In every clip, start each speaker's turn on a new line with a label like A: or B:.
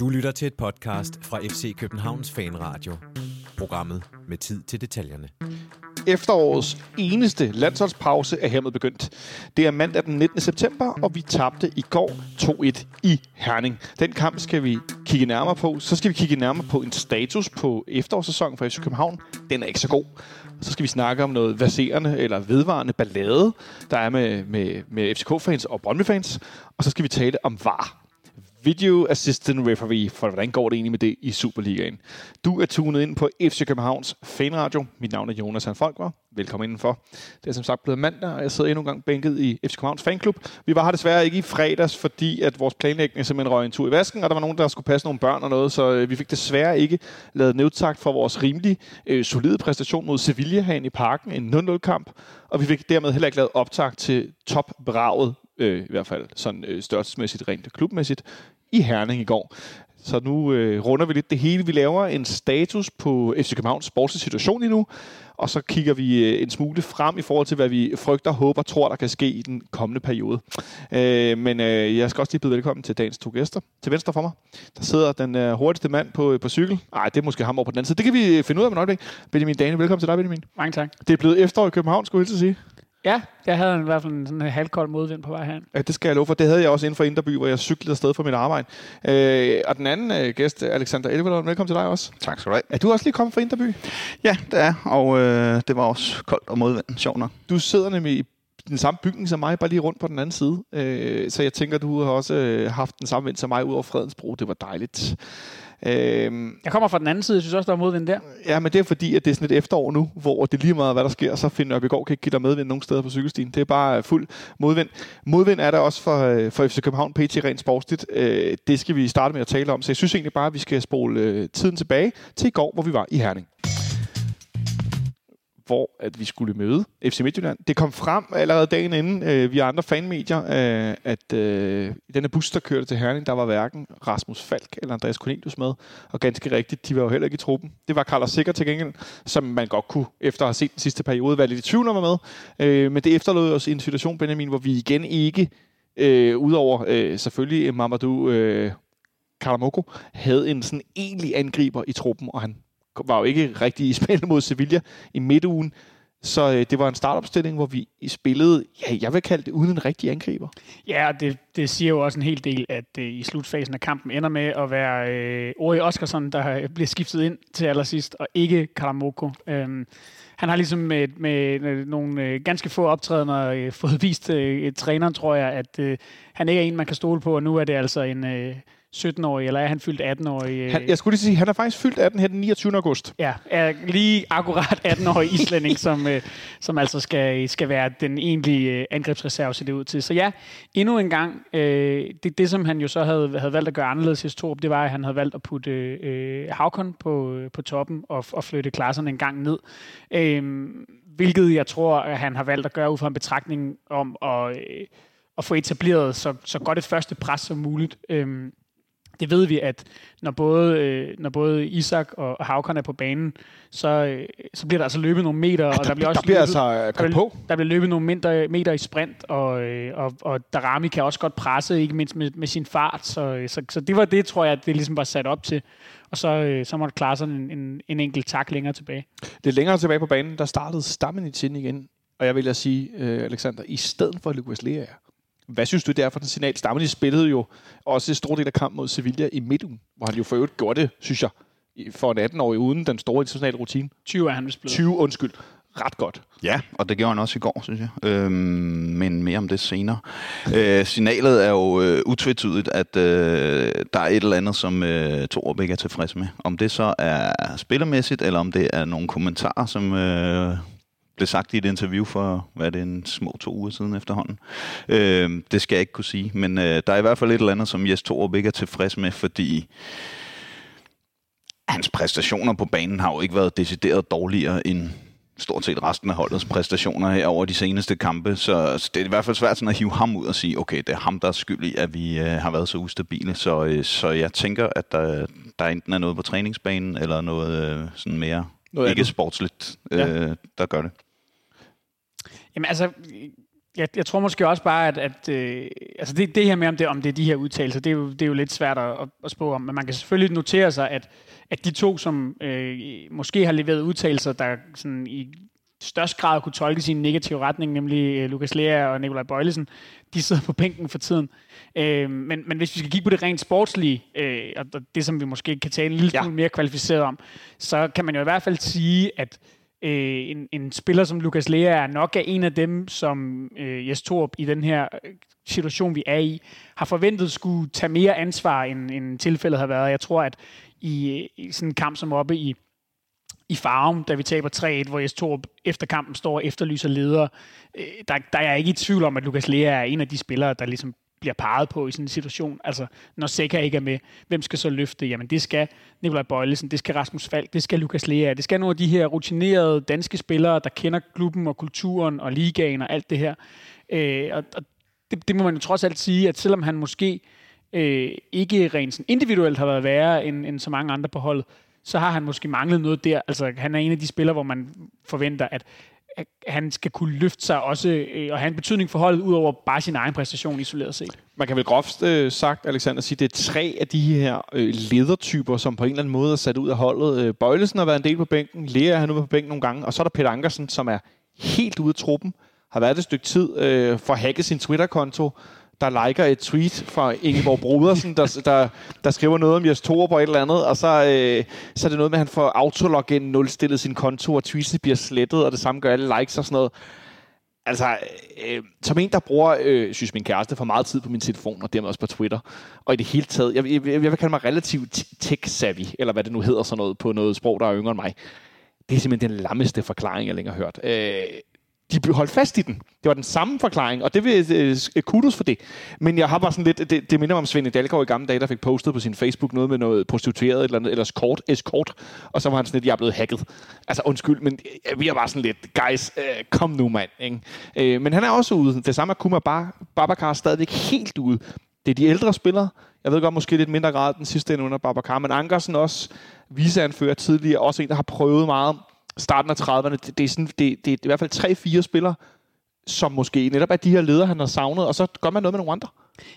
A: Du lytter til et podcast fra FC Københavns Fanradio. Programmet med tid til detaljerne.
B: Efterårets eneste landsholdspause er hermed begyndt. Det er mandag den 19. september, og vi tabte i går 2-1 i Herning. Den kamp skal vi kigge nærmere på. Så skal vi kigge nærmere på en status på efterårssæsonen for FC København. Den er ikke så god. Så skal vi snakke om noget verserende eller vedvarende ballade, der er med, med, med FCK-fans og Brøndby-fans. Og så skal vi tale om VAR. Video Assistant Referee, for hvordan går det egentlig med det i Superligaen? Du er tunet ind på FC Københavns Fanradio. Mit navn er Jonas Han Folker. Velkommen indenfor. Det er som sagt blevet mandag, og jeg sidder endnu en gang bænket i FC Københavns Fanklub. Vi var her desværre ikke i fredags, fordi at vores planlægning simpelthen røg en tur i vasken, og der var nogen, der skulle passe nogle børn og noget, så øh, vi fik desværre ikke lavet nedtagt for vores rimelig øh, solide præstation mod Sevilla herinde i parken, en 0-0-kamp, og vi fik dermed heller ikke lavet optag til topbraget øh, i hvert fald sådan øh, størrelsesmæssigt, rent klubmæssigt, i Herning i går. Så nu øh, runder vi lidt det hele. Vi laver en status på FC Københavns sportslige situation lige nu, og så kigger vi øh, en smule frem i forhold til, hvad vi frygter, håber, tror, der kan ske i den kommende periode. Øh, men øh, jeg skal også lige byde velkommen til dagens to gæster. Til venstre for mig, der sidder den øh, hurtigste mand på, på cykel. Nej, det er måske ham over på den anden side. Det kan vi finde ud af med et øjeblik. Benjamin Dane, velkommen til dig, Benjamin.
C: Mange tak.
B: Det er blevet efterår i København, skulle jeg til sige.
C: Ja, jeg havde i hvert fald en sådan en halvkold modvind på vej her.
B: Ja, det skal jeg love for. Det havde jeg også inden for Inderby, hvor jeg cyklede afsted fra mit arbejde. Øh, og den anden øh, gæst, Alexander Elvedon, velkommen til dig også.
D: Tak skal du have.
B: Er du også lige kommet fra Inderby?
D: Ja, det er, og øh, det var også koldt og modvind, sjov nok.
B: Du sidder nemlig i den samme bygning som mig, bare lige rundt på den anden side. Øh, så jeg tænker, du har også øh, haft den samme vind som mig ud over Fredensbro. Det var dejligt.
C: Øh, jeg kommer fra den anden side, jeg synes også, der er modvind der.
B: Ja, men det er fordi, at det er sådan et efterår nu, hvor det lige meget, hvad der sker, så finder vi går kan ikke give dig medvind nogen steder på cykelstien. Det er bare fuld modvind. Modvind er der også for, øh, for FC København PT rent sportsligt. Øh, det skal vi starte med at tale om. Så jeg synes egentlig bare, at vi skal spole øh, tiden tilbage til i går, hvor vi var i Herning hvor at vi skulle møde FC Midtjylland. Det kom frem allerede dagen inden øh, via andre fanmedier, øh, at øh, i denne bus, der kørte til Herning, der var hverken Rasmus Falk eller Andreas Cornelius med. Og ganske rigtigt, de var jo heller ikke i truppen. Det var Carlos Sikker til gengæld, som man godt kunne, efter at have set den sidste periode, være lidt i tvivl om med. Øh, men det efterlod os i en situation, Benjamin, hvor vi igen ikke, øh, udover øh, selvfølgelig Mamadou øh, Karamoko, havde en sådan egentlig angriber i truppen, og han var jo ikke rigtig i spil mod Sevilla i midtugen. Så øh, det var en startopstilling, hvor vi spillede, ja, jeg vil kalde det uden en rigtig angriber.
C: Ja, det, det siger jo også en hel del, at øh, i slutfasen af kampen ender med at være øh, Ori Oskarsson, der øh, bliver skiftet ind til allersidst, og ikke Karamoko. Øhm, han har ligesom med, med, med nogle øh, ganske få optrædener øh, fået vist øh, træneren, tror jeg, at øh, han ikke er en, man kan stole på, og nu er det altså en... Øh, 17-årig, eller er han fyldt 18-årig?
B: Han, jeg skulle lige sige, han er faktisk fyldt 18 her den 29. august.
C: Ja, er lige akkurat 18-årig islænding, som, øh, som altså skal, skal være den egentlige øh, angrebsreserve, ser det ud til. Så ja, endnu en gang, øh, det, det som han jo så havde, havde valgt at gøre anderledes i Storup, det var, at han havde valgt at putte øh, Havkon på, på toppen og, og flytte klasserne en gang ned. Øh, hvilket jeg tror, at han har valgt at gøre ud fra en betragtning om at, øh, at få etableret så, så godt et første pres som muligt. Øh, det ved vi, at når både, øh, når både Isak og Havkon er på banen, så, øh, så bliver der altså løbet nogle meter. Ja,
B: der,
C: og der bliver også
B: der bliver
C: løbet,
B: altså der, på.
C: der bliver løbet nogle meter, meter i sprint, og, øh, og, og Darami kan også godt presse, ikke mindst med, med sin fart. Så, øh, så, så det var det, tror jeg, det ligesom var sat op til. Og så, øh, så måtte klare sådan en, en, en enkelt tak længere tilbage.
B: Det er længere tilbage på banen, der startede stammen i igen. Og jeg vil at sige, øh, Alexander, i stedet for Lukas Lea, hvad synes du, det er for den signal? Stammen spillede jo også en stor del af kampen mod Sevilla i midten, hvor han jo for øvrigt gjorde det, synes jeg, for en 18-årig uden den store internationale rutine.
C: 20 er han vist blevet.
B: 20, undskyld. Ret godt.
D: Ja, og det gjorde han også i går, synes jeg. Øhm, men mere om det senere. Øh, signalet er jo øh, utvetydigt, at øh, der er et eller andet, som øh, Torup ikke er tilfreds med. Om det så er spillermæssigt, eller om det er nogle kommentarer, som... Øh, blev sagt i et interview for, hvad er det, en små to uger siden efterhånden. Øh, det skal jeg ikke kunne sige, men øh, der er i hvert fald et eller andet, som Jes Torup ikke er tilfreds med, fordi hans præstationer på banen har jo ikke været decideret dårligere end stort set resten af holdets præstationer her over de seneste kampe, så, det er i hvert fald svært sådan at hive ham ud og sige, okay, det er ham, der er skyld i, at vi øh, har været så ustabile, så, øh, så jeg tænker, at der, der enten er noget på træningsbanen, eller noget øh, sådan mere noget ikke sportsligt, øh, ja. der gør det.
C: Jamen altså, jeg, jeg tror måske også bare, at, at øh, altså det, det her med, om det, om det er de her udtalelser, det er jo, det er jo lidt svært at, at spå om, men man kan selvfølgelig notere sig, at, at de to, som øh, måske har leveret udtalelser, der sådan i størst grad kunne tolkes i en negativ retning, nemlig øh, Lukas Lea og Nikolaj Bøjlesen, de sidder på bænken for tiden. Øh, men, men hvis vi skal kigge på det rent sportslige, øh, og det som vi måske kan tale en lille smule ja. mere kvalificeret om, så kan man jo i hvert fald sige, at øh, Øh, en, en spiller som Lukas Lea er nok er en af dem, som øh, Jes Torp i den her øh, situation, vi er i, har forventet skulle tage mere ansvar, end, end tilfældet har været. Jeg tror, at i, øh, i sådan en kamp som oppe i i Farum, da vi taber 3-1, hvor Jes Torp efter kampen står og efterlyser ledere. Øh, der, der er jeg ikke i tvivl om, at Lukas Lea er en af de spillere, der ligesom bliver peget på i sådan en situation. Altså, når Seca ikke er med, hvem skal så løfte? Jamen, det skal Nikolaj Bøjlesen, det skal Rasmus Falk, det skal Lukas Lea, det skal nogle af de her rutinerede danske spillere, der kender klubben og kulturen og ligaen og alt det her. Øh, og, og det, det må man jo trods alt sige, at selvom han måske øh, ikke rent sådan individuelt har været værre end, end så mange andre på holdet, så har han måske manglet noget der. Altså, han er en af de spillere, hvor man forventer, at at han skal kunne løfte sig også øh, og have en betydning for holdet, ud over bare sin egen præstation isoleret set.
B: Man kan vel groft øh, sagt, Alexander, sige, at det er tre af de her øh, ledertyper, som på en eller anden måde er sat ud af holdet. Øh, Bøjlesen har været en del på bænken, Lea har nu på bænken nogle gange, og så er der Peter Ankersen, som er helt ude af truppen, har været et stykke tid, øh, for at hacke sin Twitter-konto, der liker et tweet fra Ingeborg Brodersen, der, der, der skriver noget om Jes Torup og et eller andet, og så, øh, så er det noget med, at han får autologin nulstillet sin konto, og tweets bliver slettet, og det samme gør alle likes og sådan noget. Altså, øh, som en, der bruger, øh, synes min kæreste, for meget tid på min telefon, og dermed også på Twitter, og i det hele taget, jeg, jeg, jeg vil kalde mig relativt tech-savvy, eller hvad det nu hedder sådan noget, på noget sprog, der er yngre end mig. Det er simpelthen den lammeste forklaring, jeg længere har hørt. Øh, de holdt fast i den. Det var den samme forklaring, og det vil øh, øh, kudos for det. Men jeg har bare sådan lidt, det, det minder mig om Svend Dalgaard i gamle dage, der fik postet på sin Facebook noget med noget prostitueret eller, eller kort, escort, og så var han sådan lidt, jeg er blevet hacket. Altså undskyld, men øh, vi er bare sådan lidt, guys, øh, kom nu mand. Ikke? Øh, men han er også ude. Det samme er Kuma Bar, Babacar er stadigvæk helt ude. Det er de ældre spillere. Jeg ved godt, måske lidt mindre grad den sidste ende under Babacar, men Ankersen også viseanfører tidligere, også en, der har prøvet meget starten af 30'erne. Det, det, er sådan, det, det, det er i hvert fald tre-fire spillere, som måske netop er de her ledere, han har savnet, og så gør man noget med nogle andre.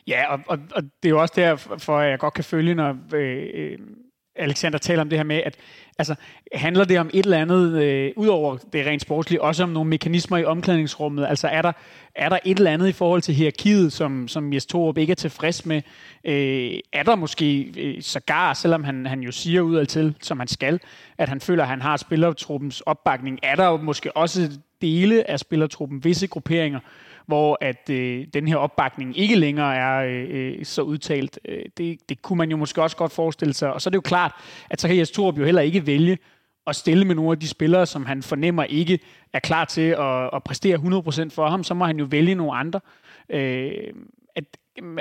C: Ja, og, og, og det er jo også derfor, at jeg godt kan følge, når øh, øh Alexander taler om det her med, at altså, handler det om et eller andet, øh, udover det rent sportslige, også om nogle mekanismer i omklædningsrummet? Altså er der, er der et eller andet i forhold til hierarkiet, som, som Jes Torup ikke er tilfreds med? Øh, er der måske øh, sågar, selvom han, han jo siger ud til, som han skal, at han føler, at han har spillertruppens opbakning, er der jo måske også dele af spillertruppen, visse grupperinger, hvor at øh, den her opbakning ikke længere er øh, øh, så udtalt. Øh, det, det kunne man jo måske også godt forestille sig. Og så er det jo klart, at så kan Jes Torup jo heller ikke vælge at stille med nogle af de spillere, som han fornemmer ikke er klar til at, at præstere 100% for ham, så må han jo vælge nogle andre. Øh, at,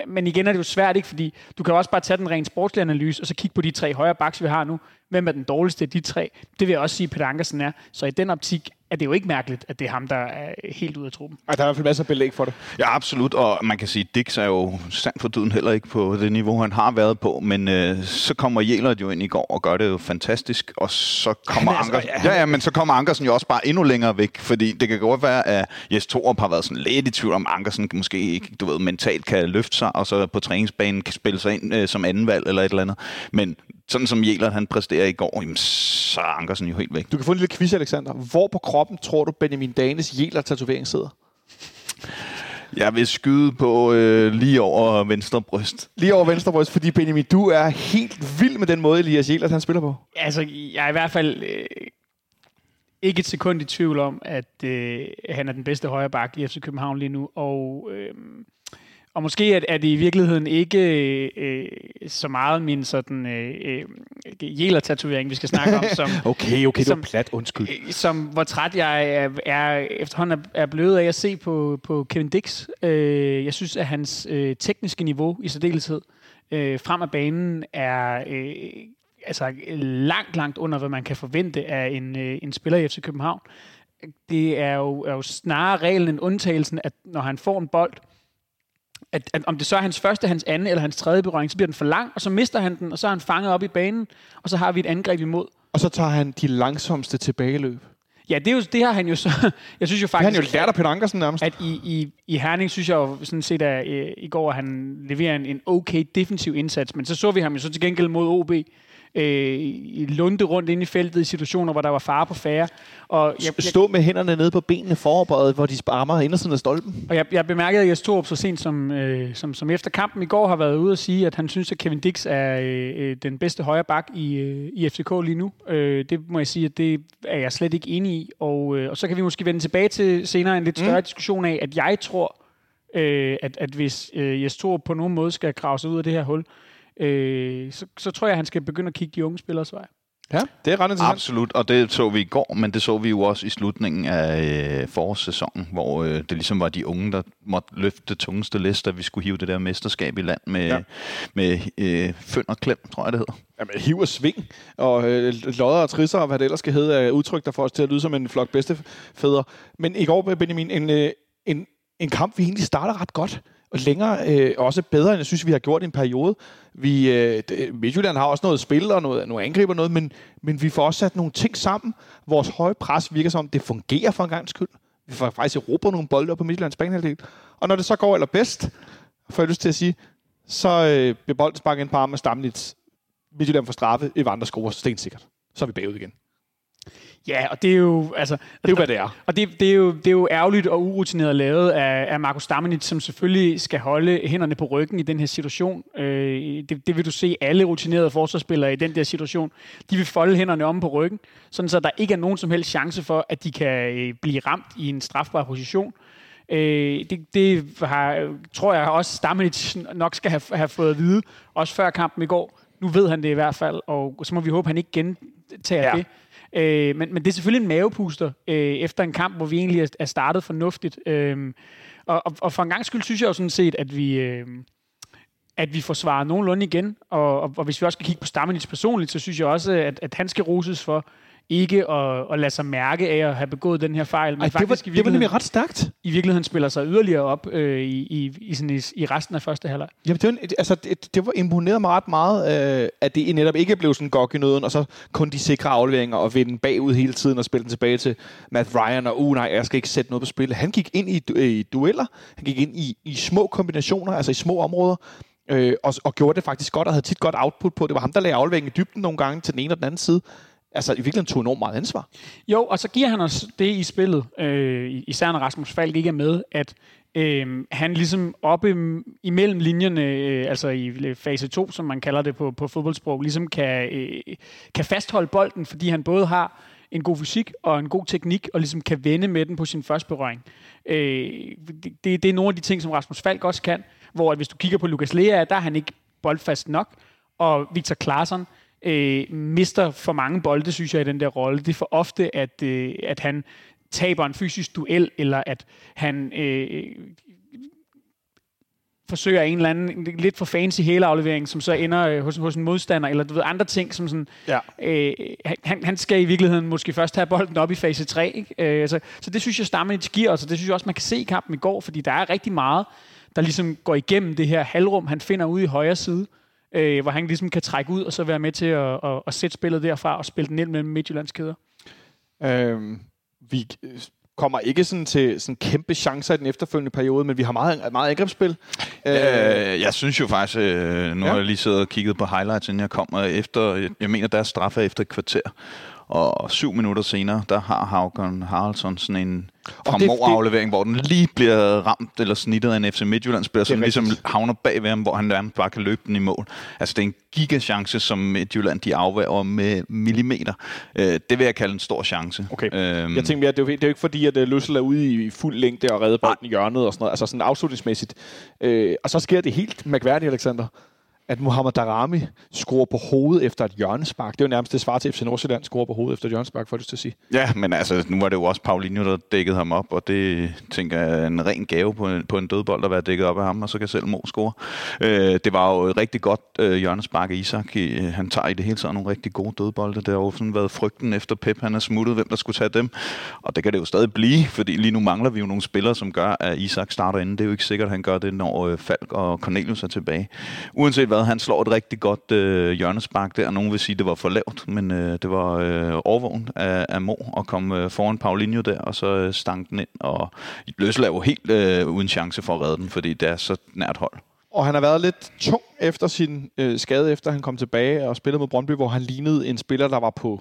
C: men igen er det jo svært, ikke? Fordi du kan også bare tage den rent sportslige analyse, og så kigge på de tre højre backs, vi har nu. Hvem er den dårligste af de tre? Det vil jeg også sige, at Peter Ankersen er. Så i den optik er det jo ikke mærkeligt, at det er ham, der er helt ude af truppen.
B: Ej, der er i hvert fald masser af belæg for det.
D: Ja, absolut. Og man kan sige, at Dix er jo sandt for døden heller ikke på det niveau, han har været på. Men øh, så kommer Jelert jo ind i går og gør det jo fantastisk. Og så kommer altså, Ankersen... Ja, ja, men så kommer Ankersen jo også bare endnu længere væk. Fordi det kan godt være, at Jes Torup har været sådan lidt i tvivl om, Ankersen måske ikke, du ved, mentalt kan løfte sig, og så på træningsbanen kan spille sig ind øh, som anden valg eller et eller andet. Men sådan som Jelert han præsterer i går, jamen, så er Ankersen jo helt væk.
B: Du kan få en lille quiz, Alexander. Hvor på kroppen tror du, Benjamin Danes Jelert-tatovering sidder?
D: Jeg vil skyde på øh, lige over venstre bryst.
B: Lige over venstre bryst, fordi Benjamin, du er helt vild med den måde, Elias Jelert han spiller på.
C: Altså, jeg er i hvert fald øh, ikke et sekund i tvivl om, at øh, han er den bedste højre bak i FC København lige nu. Og øh, og måske er, er det i virkeligheden ikke øh, så meget min sådan øh, øh, jæler-tatovering, vi skal snakke om. Som,
B: okay, okay, som, det var plat, undskyld.
C: Øh, som, hvor træt jeg er, er efterhånden er, er blevet af at se på, på Kevin Dix. Øh, jeg synes, at hans øh, tekniske niveau i særdeleshed øh, frem af banen er... Øh, altså langt, langt under, hvad man kan forvente af en, øh, en spiller i FC København. Det er jo, er jo snarere reglen end undtagelsen, at når han får en bold, at, at om det så er hans første, hans anden eller hans tredje berøring, så bliver den for lang, og så mister han den, og så er han fanget op i banen, og så har vi et angreb imod.
B: Og så tager han de langsomste tilbageløb.
C: Ja, det, er jo, det har han jo så... Jeg synes jo
B: Det har
C: faktisk...
B: han jo lært af Peter Ankersen nærmest.
C: at i, i, i Herning synes jeg jo sådan set, at øh, i går at han leverer en, en okay defensiv indsats, men så så vi ham jo så til gengæld mod OB øh, lunde rundt ind i feltet i situationer, hvor der var fare på færre. Og jeg, jeg,
B: Stå med hænderne nede på benene foroverbøjet, hvor de rammer indersiden af stolpen.
C: og jeg, jeg bemærkede, at Jes Torup så sent som, øh, som, som efter kampen i går har været ude og sige, at han synes, at Kevin Dix er øh, øh, den bedste højre bak i, øh, i FCK lige nu. Øh, det må jeg sige, at det er jeg slet ikke enig i. Og, øh, og så kan vi måske vende tilbage til senere en lidt større mm. diskussion af, at jeg tror, øh, at, at hvis øh, Jes Torup på nogen måde skal grave sig ud af det her hul, øh, så, så tror jeg, at han skal begynde at kigge de unge spillers vej.
B: Ja, det er ret interessant.
D: Absolut, og det så vi i går, men det så vi jo også i slutningen af øh, forårssæsonen, hvor øh, det ligesom var de unge, der måtte løfte det tungeste læs, da vi skulle hive det der mesterskab i land med,
B: Ja.
D: med øh, føn og klem, tror jeg det hedder.
B: Jamen, hiv og sving, og øh, lodder og trisser, og hvad det ellers skal hedde, er udtryk, der får os til at lyde som en flok bedstefædre. Men i går, Benjamin, en, øh, en, en kamp, vi egentlig starter ret godt. Længere, øh, også bedre, end jeg synes, vi har gjort i en periode. Vi, øh, Midtjylland har også noget spil og noget, nogle angriber noget, men, men vi får også sat nogle ting sammen. Vores høje pres virker som, det fungerer for en gang skyld. Vi får faktisk erobret nogle bolde op på Midtjyllands banehalvdel. Og når det så går allerbedst, får jeg lyst til at sige, så øh, bliver bolden sparket ind på armen af Stamnitz. Midtjylland får straffe, Evander scorer stensikkert. Så er vi bagud igen.
C: Ja, og det er jo... Altså,
B: Det er jo, hvad det er.
C: Og det, det, er jo, det er jo ærgerligt og urutineret lavet af, af Markus Stammenit, som selvfølgelig skal holde hænderne på ryggen i den her situation. Øh, det, det vil du se alle rutinerede forsvarsspillere i den der situation. De vil folde hænderne om på ryggen, sådan så der ikke er nogen som helst chance for, at de kan øh, blive ramt i en strafbar position. Øh, det, det har, tror jeg også Stammenit nok skal have, have fået at vide, også før kampen i går. Nu ved han det i hvert fald, og så må vi håbe, at han ikke gentager
B: ja.
C: det. Øh, men, men det er selvfølgelig en mavepuster øh, efter en kamp, hvor vi egentlig er, er startet fornuftigt. Øh, og, og, og for en gang skyld synes jeg jo sådan set, at vi, øh, at vi får svaret nogenlunde igen. Og, og, og hvis vi også skal kigge på Stammenits personligt, så synes jeg også, at, at han skal roses for ikke at, at lade sig mærke af at have begået den her fejl, men
B: Ej, det, var,
C: faktisk i
B: det var nemlig ret stærkt.
C: i virkeligheden spiller sig yderligere op øh, i, i, i, sådan i, i resten af første halvleg.
B: Jamen, det, var, altså, det, det var imponeret mig ret meget, øh, at det netop ikke blev sådan gok i nøden, og så kun de sikre afleveringer og vinde bagud hele tiden og spille den tilbage til Matt Ryan, og uh nej, jeg skal ikke sætte noget på spil. Han gik ind i, du- i dueller, han gik ind i, i små kombinationer, altså i små områder, øh, og, og gjorde det faktisk godt, og havde tit godt output på. Det var ham, der lagde afleveringen i dybden nogle gange til den ene og den anden side. Altså i virkeligheden tog enormt meget ansvar.
C: Jo, og så giver han os det i spillet, øh, især når Rasmus Falk ikke er med, at øh, han ligesom oppe imellem linjerne, øh, altså i fase 2, som man kalder det på, på fodboldsprog, ligesom kan, øh, kan fastholde bolden, fordi han både har en god fysik og en god teknik, og ligesom kan vende med den på sin første berøring. Øh, det, det er nogle af de ting, som Rasmus Falk også kan, hvor at hvis du kigger på Lukas Lea, der er han ikke boldfast nok, og Victor Claesson øh, mister for mange bolde, synes jeg, i den der rolle. Det er for ofte, at, øh, at han taber en fysisk duel, eller at han øh, forsøger en eller anden lidt for fancy hæleaflevering, som så ender øh, hos, hos en modstander, eller du ved, andre ting, som sådan,
B: Ja.
C: øh, han, han skal i virkeligheden måske først have bolden op i fase 3. Ikke? Øh, så, så det synes jeg, Stammenich giver os, og det synes jeg også, man kan se i kampen i går, fordi der er rigtig meget, der ligesom går igennem det her halvrum, han finder ude i højre side, øh, hvor han ligesom kan trække ud, og så være med til at, at, at sætte spillet derfra, og spille den ind mellem Midtjyllands kæder.
B: Øhm, vi kommer ikke sådan til sådan kæmpe chancer i den efterfølgende periode, men vi har meget, meget angrebsspil. Øh,
D: jeg synes jo faktisk, øh, nu
B: Ja.
D: har jeg lige siddet og kigget på highlights, inden jeg kommer efter, jeg mener, deres straf er efter et kvarter. Og syv minutter senere, der har Haugen Haraldsson sådan en fremover-aflevering, hvor den lige bliver ramt eller snittet af en FC Midtjylland-spiller, som
B: rigtigt.
D: ligesom havner bag ved ham, hvor han nærmest bare kan løbe den i mål. Altså, det er en gigachance, som Midtjylland de afværger med millimeter. Øh, det vil jeg kalde en stor chance.
B: Okay.
D: Øhm,
B: Jeg tænker mere, det er jo, det er jo ikke fordi, at uh, Løssel er ude i fuld længde og redder bolden i hjørnet og sådan noget. Altså sådan afslutningsmæssigt. Øh, og så sker det helt mærkværdigt, Alexander, at Mohamed Darami scorer på hovedet efter et hjørnespark. Det er jo nærmest det svar til FC Nordsjælland, scorer på hovedet efter et hjørnespark, får jeg lyst til at sige.
D: Ja, men altså, nu var det jo også Paulinho, der dækkede ham op, og det tænker jeg er en ren gave på en, på en dødbold at være dækket op af ham, og så kan selv Mo score. Øh, det var jo et rigtig godt øh, hjørnespark af Isak. I, øh, Han tager i det hele taget nogle rigtig gode dødbolde. Det har jo sådan været frygten efter Pep, han er smuttet, hvem der skulle tage dem. Og det kan det jo stadig blive, fordi lige nu mangler vi jo nogle spillere, som gør, at Isak starter inden. Det er jo ikke sikkert, at han gør det, når øh, Falk og Cornelius er tilbage. Uanset hvad, glad. Han slår et rigtig godt øh, hjørnespark der. Nogen vil sige, det var for lavt, men øh, det var øh, overvågen af, af Mo at komme øh, foran Paulinho der, og så øh, stank den ind. Og Løselav var helt øh, uden chance for at redde den, fordi det er så nært hold.
B: Og han har været lidt tung efter sin øh, skade, efter han kom tilbage og spillede mod Brøndby, hvor han lignede en spiller, der var på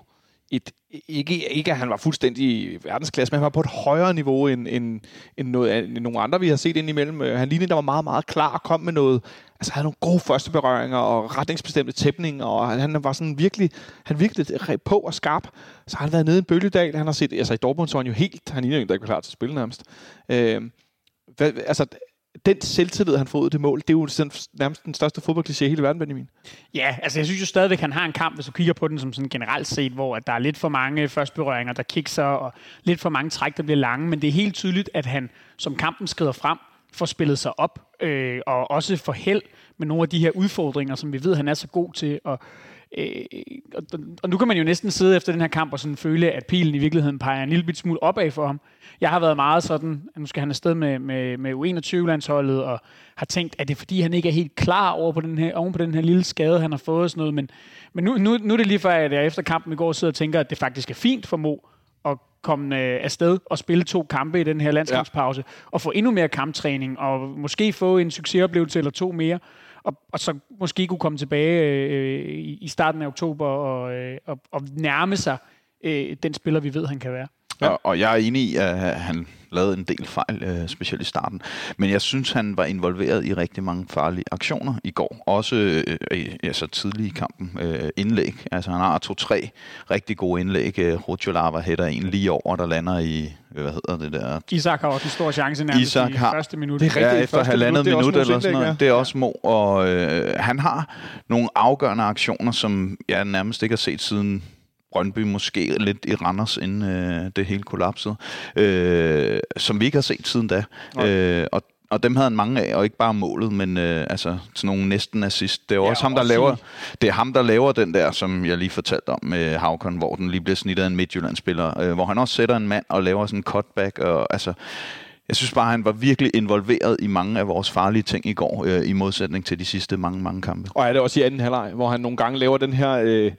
B: et, ikke, ikke at han var fuldstændig verdensklasse, men han var på et højere niveau end, end, end, noget, end nogle andre, vi har set indimellem. Øh, han lignede, der var meget, meget klar og kom med noget, altså han havde nogle gode første berøringer og retningsbestemte tæpninger, og han var sådan virkelig, han virkelig på og skarp. Så har han været nede i en bølgedal, han har set, altså i Dortmund så han jo helt, han lignede jo ikke, der ikke var klar til at spille nærmest. Øh, hvad, altså, den selvtillid, han får ud af det mål, det er jo den, nærmest den største fodboldkliché i hele verden, Benjamin.
C: Ja, altså jeg synes jo stadigvæk, han har en kamp, hvis du kigger på den som sådan generelt set, hvor at der er lidt for mange førstberøringer, der kikser, og lidt for mange træk, der bliver lange, men det er helt tydeligt, at han, som kampen skrider frem, får spillet sig op, øh, og også får held med nogle af de her udfordringer, som vi ved, han er så god til, og Øh, og, og nu kan man jo næsten sidde efter den her kamp og sådan føle, at pilen i virkeligheden peger en lille smule opad for ham. Jeg har været meget sådan, at nu skal han afsted med, med, med U21-landsholdet, og har tænkt, at det er fordi, han ikke er helt klar over på den her, oven på den her lille skade, han har fået og sådan noget. Men, men nu, nu, nu er det lige før, at jeg efter kampen i går sidder og tænker, at det faktisk er fint for Mo at komme øh, afsted og spille to kampe i den her landskampspause, ja. og få endnu mere kamptræning, og måske få en succesoplevelse eller to mere og, og så måske kunne komme tilbage øh, i, i starten af oktober og, øh, og, og nærme sig øh, den spiller, vi ved, han kan være.
D: Ja. Og, og jeg er enig i, at han lavede en del fejl, øh, specielt i starten. Men jeg synes, han var involveret i rigtig mange farlige aktioner i går. Også øh, altså tidlig i kampen. Øh, indlæg. Altså han har to-tre rigtig gode indlæg. Øh, Rutjolava hætter en lige over, der lander i hvad hedder det der?
C: Isak har også en stor chance nærmest Isak har, i første minut.
D: Det er rigtigt, ja, efter halvandet minut, minut eller sådan noget. Ja. Det er også Mo, og øh, han har nogle afgørende aktioner, som jeg nærmest ikke har set siden Brøndby måske lidt i Randers, inden øh, det hele kollapsede, øh, som vi ikke har set siden da. Okay. Øh, og og dem havde han mange af, og ikke bare målet, men øh, altså sådan nogle næsten assist. Det er ja, også ham, der også laver, det er ham, der laver den der, som jeg lige fortalte om med Havkon, hvor den lige bliver snittet af en Midtjylland-spiller, øh, hvor han også sætter en mand og laver sådan en cutback, og altså, jeg synes bare, han var virkelig involveret i mange af vores farlige ting i går, øh, i modsætning til de sidste mange, mange kampe.
B: Og er det også i anden halvleg, hvor han nogle gange laver den her... Øh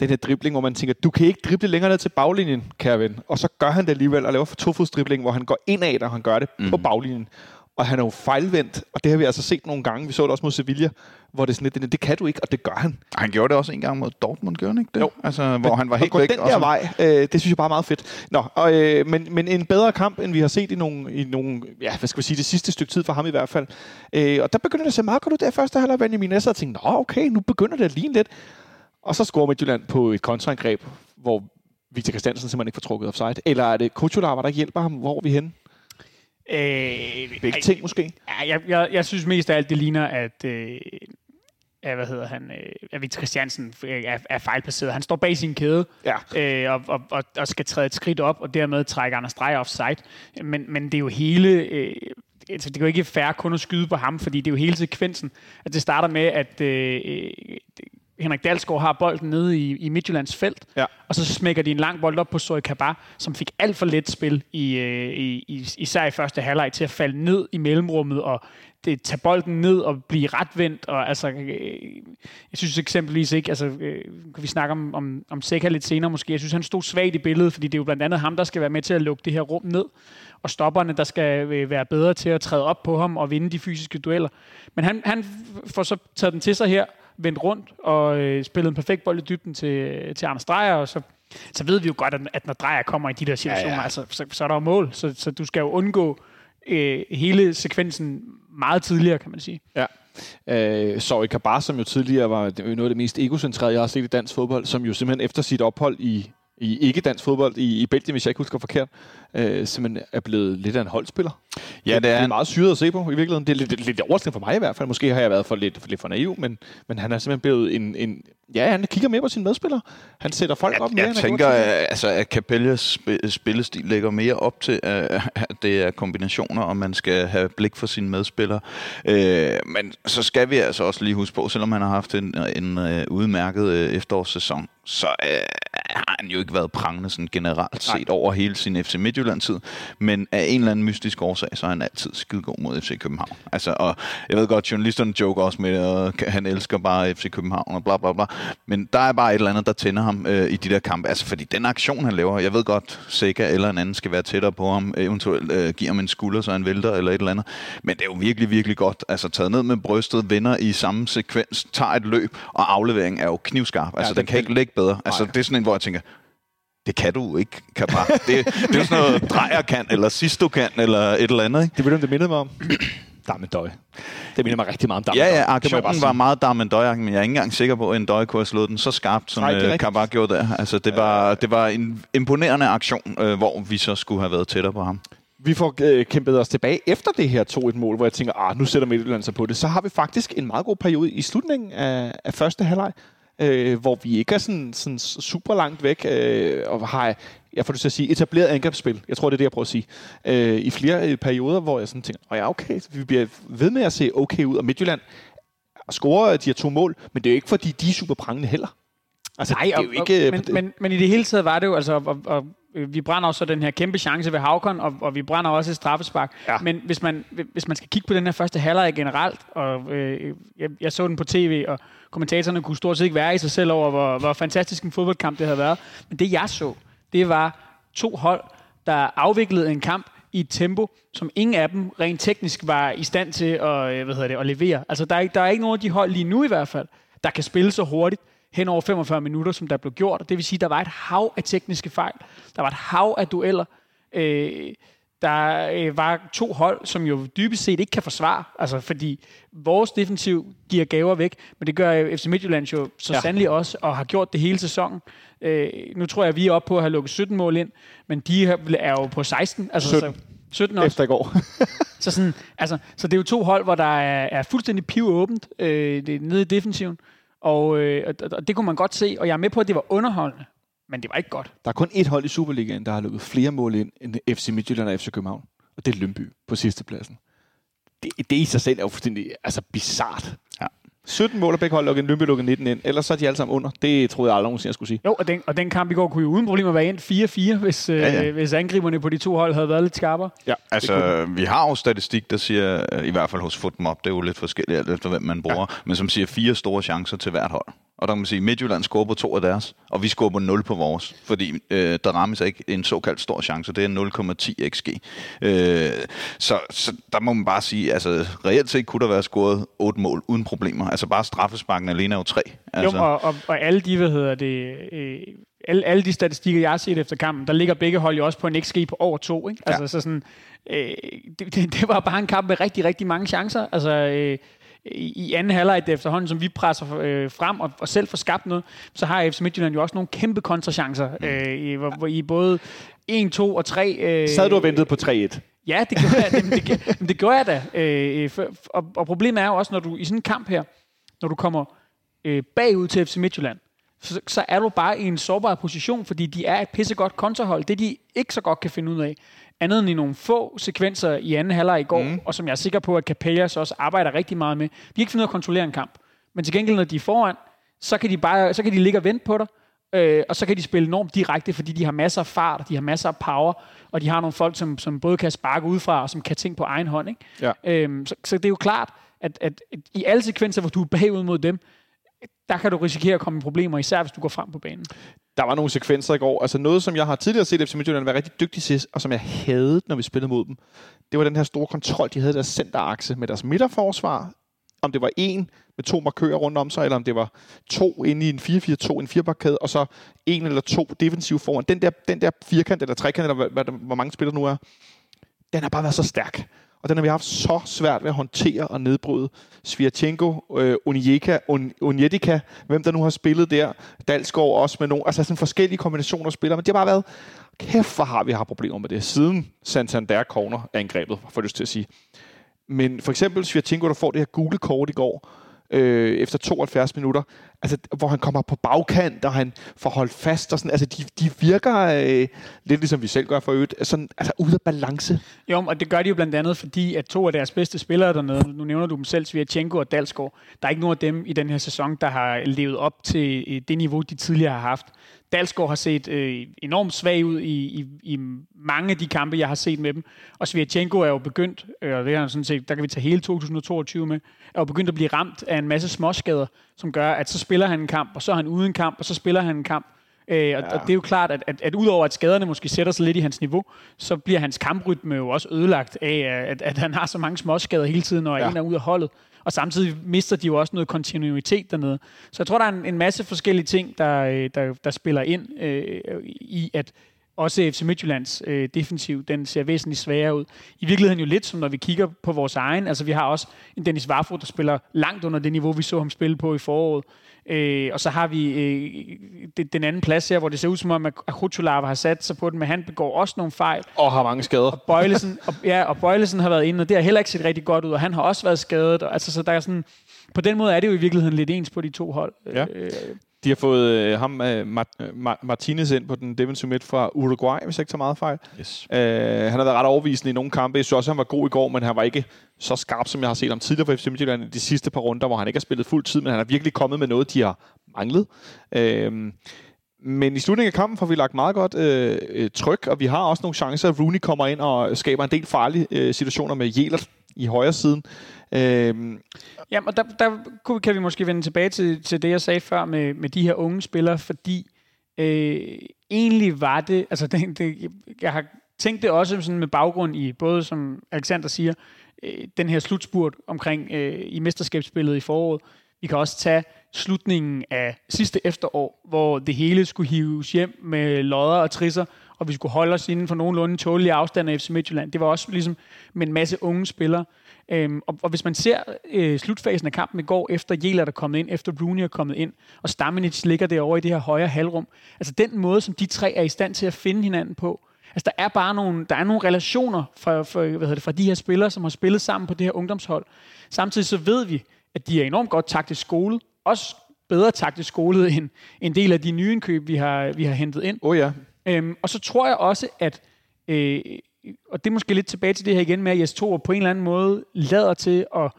B: den her dribling, hvor man tænker, du kan ikke drible længere ned til baglinjen, kære ven. Og så gør han det alligevel og laver for tofodsdribling, hvor han går indad, og han gør det mm. på mhm. baglinjen. Og han er jo fejlvendt, og det har vi altså set nogle gange. Vi så det også mod Sevilla, hvor det er sådan lidt, det kan du ikke, og det gør han.
D: Han gjorde det også en gang mod Dortmund, gjorde han ikke det? Jo. Altså, hvor han var helt væk.
B: den der vej, øh, det synes jeg bare er meget fedt. Nå, og, øh, men, men en bedre kamp, end vi har set i nogle, i nogle, ja, hvad skal vi sige, det sidste stykke tid for ham i hvert fald. Øh, og der begynder det at se meget godt ud der første halvleg, Benjamin Esser, og tænkte, nå okay, nu begynder det at ligne lidt. Og så scorer Midtjylland på et kontraangreb, hvor Victor Christiansen simpelthen ikke får trukket offside. Eller er det Kutular, der ikke hjælper ham? Hvor er vi henne? Øh, Begge ting måske?
C: Ja, jeg, jeg, jeg synes mest af alt, det ligner, at... Øh, ja, hvad hedder han, øh, at Victor Christiansen er, er fejlplaceret. Han står bag sin kæde ja. øh, og, og, og, og skal træde et skridt op, og dermed trække Anders Dreyer offside. Men, men det er jo hele... Øh, altså, det er jo ikke fair kun at skyde på ham, fordi det er jo hele sekvensen. At det starter med, at øh, Henrik Dalsgaard har bolden nede i, i Midtjyllands felt, ja. og så smækker de en lang bold op på Soy Kabar, som fik alt for let spil, i, øh, i, i, især i første halvleg, til at falde ned i mellemrummet og det, tage bolden ned og blive retvendt. Og, altså, øh, jeg synes eksempelvis ikke, altså, øh, kan vi snakke om, om, om Seca lidt senere måske, jeg synes, han stod svagt i billedet, fordi det er jo blandt andet ham, der skal være med til at lukke det her rum ned, og stopperne, der skal øh, være bedre til at træde op på ham og vinde de fysiske dueller. Men han, han får så taget den til sig her, vendt rundt og øh, spillet en perfekt bold i dybden til, til Anders Dreyer, og så, så ved vi jo godt, at, at når Dreyer kommer i de der situationer, ja, ja. Altså, så, så er der jo mål, så, så du skal jo undgå øh, hele sekvensen meget tidligere, kan man sige.
B: Ja. Øh, Sorry Kabar, som jo tidligere var noget af det mest egocentrerede, jeg har set i dansk fodbold, som jo simpelthen efter sit ophold i i ikke-dansk fodbold i, i Belgien, hvis jeg ikke husker forkert, øh, simpelthen er blevet lidt af en holdspiller. Ja, det er, det er meget syret at se på i virkeligheden. Det er lidt, lidt, lidt overraskende for mig i hvert fald. Måske har jeg været for lidt, for lidt for naiv, men, men han er simpelthen blevet en, en... Ja, han kigger mere på sine medspillere. Han sætter folk
D: jeg,
B: op mere.
D: Jeg tænker, at, altså, at Capellas spillestil lægger mere op til, at det er kombinationer, og man skal have blik for sine medspillere. Øh, men så skal vi altså også lige huske på, selvom han har haft en, en, uh, udmærket uh, efterårssæson, så uh, har han jo ikke været prangende sådan generelt set over hele sin FC Midtjylland-tid, men af en eller anden mystisk årsag, så er han altid skidegod mod FC København. Altså, og jeg ved godt, journalisterne joker også med det, og han elsker bare FC København og bla bla bla, men der er bare et eller andet, der tænder ham øh, i de der kampe. Altså, fordi den aktion, han laver, jeg ved godt, Sega eller en anden skal være tættere på ham, eventuelt øh, giver ham en skulder, så han vælter eller et eller andet, men det er jo virkelig, virkelig godt. Altså, taget ned med brystet, vender i samme sekvens, tager et løb, og afleveringen er jo knivskarp. Altså, ja, den kan ikke ligge bedre. Altså, det er sådan en, hvor jeg tænker, det kan du ikke, Kabar. Det, det er jo sådan noget, drejer kan, eller sisto kan, eller et eller andet. Ikke?
B: Det vil det mindede mig om. Dammendøj. Det minder mig rigtig meget om Dammendøj.
D: Ja, ja, aktionen var meget Dammendøj, men jeg er ikke engang sikker på, at en døj kunne have slået den så skarpt, som Nej, Kabar gjorde der. Altså, det var, det var en imponerende aktion, øh, hvor vi så skulle have været tættere på ham
B: vi får øh, kæmpet os tilbage efter det her 2-1-mål, hvor jeg tænker, ah, nu sætter Midtjylland sig på det. Så har vi faktisk en meget god periode i slutningen af, af første halvleg, øh, hvor vi ikke er sådan, sådan super langt væk, øh, og har, jeg får det til at sige, etableret angrebsspil. Jeg tror, det er det, jeg prøver at sige. Øh, I flere øh, perioder, hvor jeg sådan tænker, oh, ja, okay, vi bliver ved med at se okay ud, og Midtjylland scorer øh, de her to mål, men det er jo ikke, fordi de er super prangende heller.
C: Altså, Nej, det er jo ikke, og, men, men, men i det hele taget var det jo, altså, og, og, vi brænder også den her kæmpe chance ved Havkon, og, og vi brænder også et straffespark. Ja. Men hvis man, hvis man skal kigge på den her første halvleg generelt, og øh, jeg, jeg så den på tv, og kommentatorerne kunne stort set ikke være i sig selv over, hvor, hvor fantastisk en fodboldkamp det havde været. Men det jeg så, det var to hold, der afviklede en kamp i et tempo, som ingen af dem rent teknisk var i stand til at, øh, hvad hedder det, at levere. Altså, der er, der er ikke nogen af de hold lige nu i hvert fald, der kan spille så hurtigt hen over 45 minutter, som der blev gjort. Det vil sige, at der var et hav af tekniske fejl. Der var et hav af dueller. Øh, der øh, var to hold, som jo dybest set ikke kan forsvare, altså fordi vores defensiv giver gaver væk, men det gør FC Midtjylland jo så ja. sandelig også, og har gjort det hele sæsonen. Øh, nu tror jeg, at vi er oppe på at have lukket 17 mål ind, men de er jo på 16. Altså,
B: 17. Så, 17 også. Efter i går.
C: så, sådan, altså, så det er jo to hold, hvor der er, er fuldstændig piv åbent øh, det, nede i defensiven. Og, øh, og det kunne man godt se, og jeg er med på, at det var underholdende, men det var ikke godt.
B: Der er kun et hold i Superligaen, der har lukket flere mål ind end FC Midtjylland og FC København. Og det er Lønby på sidste pladsen. Det, det i sig selv er jo fuldstændig altså, bizart. Ja. 17 mål, og begge hold lukket, Lønby lukket 19 ind. Ellers så er de alle sammen under. Det troede jeg aldrig nogensinde, jeg skulle sige.
C: Jo, og den, og den kamp i går kunne jo uden problemer være ind 4-4, hvis, ja, ja. Øh, hvis angriberne på de to hold havde været lidt skarpere.
D: Ja, altså vi har jo statistik, der siger, i hvert fald hos Footmap, det er jo lidt forskelligt alt efter, hvem man bruger, ja. men som siger fire store chancer til hvert hold. Og der kan man sige, at Midtjylland scorer på to af deres, og vi scorer på 0 på vores, fordi øh, der rammes ikke en såkaldt stor chance, det er 0,10 xg. Øh, så, så der må man bare sige, altså reelt set kunne der være scoret otte mål uden problemer. Altså bare straffesparken alene er jo tre. Altså.
C: Jo, og, og, og alle de, hvad hedder det, øh, alle, alle de statistikker, jeg har set efter kampen, der ligger begge hold jo også på en XG på over to. Ikke? Altså ja. så sådan, øh, det, det, var bare en kamp med rigtig, rigtig mange chancer. Altså, øh, i anden halvleg efterhånden, som vi presser øh, frem og, og selv får skabt noget, så har FC Midtjylland jo også nogle kæmpe kontrachancer, mm. øh, i, hvor, hvor i både 1, 2 og 3... Øh,
B: Sad du og ventede på 3-1?
C: Ja, det gjorde jeg, det, det, det gjorde jeg da. Øh, for, og, og problemet er jo også, når du i sådan en kamp her, når du kommer øh, bagud til FC Midtjylland, så, så er du bare i en sårbar position, fordi de er et pissegodt kontrahold. Det de ikke så godt kan finde ud af, andet end i nogle få sekvenser i anden halvleg i går, mm. og som jeg er sikker på, at Capellas også arbejder rigtig meget med. De kan ikke finde ud af at kontrollere en kamp. Men til gengæld, når de er foran, så kan de, bare, så kan de ligge og vente på dig, øh, og så kan de spille enormt direkte, fordi de har masser af fart, og de har masser af power, og de har nogle folk, som, som både kan sparke udefra, og som kan tænke på egen hånd. Ikke? Ja. Øhm, så, så det er jo klart, at, at, at i alle sekvenser, hvor du er bagud mod dem, der kan du risikere at komme i problemer, især hvis du går frem på banen
B: der var nogle sekvenser i går. Altså noget, som jeg har tidligere set FC Midtjylland være rigtig dygtig til, og som jeg havde, når vi spillede mod dem. Det var den her store kontrol, de havde deres centerakse med deres midterforsvar. Om det var en med to markører rundt om sig, eller om det var to inde i en 4-4-2, en firebakkæde, og så en eller to defensive foran. Den der, den der firkant eller trekant, eller hvad, hvor mange spillere nu er, den har bare været så stærk og den har vi haft så svært ved at håndtere og nedbryde. Svirchenko, øh, Unieka, Unietika, hvem der nu har spillet der, Dalsgaard også med nogle, altså sådan forskellige kombinationer af spillere, men det har bare været, kæft hvor har vi har problemer med det, siden Santander corner angrebet, for lyst til at sige. Men for eksempel Svirchenko, der får det her gule kort i går, øh, efter 72 minutter, altså, hvor han kommer på bagkant, og han får holdt fast, og sådan, altså, de, de virker øh, lidt ligesom vi selv gør for øvrigt, sådan, altså, ude af balance.
C: Jo, og det gør de jo blandt andet, fordi at to af deres bedste spillere dernede, nu nævner du dem selv, Svirchenko og Dalsgaard, der er ikke nogen af dem i den her sæson, der har levet op til øh, det niveau, de tidligere har haft. Dalsgaard har set øh, enormt svag ud i, i, i mange af de kampe, jeg har set med dem. Og Svirchenko er jo begyndt, øh, det er sådan set, der kan vi tage hele 2022 med, er jo begyndt at blive ramt af en masse småskader, som gør, at så spiller han en kamp, og så er han uden kamp, og så spiller han en kamp. Øh, og, ja. og det er jo klart, at, at, at udover at skaderne måske sætter sig lidt i hans niveau, så bliver hans kamprytme jo også ødelagt af, at, at han har så mange småskader hele tiden, når ja. en er ude af holdet. Og samtidig mister de jo også noget kontinuitet dernede. Så jeg tror, der er en, en masse forskellige ting, der, øh, der, der spiller ind øh, i, at også FC Midtjyllands øh, defensiv, den ser væsentligt sværere ud. I virkeligheden jo lidt som når vi kigger på vores egen. Altså vi har også en Dennis Warfo, der spiller langt under det niveau, vi så ham spille på i foråret. Øh, og så har vi øh, det, den anden plads her, hvor det ser ud som om, at Akutulava har sat sig på den, men han begår også nogle fejl.
B: Og har mange skader.
C: Og Bøjlesen, og, ja, og Bøjlesen har været inde, og det har heller ikke set rigtig godt ud, og han har også været skadet. Og, altså, så der er sådan, på den måde er det jo i virkeligheden lidt ens på de to hold.
B: Ja. Øh, de har fået øh, ham, øh, Mart- Martinez ind på den Devin Summit fra Uruguay, hvis jeg ikke tager meget fejl.
D: Yes.
B: Øh, han har været ret overvisende i nogle kampe. Jeg synes også, han var god i går, men han var ikke så skarp, som jeg har set ham tidligere for FC Midtjylland i de sidste par runder, hvor han ikke har spillet fuld tid, men han har virkelig kommet med noget, de har manglet. Øh, men i slutningen af kampen får vi lagt meget godt øh, øh, tryk, og vi har også nogle chancer, at Rooney kommer ind og skaber en del farlige øh, situationer med Jelert i højre siden.
C: Øh, Jamen, og der, der kan vi måske vende tilbage til, til det, jeg sagde før med, med de her unge spillere, fordi øh, egentlig var det, altså det, det, jeg har tænkt det også sådan med baggrund i, både som Alexander siger, øh, den her slutspurt omkring øh, i mesterskabsspillet i foråret. Vi kan også tage slutningen af sidste efterår, hvor det hele skulle hives hjem med lodder og trisser, og vi skulle holde os inden for nogenlunde tålige afstand af FC Midtjylland. Det var også ligesom med en masse unge spillere. Øhm, og, og hvis man ser øh, slutfasen af kampen i går, efter Jæler er kommet ind, efter Bruni er kommet ind, og Stamenic ligger derovre i det her højre halvrum, altså den måde, som de tre er i stand til at finde hinanden på, altså der er bare nogle, der er nogle relationer fra, fra, hvad hedder det, fra de her spillere, som har spillet sammen på det her ungdomshold. Samtidig så ved vi, at de er enormt godt taktisk skolet, også bedre taktisk skolet end en del af de nye indkøb, vi har, vi har hentet ind.
B: Oh ja.
C: Øhm, og så tror jeg også, at øh, og det er måske lidt tilbage til det her igen med, at Jes Thor på en eller anden måde lader til at,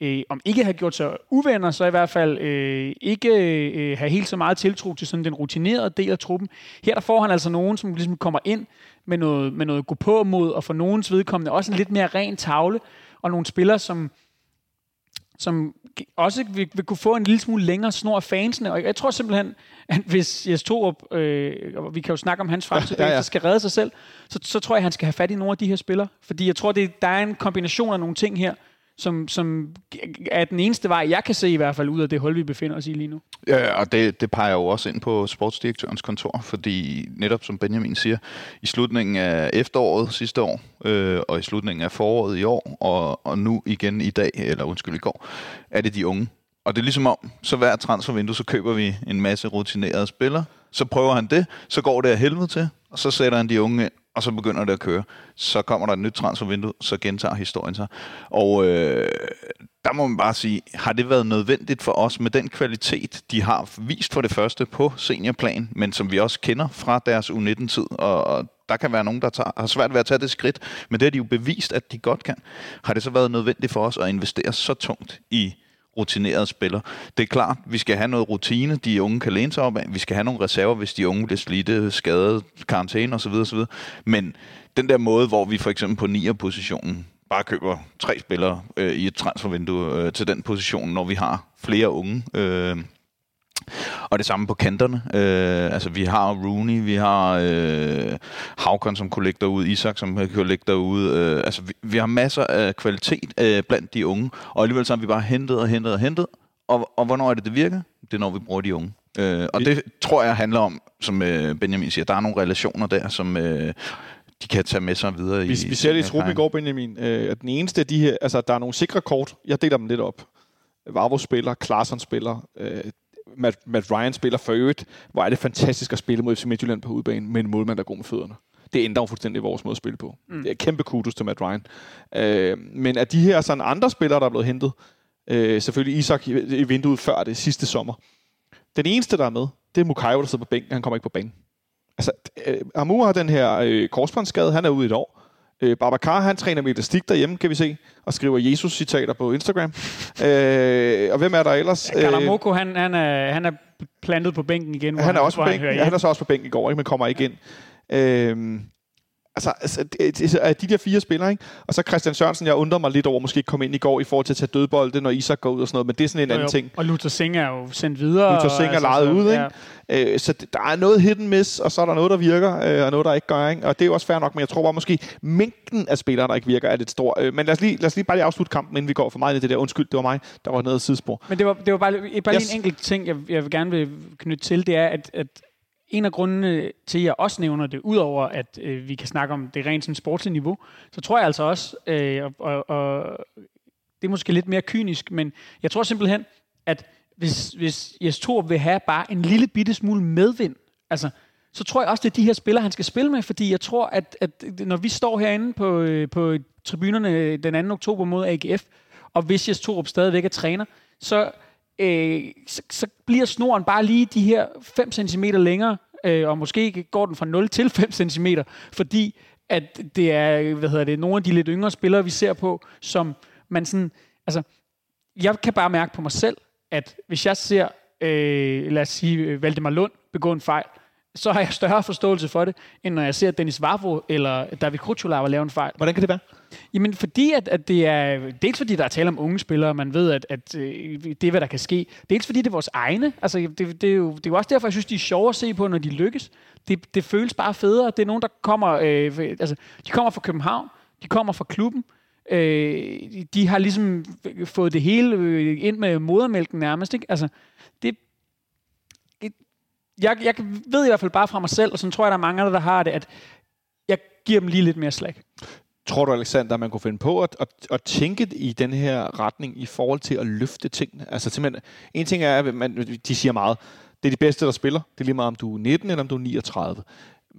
C: øh, om ikke have gjort sig uvenner, så i hvert fald øh, ikke øh, have helt så meget tiltro til sådan den rutinerede del af truppen. Her der får han altså nogen, som ligesom kommer ind med noget, med noget gå på mod, og for nogens vedkommende også en lidt mere ren tavle, og nogle spillere, som som også vil, vil kunne få en lille smule længere snor af fansene. Og jeg tror simpelthen, at hvis Jes Torup, øh, og vi kan jo snakke om hans fremtid, ja, ja, ja. skal redde sig selv, så, så tror jeg, at han skal have fat i nogle af de her spillere. Fordi jeg tror, det, der er en kombination af nogle ting her, som, som er den eneste vej, jeg kan se i hvert fald ud af det hul, vi befinder os i lige nu.
D: Ja, og det, det peger jo også ind på sportsdirektørens kontor, fordi netop som Benjamin siger, i slutningen af efteråret sidste år, øh, og i slutningen af foråret i år, og, og nu igen i dag, eller undskyld i går, er det de unge. Og det er ligesom om, så hver transfervindue, så køber vi en masse rutinerede spillere, så prøver han det, så går det af helvede til, og så sætter han de unge ind, og så begynder det at køre. Så kommer der et nyt transfervindue, så gentager historien sig. Og øh, der må man bare sige, har det været nødvendigt for os med den kvalitet, de har vist for det første på seniorplan, men som vi også kender fra deres U19-tid, og, og der kan være nogen, der tager, har svært ved at tage det skridt, men det har de jo bevist, at de godt kan. Har det så været nødvendigt for os at investere så tungt i rutinerede spillere. Det er klart, vi skal have noget rutine, de unge kan læne sig op af. Vi skal have nogle reserver, hvis de unge bliver slidte, øh, skadet, karantæne osv. osv. Men den der måde, hvor vi for eksempel på 9'er positionen bare køber tre spillere øh, i et transfervindue øh, til den position, når vi har flere unge. Øh, og det samme på kanterne. Øh, altså, vi har Rooney, vi har øh, Havkon, som lægge derud, Isak, som lægge derud. Øh, altså, vi, vi har masser af kvalitet øh, blandt de unge, og alligevel så har vi bare hentet og hentet og hentet. Og, og hvornår er det, det virker? Det er, når vi bruger de unge. Øh, og det tror jeg handler om, som øh, Benjamin siger, der er nogle relationer der, som... Øh, de kan tage med sig videre
B: vi, i... Vi ser det i truppen i går, Benjamin. Øh, at den eneste af de her... Altså, der er nogle sikre kort. Jeg deler dem lidt op. Varvo spiller, Klaarsson spiller, øh, Matt, Matt Ryan spiller for øvrigt. Hvor er det fantastisk at spille mod FC Midtjylland på udebane med en målmand, der går med fødderne. Det ændrer jo fuldstændig vores måde at spille på. Mm. Det er kæmpe kudos til Matt Ryan. Øh, men at de her sådan andre spillere, der er blevet hentet, øh, selvfølgelig Isak i vinduet før det sidste sommer, Den eneste, der er med, det er Mukayo, der sidder på bænken. Han kommer ikke på banen. Altså, øh, Amur har den her øh, korsbåndsskade. Han er ude i et år. Øh, Babacar, han træner med elastik derhjemme, kan vi se, og skriver Jesus-citater på Instagram. øh, og hvem er der ellers?
C: Kalamoko, han, han, er, han er plantet på bænken igen.
B: Han er han, også på bænken. Han, han er så også på bænken i går, ikke, men kommer ikke ind. Øh, altså, altså de der fire spillere, ikke? Og så Christian Sørensen, jeg undrer mig lidt over, måske ikke kom ind i går i forhold til at tage dødbolde, når Isak går ud og sådan noget, men det er sådan en jo, anden jo. ting.
C: Og Luther Singh er jo sendt videre.
B: Luther Singh er altså, lejet ud, ikke? Ja. Øh, så der er noget hidden miss, og så er der noget, der virker, øh, og noget, der ikke gør, ikke? Og det er jo også fair nok, men jeg tror bare måske, mængden af spillere, der ikke virker, er lidt stor. Øh, men lad os, lige, lad os lige bare lige afslutte kampen, inden vi går for meget i det der. Undskyld, det var mig, der var noget sidespor.
C: Men det var, det var bare, bare yes. en enkelt ting, jeg, jeg vil gerne vil knytte til, det er, at, at en af grundene til, at jeg også nævner det, udover at øh, vi kan snakke om det rent sådan sportslige niveau, så tror jeg altså også, øh, og, og, og det er måske lidt mere kynisk, men jeg tror simpelthen, at hvis, hvis Jes Torp vil have bare en lille bitte smule medvind, altså, så tror jeg også, det er de her spillere, han skal spille med, fordi jeg tror, at, at når vi står herinde på, øh, på tribunerne den 2. oktober mod AGF, og hvis Jes Torup stadigvæk er træner, så øh, så, så bliver snoren bare lige de her 5 cm længere, øh, og måske går den fra 0 til 5 cm, fordi at det er, hvad hedder det, nogle af de lidt yngre spillere, vi ser på, som man sådan, altså, jeg kan bare mærke på mig selv, at hvis jeg ser, øh, lad os sige, Valdemar Lund begå en fejl, så har jeg større forståelse for det, end når jeg ser Dennis Vavro eller David Krutulava lave en fejl.
B: Hvordan kan det være?
C: Jamen, fordi at, at det er... Dels fordi der er tale om unge spillere, man ved, at, at øh, det er, hvad der kan ske. Dels fordi det er vores egne. Altså, det, det, er jo, det er jo også derfor, jeg synes, de er sjove at se på, når de lykkes. Det, det føles bare federe. Det er nogen, der kommer... Øh, altså, de kommer fra København. De kommer fra klubben. Øh, de har ligesom fået det hele øh, ind med modermælken nærmest. Ikke? Altså, det, jeg, jeg ved i hvert fald bare fra mig selv, og så tror jeg, der er mange der har det, at jeg giver dem lige lidt mere slag.
B: Tror du, Alexander, man kunne finde på at, at, at tænke i den her retning i forhold til at løfte tingene? Altså simpelthen, en ting er, at man, de siger meget, det er de bedste, der spiller. Det er lige meget, om du er 19 eller om du er 39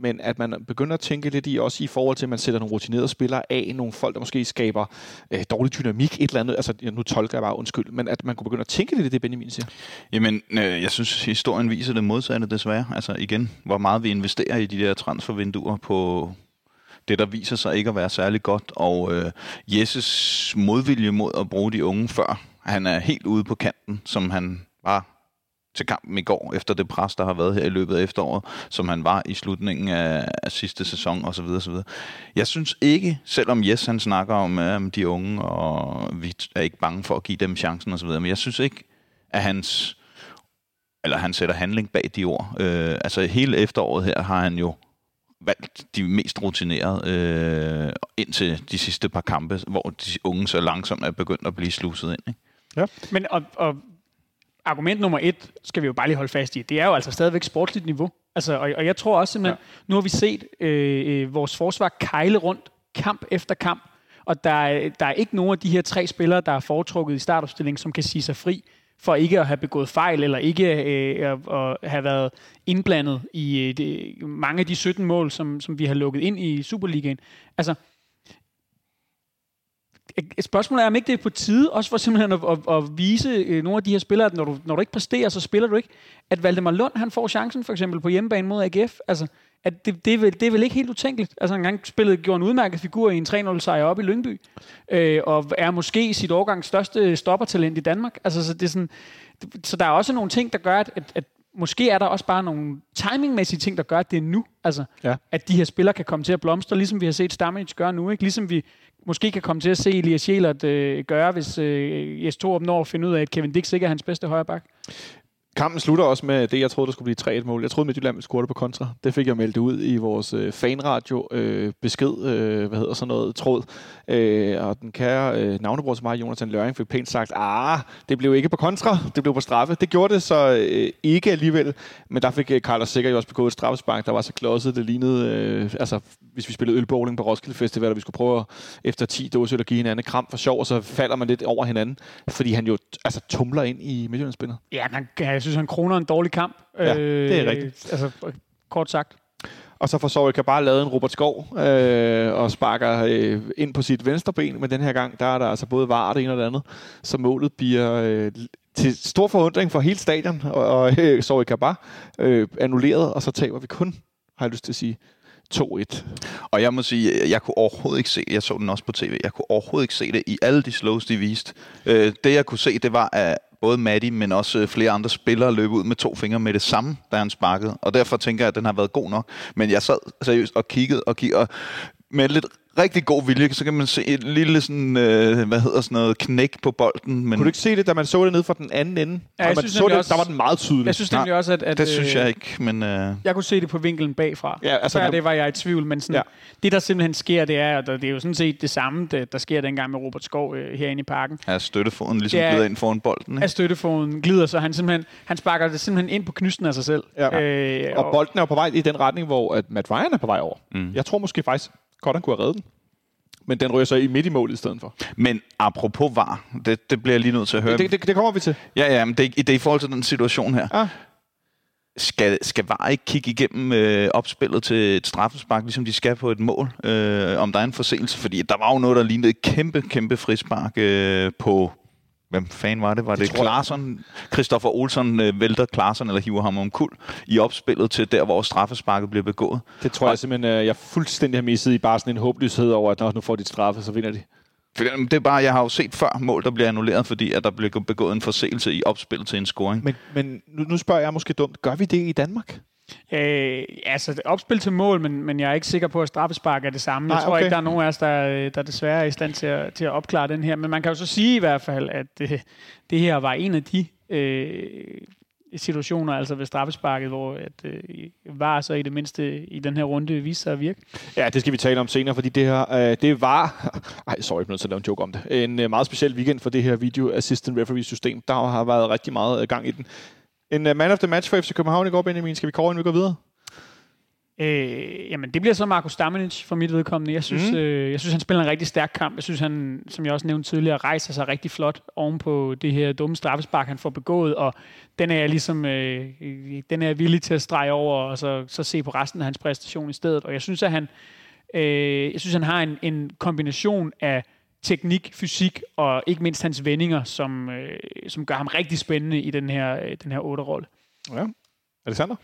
B: men at man begynder at tænke lidt i, også i forhold til, at man sætter nogle rutinerede spillere af, nogle folk, der måske skaber øh, dårlig dynamik, et eller andet, altså nu tolker jeg bare undskyld, men at man kunne begynde at tænke lidt i det, Benjamin siger.
D: Jamen, øh, jeg synes, historien viser det modsatte desværre. Altså igen, hvor meget vi investerer i de der transfervinduer på, det, der viser sig ikke at være særlig godt, og øh, Jesses modvilje mod at bruge de unge før, han er helt ude på kanten, som han var til kampen i går, efter det pres, der har været her i løbet af efteråret, som han var i slutningen af, af sidste sæson osv. osv. Jeg synes ikke, selvom Jes han snakker om øh, de unge, og vi er ikke bange for at give dem chancen osv., men jeg synes ikke, at hans eller han sætter handling bag de ord. Øh, altså hele efteråret her har han jo valgt de mest rutinerede øh, indtil de sidste par kampe, hvor de unge så langsomt er begyndt at blive sluset ind. Ikke?
C: Ja. Men og, og argument nummer et, skal vi jo bare lige holde fast i, det er jo altså stadigvæk sportsligt niveau. Altså, og, og jeg tror også simpelthen, ja. nu har vi set øh, øh, vores forsvar kejle rundt kamp efter kamp, og der er, der er ikke nogen af de her tre spillere, der er foretrukket i startopstillingen, som kan sige sig fri for ikke at have begået fejl, eller ikke øh, at, at have været indblandet i øh, de, mange af de 17 mål, som, som vi har lukket ind i Superligaen. Altså, Spørgsmålet er, om ikke det er på tide, også for simpelthen at, at, at vise øh, nogle af de her spillere, at når du, når du ikke præsterer, så spiller du ikke. At Valdemar Lund, han får chancen for eksempel på hjemmebane mod AGF. Altså, at det, det, er vel, det er vel ikke helt utænkeligt. Altså en gang spillet, gjorde en udmærket figur i en 3-0 sejr op i Lyngby, øh, og er måske sit årgangs største stoppertalent i Danmark. Altså, så, det er sådan, så der er også nogle ting, der gør, at, at, at måske er der også bare nogle timingmæssige ting, der gør, at det er nu. Altså, ja. at de her spillere kan komme til at blomstre, ligesom vi har set Stamage gøre nu. Ikke? Ligesom vi måske kan komme til at se Elias Sjælert øh, gøre, hvis øh, Jes Torup når at finde ud af, at Kevin Dix ikke er hans bedste højreback.
B: Kampen slutter også med det, jeg troede, der skulle blive 3-1 mål. Jeg troede, Midtjylland ville score det på kontra. Det fik jeg meldt ud i vores øh, fanradio øh, besked, øh, hvad hedder sådan noget, tråd. Øh, og den kære øh, navnebror til mig, Jonathan Løring, fik pænt sagt, ah, det blev ikke på kontra, det blev på straffe. Det gjorde det så øh, ikke alligevel, men der fik øh, Carlos Sikker jo også begået et straffespark, der var så klodset, det lignede, øh, altså hvis vi spillede ølbowling på Roskilde Festival, og vi skulle prøve at, efter 10 dåser at give hinanden kram for sjov, og så falder man lidt over hinanden, fordi han jo altså, tumler ind i Midtjyllandsspillet.
C: Ja, man, jeg synes, han kroner en dårlig kamp.
B: Ja, øh, det er rigtigt.
C: Altså, kort sagt.
B: Og så får Sorry kan bare lavet en Robert Skov øh, og sparker øh, ind på sit venstre ben, men den her gang, der er der altså både var det ene og det andet, så målet bliver øh, til stor forundring for hele stadion, og, og øh, Sorry Kabar øh, annulleret, og så taber vi kun, har jeg lyst til at sige, 2-1.
D: Og jeg må sige, jeg, kunne overhovedet ikke se, jeg så den også på tv, jeg kunne overhovedet ikke se det i alle de slows, de viste. Øh, det jeg kunne se, det var, at både Maddie, men også øh, flere andre spillere løb ud med to fingre med det samme, da han sparkede. Og derfor tænker jeg, at den har været god nok. Men jeg sad seriøst og kiggede og kiggede, og med lidt rigtig god vilje, så kan man se et lille sådan, øh, hvad hedder sådan noget, knæk på bolden. Men
B: Kunne du ikke se det, da man så det ned fra den anden ende?
C: Ja,
B: Ja,
C: jeg
B: man
C: synes
B: så det,
C: også-
B: der var den meget tydelig.
C: Jeg synes nemlig også, at, at
D: det synes
C: øh,
D: jeg ikke, men... Øh,
C: Jeg kunne se det på vinkelen bagfra.
B: Ja, altså,
C: Før det var jeg i tvivl, men sådan,
B: Ja.
C: ja. det der simpelthen sker, det er, og det er jo sådan set det samme, der, der sker dengang med Robert Skov øh, herinde i parken.
D: er støttefoden ligesom
C: Det er-
D: glider ind foran bolden, ikke?
C: At støttefoden glider, så han simpelthen han sparker det simpelthen ind på knysten af sig selv.
B: Ja.
C: Øh,
B: Og bolden er jo på vej i den retning, hvor at Matt Ryan er på vej over.
D: Mm.
B: Jeg tror måske faktisk godt, han kunne have reddet den. Men den ryger så i midt i målet i stedet for.
D: Men apropos var, det, det bliver jeg lige nødt til at høre.
B: Det, det, det kommer vi til.
D: Ja, ja, men det, det er i forhold til den situation her.
B: Ah.
D: Skal, skal VAR ikke kigge igennem øh, opspillet til et straffespark, ligesom de skal på et mål, øh, om der er en forseelse? Fordi der var jo noget, der lignede et kæmpe, kæmpe frispark øh, på... Hvem fanden var det? Var det,
B: Det.
D: Klaarsson? Christoffer Olsen øh, vælter Klaarsson eller hiver ham om kul i opspillet til der, hvor straffesparket bliver begået.
B: Det tror jeg simpelthen, øh, jeg fuldstændig har misset i bare sådan en håbløshed over, at når nu får de straffe, så vinder de.
D: For det er bare, jeg har jo set før mål, der bliver annulleret, fordi at der bliver begået en forseelse i opspillet til en scoring.
B: Men, men nu, nu spørger jeg måske dumt, gør vi det i Danmark?
C: Øh, altså, opspil til mål, men, men jeg er ikke sikker på, at straffespark er det samme.
B: Nej,
C: jeg tror
B: okay.
C: ikke, der er nogen af os, der, øh, der desværre er i stand til at, til at opklare den her. Men man kan jo så sige i hvert fald, at det, det her var en af de øh, situationer, altså ved straffesparket, hvor at, øh, var så i det mindste i den her runde viste sig at virke.
B: Ja, det skal vi tale om senere, fordi det her, øh, det var... Ej, sorry, jeg er nødt til at lave en joke om det. En øh, meget speciel weekend for det her Video Assistant Referee system. Der har været rigtig meget øh, gang i den. En uh, man of the match for FC København i går, Benjamin. Skal vi kåre, inden vi går videre?
C: Øh, jamen, det bliver så Marco Stamenic for mit vedkommende. Jeg synes,
B: Mm.
C: øh, jeg synes, han spiller en rigtig stærk kamp. Jeg synes, han, som jeg også nævnte tidligere, rejser sig rigtig flot oven på det her dumme straffespark, han får begået, og den er jeg ligesom, øh, den er jeg villig til at strege over, og så, så se på resten af hans præstation i stedet. Og jeg synes, at han, øh, jeg synes, han har en, en kombination af teknik, fysik og ikke mindst hans vendinger, som, øh, som gør ham rigtig spændende i den her, øh, den her otte rolle
B: Ja. Alexander?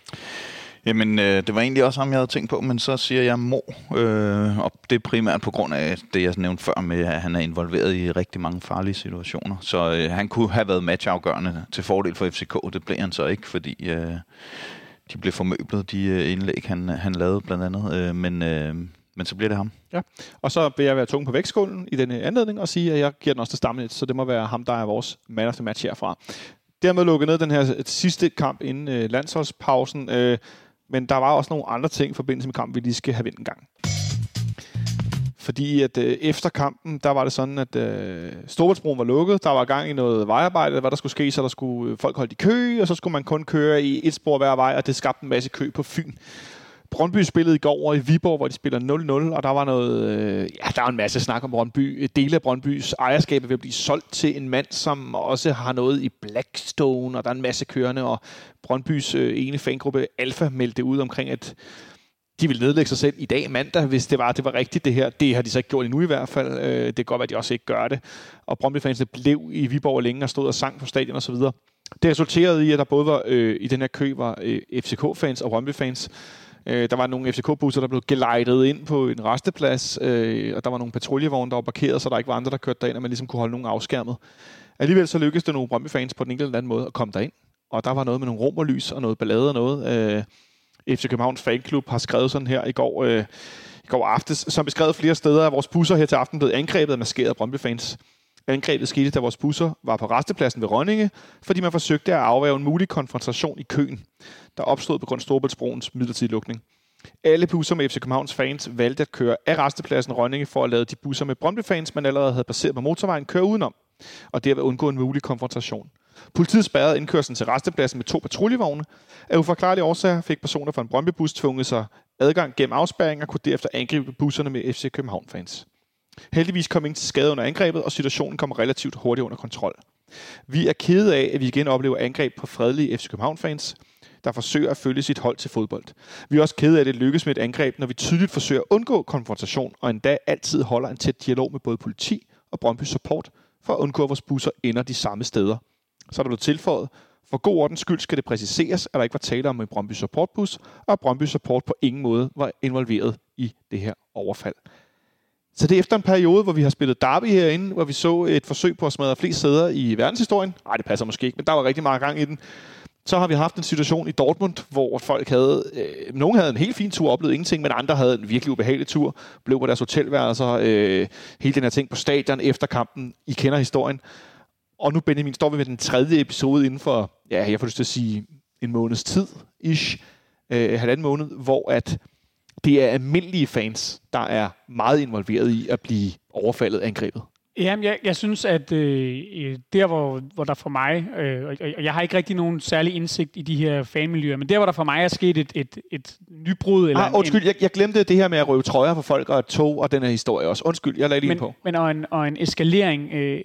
D: Jamen, øh, det var egentlig også ham, jeg havde tænkt på, men så siger jeg Mo, øh, og det er primært på grund af det, jeg nævnte før med, at han er involveret i rigtig mange farlige situationer. Så øh, han kunne have været matchafgørende til fordel for FCK, det blev han så ikke, fordi øh, de blev formøblet, de øh, indlæg, han, han lavede blandt andet, øh, men, øh, men så bliver det ham.
B: Ja, Og så vil jeg være tung på vægtskålen i denne anledning og sige, at jeg giver den også til Stamnit, så det må være ham, der er vores man of the match herfra. Dermed lukket ned den her øh, sidste kamp inden øh, landsholdspausen, øh, men der var også nogle andre ting i forbindelse med kampen, vi lige skal have vendt en gang. Fordi at øh, efter kampen, der var det sådan, at øh, Storbritannien var lukket. Der var gang i noget vejarbejde, hvad der skulle ske, så der skulle øh, folk holde i kø, og så skulle man kun køre i et spor hver vej, og det skabte en masse kø på Fyn. Brøndby spillede i går over i Viborg, hvor de spiller 0-0, og der var noget, øh, ja, der var en masse snak om Brøndby. Dele af Brøndbys ejerskab er ved at blive solgt til en mand, som også har noget i Blackstone, og der er en masse kørende, og Brøndbys øh, ene fangruppe Alfa meldte ud omkring, at de ville nedlægge sig selv i dag mandag, hvis det var, det var rigtigt det her. Det har de så ikke gjort endnu i hvert fald. Øh, det kan godt være, at de også ikke gør det. Og Brøndby-fansene blev i Viborg længe og stod og sang på stadion osv. Det resulterede i, at der både var øh, i den her kø var øh, FCK-fans og Brøndby-fans. Øh, der var nogle FCK-busser, der blev gelejtet ind på en resteplads, øh, og der var nogle patruljevogne, der var parkeret, så der ikke var andre, der kørte derind, og man ligesom kunne holde nogen afskærmet. Alligevel så lykkedes det nogle Brøndby-fans på den enkelte eller anden måde at komme derind. Og der var noget med nogle romerlys og noget ballade og noget. Øh, FC Københavns fanklub har skrevet sådan her i går, øh, i går aftes, som beskrevet flere steder, at vores busser her til aften blev angrebet af maskerede Brøndby-fans. Angrebet skete, da vores busser var på restepladsen ved Rønninge, fordi man forsøgte at afværge en mulig konfrontation i køen, der opstod på grund af Storbæltsbroens midlertidige lukning. Alle busser med FC Københavns fans valgte at køre af restepladsen Rønninge for at lade de busser med Brøndby-fans, man allerede havde passeret på motorvejen, køre udenom, og derved undgå en mulig konfrontation. Politiet spærrede indkørslen til restepladsen med to patruljevogne. Af uforklarlige årsager fik personer fra en Brøndby-bus tvunget sig adgang gennem afspærring og kunne derefter angribe busserne med FC København-fans. Heldigvis kom ingen til skade under angrebet, og situationen kom relativt hurtigt under kontrol. Vi er kede af, at vi igen oplever angreb på fredelige FC København-fans, der forsøger at følge sit hold til fodbold. Vi er også kede af, at det lykkes med et angreb, når vi tydeligt forsøger at undgå konfrontation, og endda altid holder en tæt dialog med både politi og Brøndby Support, for at undgå, at vores busser ender de samme steder. Så er der blevet tilføjet, for god ordens skyld skal det præciseres, at der ikke var tale om en Brøndby Supportbus, og at Brøndby Support på ingen måde var involveret i det her overfald. Så det er efter en periode, hvor vi har spillet derby herinde, hvor vi så et forsøg på at smadre flest sæder i verdenshistorien. Nej, det passer måske ikke, men der var rigtig meget gang i den. Så har vi haft en situation i Dortmund, hvor folk havde... Øh, nogen havde en helt fin tur, oplevede ingenting, men andre havde en virkelig ubehagelig tur. Blev på deres hotelværelser, øh, hele den her ting på stadion efter kampen. I kender historien. Og nu, Benjamin, står vi med den tredje episode inden for, ja, jeg får lyst til at sige, en måneds tid, ish, øh, halvanden måned, hvor at det er almindelige fans, der er meget involveret i at blive overfaldet angrebet.
C: Jamen, jeg, jeg synes, at øh, der, hvor, hvor der for mig, øh, og, og jeg har ikke rigtig nogen særlig indsigt i de her fanmiljøer, men der, hvor der for mig er sket et, et, et nybrud... Eller
B: ah, undskyld,
C: en,
B: jeg, jeg glemte det her med at røve trøjer på folk og tog og den her historie også. Undskyld, jeg lagde lige
C: men,
B: på.
C: Men og en, og en eskalering, øh,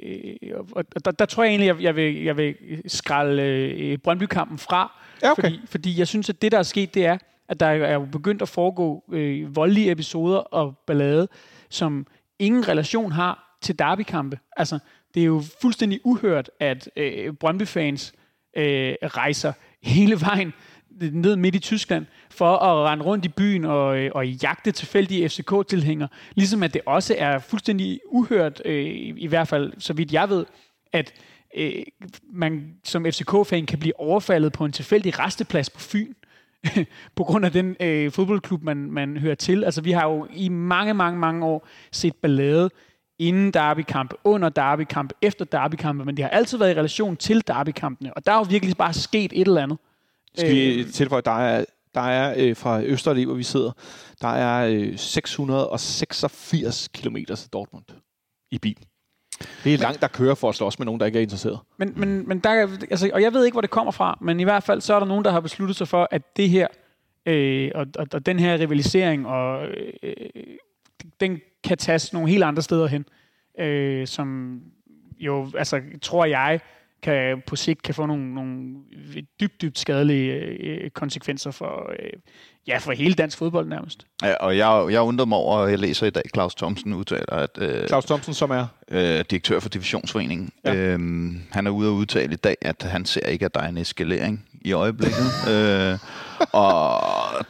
C: og der, der tror jeg egentlig, jeg, jeg, vil, jeg vil skralde øh, Brøndby-kampen fra,
B: Ja, okay.
C: fordi, fordi jeg synes, at det, der er sket, det er, at der er jo begyndt at foregå øh, voldelige episoder og ballade, som ingen relation har til derbykampe. Altså, det er jo fuldstændig uhørt, at øh, Brøndby-fans øh, rejser hele vejen ned midt i Tyskland for at rende rundt i byen og, øh, og jagte tilfældige FCK-tilhængere. Ligesom at det også er fuldstændig uhørt, øh, i hvert fald så vidt jeg ved, at øh, man som FCK-fan kan blive overfaldet på en tilfældig resteplads på Fyn. på grund af den øh, fodboldklub, man, man hører til. Altså, vi har jo i mange, mange, mange år set ballade inden derbykampe, under derbykampe, efter derbykampe, men det har altid været i relation til derbykampene, og der er jo virkelig bare sket et eller andet.
B: Skal vi tilføje, der er, der er øh, fra Østerlig, hvor vi sidder, der er øh, 686 km til Dortmund i bil. Det er langt, der kører for at slås med nogen, der ikke er interesseret.
C: Men, men, men der, altså, og jeg ved ikke, hvor det kommer fra, men i hvert fald så er der nogen, der har besluttet sig for, at det her, øh, og, og, og den her rivalisering, og øh, den kan tages nogle helt andre steder hen, øh, som jo, altså, tror jeg, kan på sigt kan få nogle, nogle dybt, dybt skadelige øh, konsekvenser for, øh, ja, for hele dansk fodbold nærmest.
D: Ja, og jeg, jeg undrer mig over, og jeg læser i dag, Claus Thomsen udtaler, at øh,
B: Claus Thomsen, som er...
D: øh, direktør for Divisionsforeningen,
B: Ja.
D: øhm, han er ude og udtale i dag, at han ser ikke, at der er en eskalering i øjeblikket. øh, og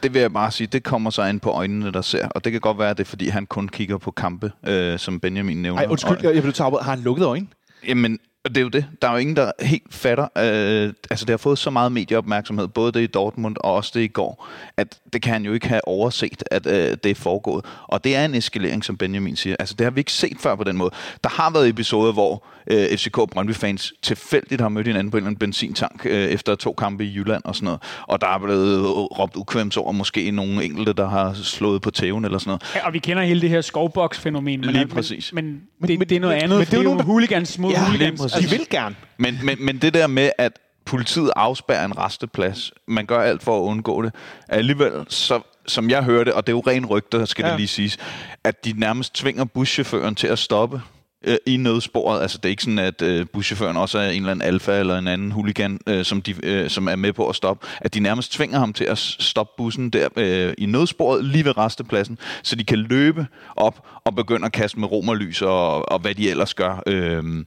D: det vil jeg bare sige, det kommer så ind på øjnene, der ser. Og det kan godt være, at det er, fordi han kun kigger på kampe, øh, som Benjamin nævner.
B: Ej, undskyld,
D: Og-
B: jeg, jeg blev taget Har han lukket øjne?
D: Jamen, og det er jo det. Der er jo ingen, der helt fatter. Øh, altså, det har fået så meget medieopmærksomhed, både det i Dortmund og også det i går, at det kan han jo ikke have overset, at øh, det er foregået. Og det er en eskalering, som Benjamin siger. Altså, det har vi ikke set før på den måde. Der har været episoder, hvor øh, FCK og Brøndby-fans tilfældigt har mødt hinanden på en eller anden benzintank øh, efter to kampe i Jylland og sådan noget. Og der er blevet råbt ukvemt over måske nogle enkelte, der har slået på tæven eller sådan noget.
C: Ja, og vi kender hele det her skovboks-fænomen. Men,
D: Lige
C: men-
D: præcis.
C: Men, men,
B: Men-
C: det,
B: men-
C: det er noget
B: men-
C: andet,
B: men det er jo nogen, der-
C: hooligans mod
B: Ja,
C: hooligans.
B: Altså, de vil gerne.
D: Men, men, men det der med, at politiet afspærrer en resteplads, man gør alt for at undgå det, alligevel, så, som jeg hørte, og det er jo ren rygter, skal ja. Det lige siges, at de nærmest tvinger buschaufføren til at stoppe øh, i nødsporet. Altså det er ikke sådan, at øh, buschaufføren også er en eller anden alfa eller en anden hooligan, øh, som, de, øh, som er med på at stoppe. At de nærmest tvinger ham til at stoppe bussen der øh, i nødsporet lige ved restepladsen, så de kan løbe op og begynde at kaste med romerlys og, og hvad de ellers gør. Øh,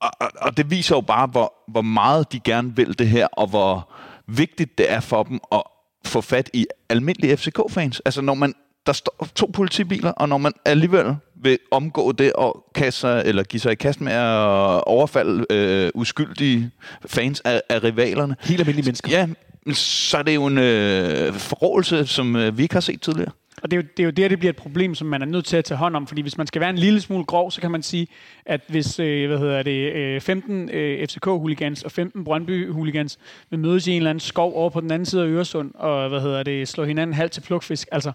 D: og, og, og det viser jo bare, hvor, hvor meget de gerne vil det her, og hvor vigtigt det er for dem at få fat i almindelige FCK-fans. Altså når man, der står to politibiler, og når man alligevel vil omgå det og kaste sig, eller give sig i kast med at overfalde øh, uskyldige fans af, af rivalerne.
B: Helt almindelige mennesker.
D: Ja, så er det jo en øh, forrådelse, som øh, vi ikke har set tidligere.
C: Og det er, jo, det er jo der, det bliver et problem, som man er nødt til at tage hånd om. Fordi hvis man skal være en lille smule grov, så kan man sige, at hvis øh, hvad hedder det, øh, 15 øh, FCK-hooligans og 15 Brøndby-hooligans vil mødes i en eller anden skov over på den anden side af Øresund, og hvad hedder det, slå hinanden halvt til plukfisk, altså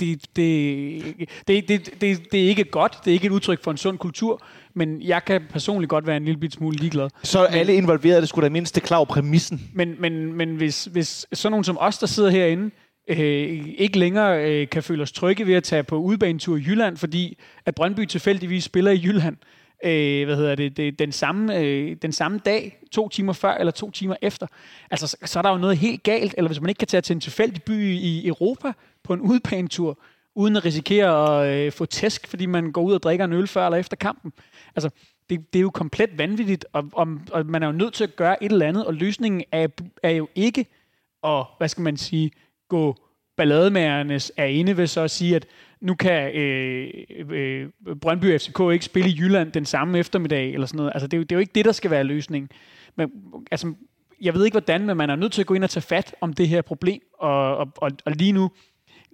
C: det, det, det, det, det, det er ikke godt, det er ikke et udtryk for en sund kultur, men jeg kan personligt godt være en lille bit smule ligeglad.
B: Så er alle involverede, skulle da mindst klar over præmissen.
C: Men, men, men hvis, hvis sådan nogen som os, der sidder herinde, øh, ikke længere øh, kan føle os trygge ved at tage på udbanetur i Jylland, fordi at Brøndby tilfældigvis spiller i Jylland, øh, hvad hedder det, det den, samme, øh, den samme dag, to timer før eller to timer efter, altså så, så er der jo noget helt galt, eller hvis man ikke kan tage til en tilfældig by i Europa på en udbanetur, uden at risikere at øh, få tæsk, fordi man går ud og drikker en øl før eller efter kampen. Altså, det, det er jo komplet vanvittigt, og, og, og man er jo nødt til at gøre et eller andet, og løsningen er, er jo ikke at, hvad skal man sige, gå ballademagernes er inde ved så at sige, at nu kan øh, øh, Brøndby FCK ikke spille i Jylland den samme eftermiddag, eller sådan noget. Altså, det er, jo, det er jo ikke det, der skal være løsningen. Men, altså, jeg ved ikke hvordan, men man er nødt til at gå ind og tage fat om det her problem, og, og, og, og lige nu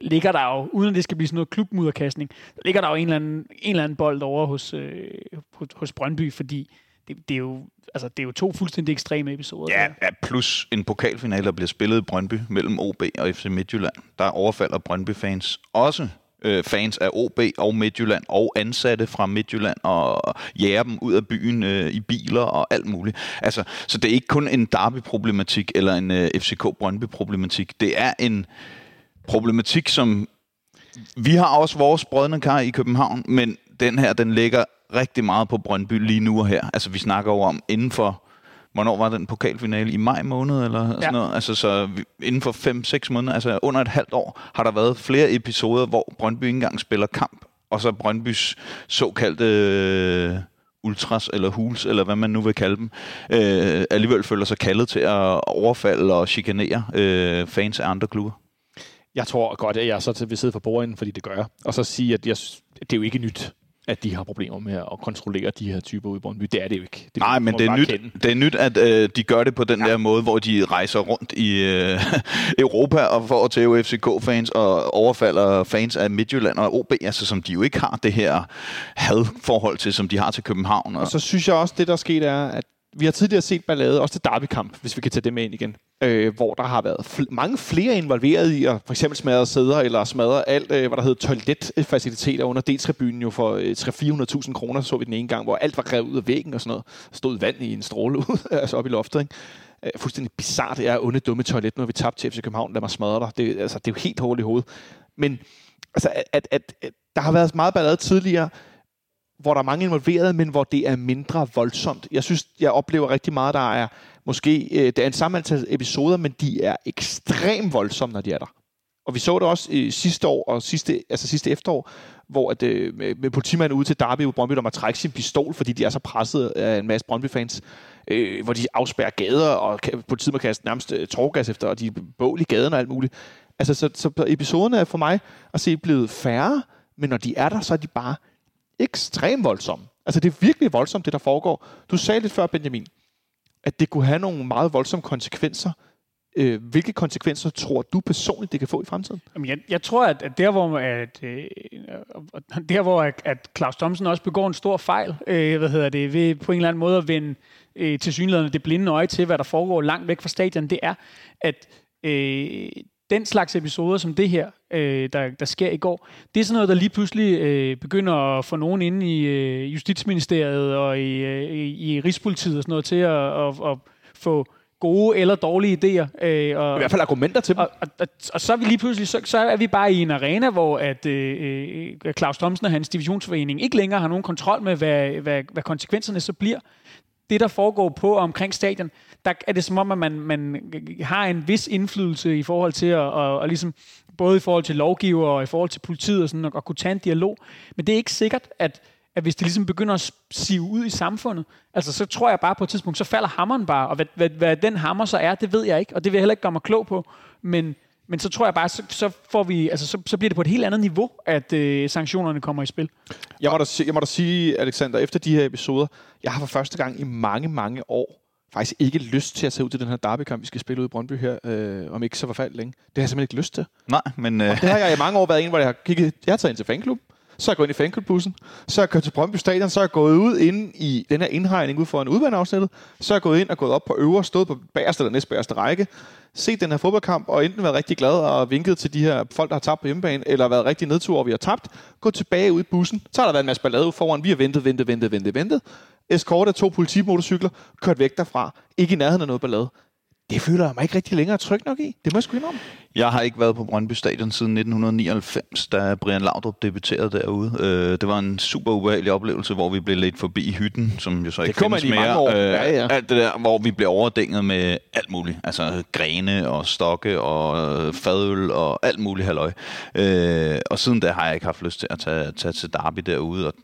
C: ligger der jo, uden at det skal blive sådan noget klubmudderkastning, der ligger der jo en eller anden, en eller anden bold over hos, øh, hos, hos Brøndby, fordi det, det, er jo, altså, det er jo to fuldstændig ekstreme episoder.
D: Ja, ja, plus en pokalfinale, der bliver spillet i Brøndby mellem OB og FC Midtjylland. Der overfalder Brøndby-fans også øh, fans af OB og Midtjylland og ansatte fra Midtjylland og jæger dem ud af byen øh, i biler og alt muligt. Altså, så det er ikke kun en derby-problematik eller en øh, FCK Brøndby-problematik. Det er en problematik, som vi har også vores brødne kar i København, men den her, den ligger rigtig meget på Brøndby lige nu og her. Altså, vi snakker jo om inden for Hvornår var den pokalfinale? I maj måned eller sådan ja. noget? Altså så inden for 5-6 måneder, altså under et halvt år, har der været flere episoder, hvor Brøndby ikke engang spiller kamp, og så Brøndbys såkaldte øh, ultras eller huls, eller hvad man nu vil kalde dem, øh, alligevel føler sig kaldet til at overfalde og chikanere øh, fans af andre klubber.
B: Jeg tror godt, at jeg så vil sidde for bordenden, fordi det gør jeg, og så sige, at jeg, det er jo ikke nyt at de har problemer med at kontrollere de her typer ude i Brøndby. Det er det jo ikke. Det
D: Nej, men det er, nyt, det er nyt, at øh, de gør det på den ja. der måde, hvor de rejser rundt i øh, Europa og får til FCK-fans og overfalder fans af Midtjylland og OB, altså som de jo ikke har det her hadforhold til, som de har til København.
B: Og, og så synes jeg også, det der er sket er, at vi har tidligere set ballade, også til derbykamp, hvis vi kan tage det med ind igen, øh, hvor der har været fl- mange flere involveret i at for eksempel smadre sæder eller smadre alt, øh, hvad der hedder toiletfaciliteter under D-tribunen jo for øh, 300-400.000 kroner, så vi den ene gang, hvor alt var revet ud af væggen og sådan noget. Stod vand i en stråle ud, altså op i loftet, ikke? Øh, fuldstændig bizart, det er onde, dumme toilet, når vi tabte til FC København, lad mig smadre dig. Det, altså, det er jo helt hårdt i hovedet. Men altså, at, at, at, at der har været meget ballade tidligere, hvor der er mange involveret, men hvor det er mindre voldsomt. Jeg synes, jeg oplever rigtig meget, der er måske, øh, det er en samme antal episoder, men de er ekstremt voldsomme, når de er der. Og vi så det også øh, sidste år, og sidste, altså sidste efterår, hvor at, øh, med, med politimanden ude til Derby i Brøndby, der må trække sin pistol, fordi de er så presset af en masse Brøndby-fans, øh, hvor de afspærrer gader, og politiet må kaste nærmest øh, tårgas efter, og de er bål i gaden og alt muligt. Altså, så, så episoderne er for mig at se blevet færre, men når de er der, så er de bare ekstremt voldsomme. Altså, det er virkelig voldsomt, det der foregår. Du sagde lidt før, Benjamin, at det kunne have nogle meget voldsomme konsekvenser. Øh, hvilke konsekvenser tror du personligt, det kan få i fremtiden?
C: Jamen, jeg, jeg tror, at, at der, hvor, at, øh, øh der, hvor at, at Claus Thomsen også begår en stor fejl, øh, hvad hedder det, ved på en eller anden måde at vende øh, til synligheden det blinde øje til, hvad der foregår langt væk fra stadion, det er, at øh, den slags episoder som det her, øh, der, der sker i går, det er sådan noget, der lige pludselig øh, begynder at få nogen inde i øh, Justitsministeriet og i, øh, i Rigspolitiet og sådan noget til at, at, at få gode eller dårlige idéer.
B: Øh, og, I hvert fald argumenter til dem.
C: Og, og, og, og så er vi lige pludselig, så, så er vi bare i en arena, hvor at øh, øh Claus Thomsen og hans divisionsforening ikke længere har nogen kontrol med, hvad, hvad, hvad konsekvenserne så bliver. Det, der foregår på og omkring stadion, der er det som om, at man, man har en vis indflydelse i forhold til at, og, og ligesom, både i forhold til lovgiver og i forhold til politiet og sådan, og, at kunne tage en dialog. Men det er ikke sikkert, at, at hvis det ligesom begynder at sive ud i samfundet, altså så tror jeg bare på et tidspunkt, så falder hammeren bare, og hvad, hvad, hvad den hammer så er, det ved jeg ikke, og det vil jeg heller ikke gøre mig klog på, men, men så tror jeg bare, så, så, får vi, altså, så, så bliver det på et helt andet niveau, at øh, sanktionerne kommer i spil.
B: Jeg må, da, jeg må da sige, Alexander, efter de her episoder, jeg har for første gang i mange, mange år faktisk ikke lyst til at tage ud til den her derbykamp, vi skal spille ud i Brøndby her, øh, om ikke så forfærdeligt længe. Det har jeg simpelthen ikke lyst til.
D: Nej, men...
B: Øh... Og det har jeg i mange år været en, hvor jeg har kigget... Jeg har taget ind til fanklub, så er jeg gået ind i fanklubbussen, så er jeg kørt til Brøndby Stadion, så er jeg gået ud ind i den her indhegning ud for en udbaneafsnittet, så er jeg gået ind og gået op på øvre, stået på bagerste eller næstbagerste række, set den her fodboldkamp, og enten været rigtig glad og vinket til de her folk, der har tabt på hjemmebane, eller været rigtig nedtur, og vi har tabt, gå tilbage ud i bussen, så har der været en masse ballade foran, vi har ventet, ventet, ventet, ventet, ventet, eskort af to politimotorcykler, kørt væk derfra, ikke i nærheden af noget ballade det føler jeg mig ikke rigtig længere tryg nok i. Det må jeg sgu indrømme.
D: Jeg har ikke været på Brøndby Stadion siden 1999, da Brian Laudrup debuterede derude. Øh, det var en super ubehagelig oplevelse, hvor vi blev lidt forbi hytten, som jo så ikke det findes mere.
B: Øh, ja, ja.
D: Alt det der, hvor vi blev overdænget med alt muligt. Altså grene og stokke og fadøl og alt muligt halløj. Øh, og siden da har jeg ikke haft lyst til at tage, tage til Derby derude, og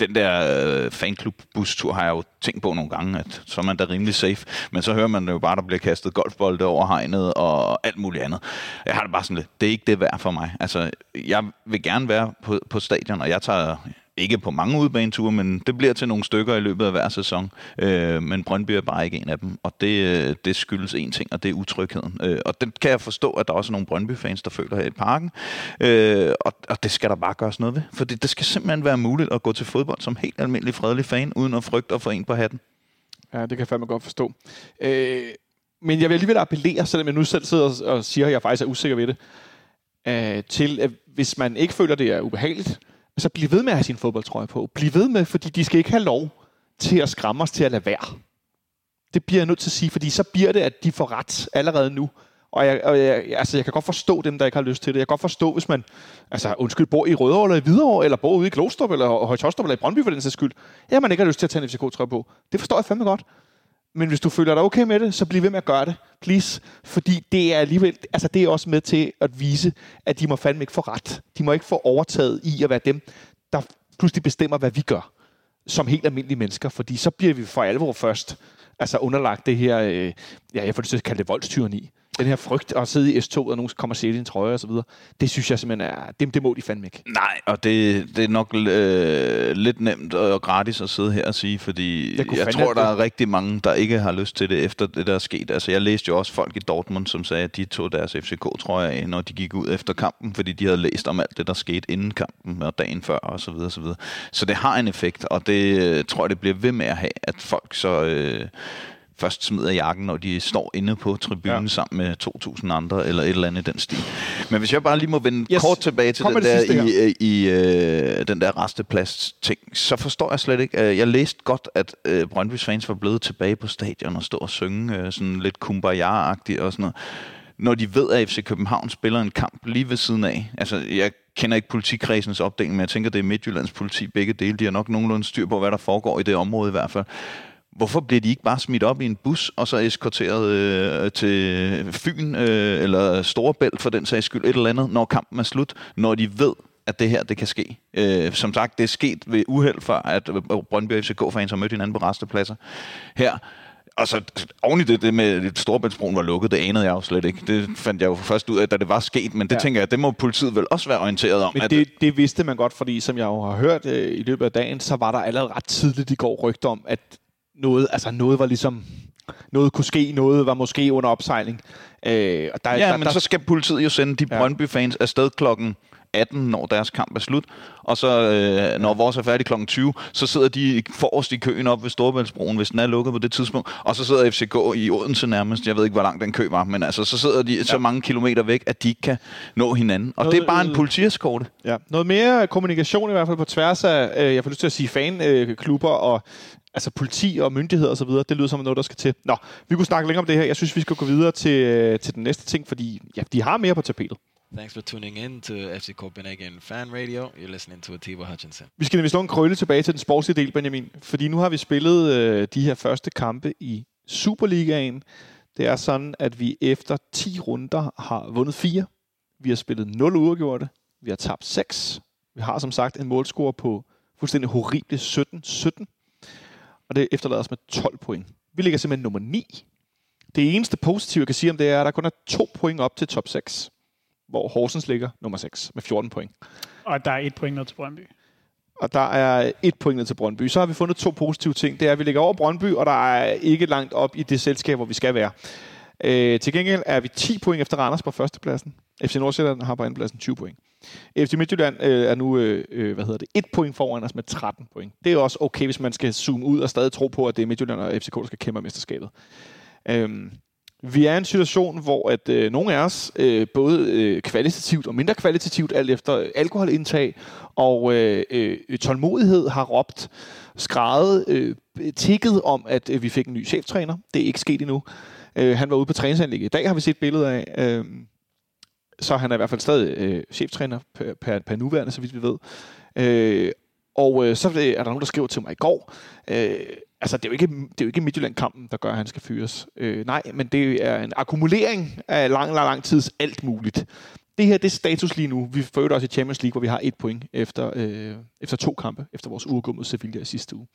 D: den der øh, fanklub-bustur har jeg jo tænkt på nogle gange, at så er man da rimelig safe. Men så hører man jo bare, der bliver kastet golfbolde over hegnet og alt muligt andet. Jeg har det bare sådan lidt, det er ikke det værd for mig. Altså, jeg vil gerne være på, på stadion, og jeg tager ikke på mange udbaneture, men det bliver til nogle stykker i løbet af hver sæson. Øh, men Brøndby er bare ikke en af dem, og det, øh, det skyldes en ting, og det er utrygheden. Øh, og det kan jeg forstå, at der også er nogle Brøndby-fans, der føler her i parken, øh, og, og det skal der bare gøres noget ved. For det, det skal simpelthen være muligt at gå til fodbold som helt almindelig fredelig fan, uden at frygte at få en på hatten.
B: Ja, det kan jeg fandme godt forstå. Øh, men jeg vil alligevel appellere, selvom jeg nu selv sidder og siger, at jeg faktisk er usikker ved det, øh, til at hvis man ikke føler, det er ubehageligt, så bliv ved med at have sin fodboldtrøje på. Bliv ved med, fordi de skal ikke have lov til at skræmme os til at lade være. Det bliver jeg nødt til at sige, fordi så bliver det, at de får ret allerede nu. Og jeg, og jeg, altså, jeg kan godt forstå dem, der ikke har lyst til det. Jeg kan godt forstå, hvis man altså, undskyld, bor i Rødovre eller i Hvidovre, eller bor ude i Glostrup, eller Højtostrup, eller i Brøndby for den sags skyld. Ja, man ikke har lyst til at tage en FCK-trøje på. Det forstår jeg fandme godt. Men hvis du føler dig okay med det, så bliv ved med at gøre det. Please. Fordi det er alligevel, altså det er også med til at vise, at de må fandme ikke få ret. De må ikke få overtaget i at være dem, der pludselig bestemmer, hvad vi gør som helt almindelige mennesker. Fordi så bliver vi for alvor først altså underlagt det her, øh, ja, jeg får det til at kalde det voldstyreni den her frygt at sidde i S2, og nogen kommer og se din trøje og så videre, det synes jeg simpelthen er, det, det må de fandme ikke.
D: Nej, og det, det er nok øh, lidt nemt og gratis at sidde her og sige, fordi jeg, jeg tror, der er rigtig mange, der ikke har lyst til det efter det, der er sket. Altså, jeg læste jo også folk i Dortmund, som sagde, at de tog deres FCK-trøje af, når de gik ud efter kampen, fordi de havde læst om alt det, der skete inden kampen og dagen før og så videre, så videre. Så det har en effekt, og det øh, tror jeg, det bliver ved med at have, at folk så... Øh, først smider jakken, når de står inde på tribunen ja. sammen med 2.000 andre, eller et eller andet i den stil. Men hvis jeg bare lige må vende yes. kort tilbage til den der, i, i, i øh, den der resteplads-ting, så forstår jeg slet ikke. Øh, jeg læste godt, at øh, Brøndby's fans var blevet tilbage på stadion og stod og synge øh, sådan lidt kumbaya-agtigt og sådan noget når de ved, at FC København spiller en kamp lige ved siden af. Altså, jeg kender ikke politikredsens opdeling, men jeg tænker, det er Midtjyllands politi begge dele. De har nok nogenlunde styr på, hvad der foregår i det område i hvert fald. Hvorfor bliver de ikke bare smidt op i en bus, og så eskorteret øh, til Fyn øh, eller Storebælt for den sags skyld, et eller andet, når kampen er slut, når de ved, at det her det kan ske. Øh, som sagt, det er sket ved uheld for, at Brøndby FCK-fans har mødt hinanden på restepladser. Her og så oven i det, det med at Storbæltsbroen var lukket, det anede jeg jo slet ikke. Det fandt jeg jo først ud af, da det var sket, men det ja. tænker jeg, det må politiet vel også være orienteret om.
B: Men
D: at
B: det, det vidste man godt, fordi som jeg jo har hørt øh, i løbet af dagen, så var der allerede ret tidligt i går rygter om, at noget, altså noget var ligesom noget kunne ske, noget var måske under opsejling.
D: Øh, og der, ja, der, men der, så skal politiet jo sende de ja. Brøndby-fans afsted klokken 18, når deres kamp er slut. Og så, øh, når vores er færdig kl. 20, så sidder de forrest i køen op ved Storbæltsbroen, hvis den er lukket på det tidspunkt. Og så sidder FCK i Odense nærmest. Jeg ved ikke, hvor lang den kø var, men altså, så sidder de ja. så mange kilometer væk, at de ikke kan nå hinanden. Og noget, det er bare en politieskorte.
B: Ja. Noget mere kommunikation i hvert fald på tværs af, øh, jeg får lyst til at sige fanklubber og altså politi og myndigheder osv., det lyder som noget, der skal til. Nå, vi kunne snakke længere om det her. Jeg synes, vi skal gå videre til, øh, til den næste ting, fordi ja, de har mere på tapetet.
E: Thanks for tuning in to FC Copenhagen Fan Radio. You're listening to Atiba Hutchinson.
B: Vi skal nemlig slå en krølle tilbage til den sportslige del, Benjamin. Fordi nu har vi spillet øh, de her første kampe i Superligaen. Det er sådan, at vi efter 10 runder har vundet 4. Vi har spillet 0 uafgjorte. Vi har tabt 6. Vi har som sagt en målscore på fuldstændig horrible 17-17 og det efterlader os med 12 point. Vi ligger simpelthen nummer 9. Det eneste positive, jeg kan sige om det, er, at der kun er to point op til top 6, hvor Horsens ligger nummer 6 med 14 point.
C: Og der er et point ned til Brøndby.
B: Og der er et point ned til Brøndby. Så har vi fundet to positive ting. Det er, at vi ligger over Brøndby, og der er ikke langt op i det selskab, hvor vi skal være. Øh, til gengæld er vi 10 point efter Randers på førstepladsen. FC Nordsjælland har på andenpladsen 20 point. FC Midtjylland øh, er nu øh, øh hvad hedder det, 1 point foran os med 13 point. Det er også okay, hvis man skal zoome ud og stadig tro på, at det er Midtjylland og FCK, der skal kæmpe mesterskabet. Øhm, vi er i en situation, hvor at øh, nogle af os, øh, både øh, kvalitativt og mindre kvalitativt, alt efter alkoholindtag og øh, øh, tålmodighed, har råbt, skrevet, øh, tikket om, at øh, vi fik en ny cheftræner. Det er ikke sket endnu. Øh, han var ude på træningsanlægget i dag, har vi set billeder af. Øh, så han er i hvert fald stadig øh, cheftræner per, per, per nuværende, så vidt vi ved. Øh, og øh, så er der nogen, der skriver til mig i går, øh, altså det er jo ikke, det er jo ikke Midtjylland-kampen, der gør, at han skal fyres. Øh, nej, men det er en akkumulering af lang, lang, lang tids alt muligt. det her det er status lige nu. Vi fører også i Champions League, hvor vi har et point efter, øh, efter to kampe, efter vores uafgå mod Sevilla i sidste uge.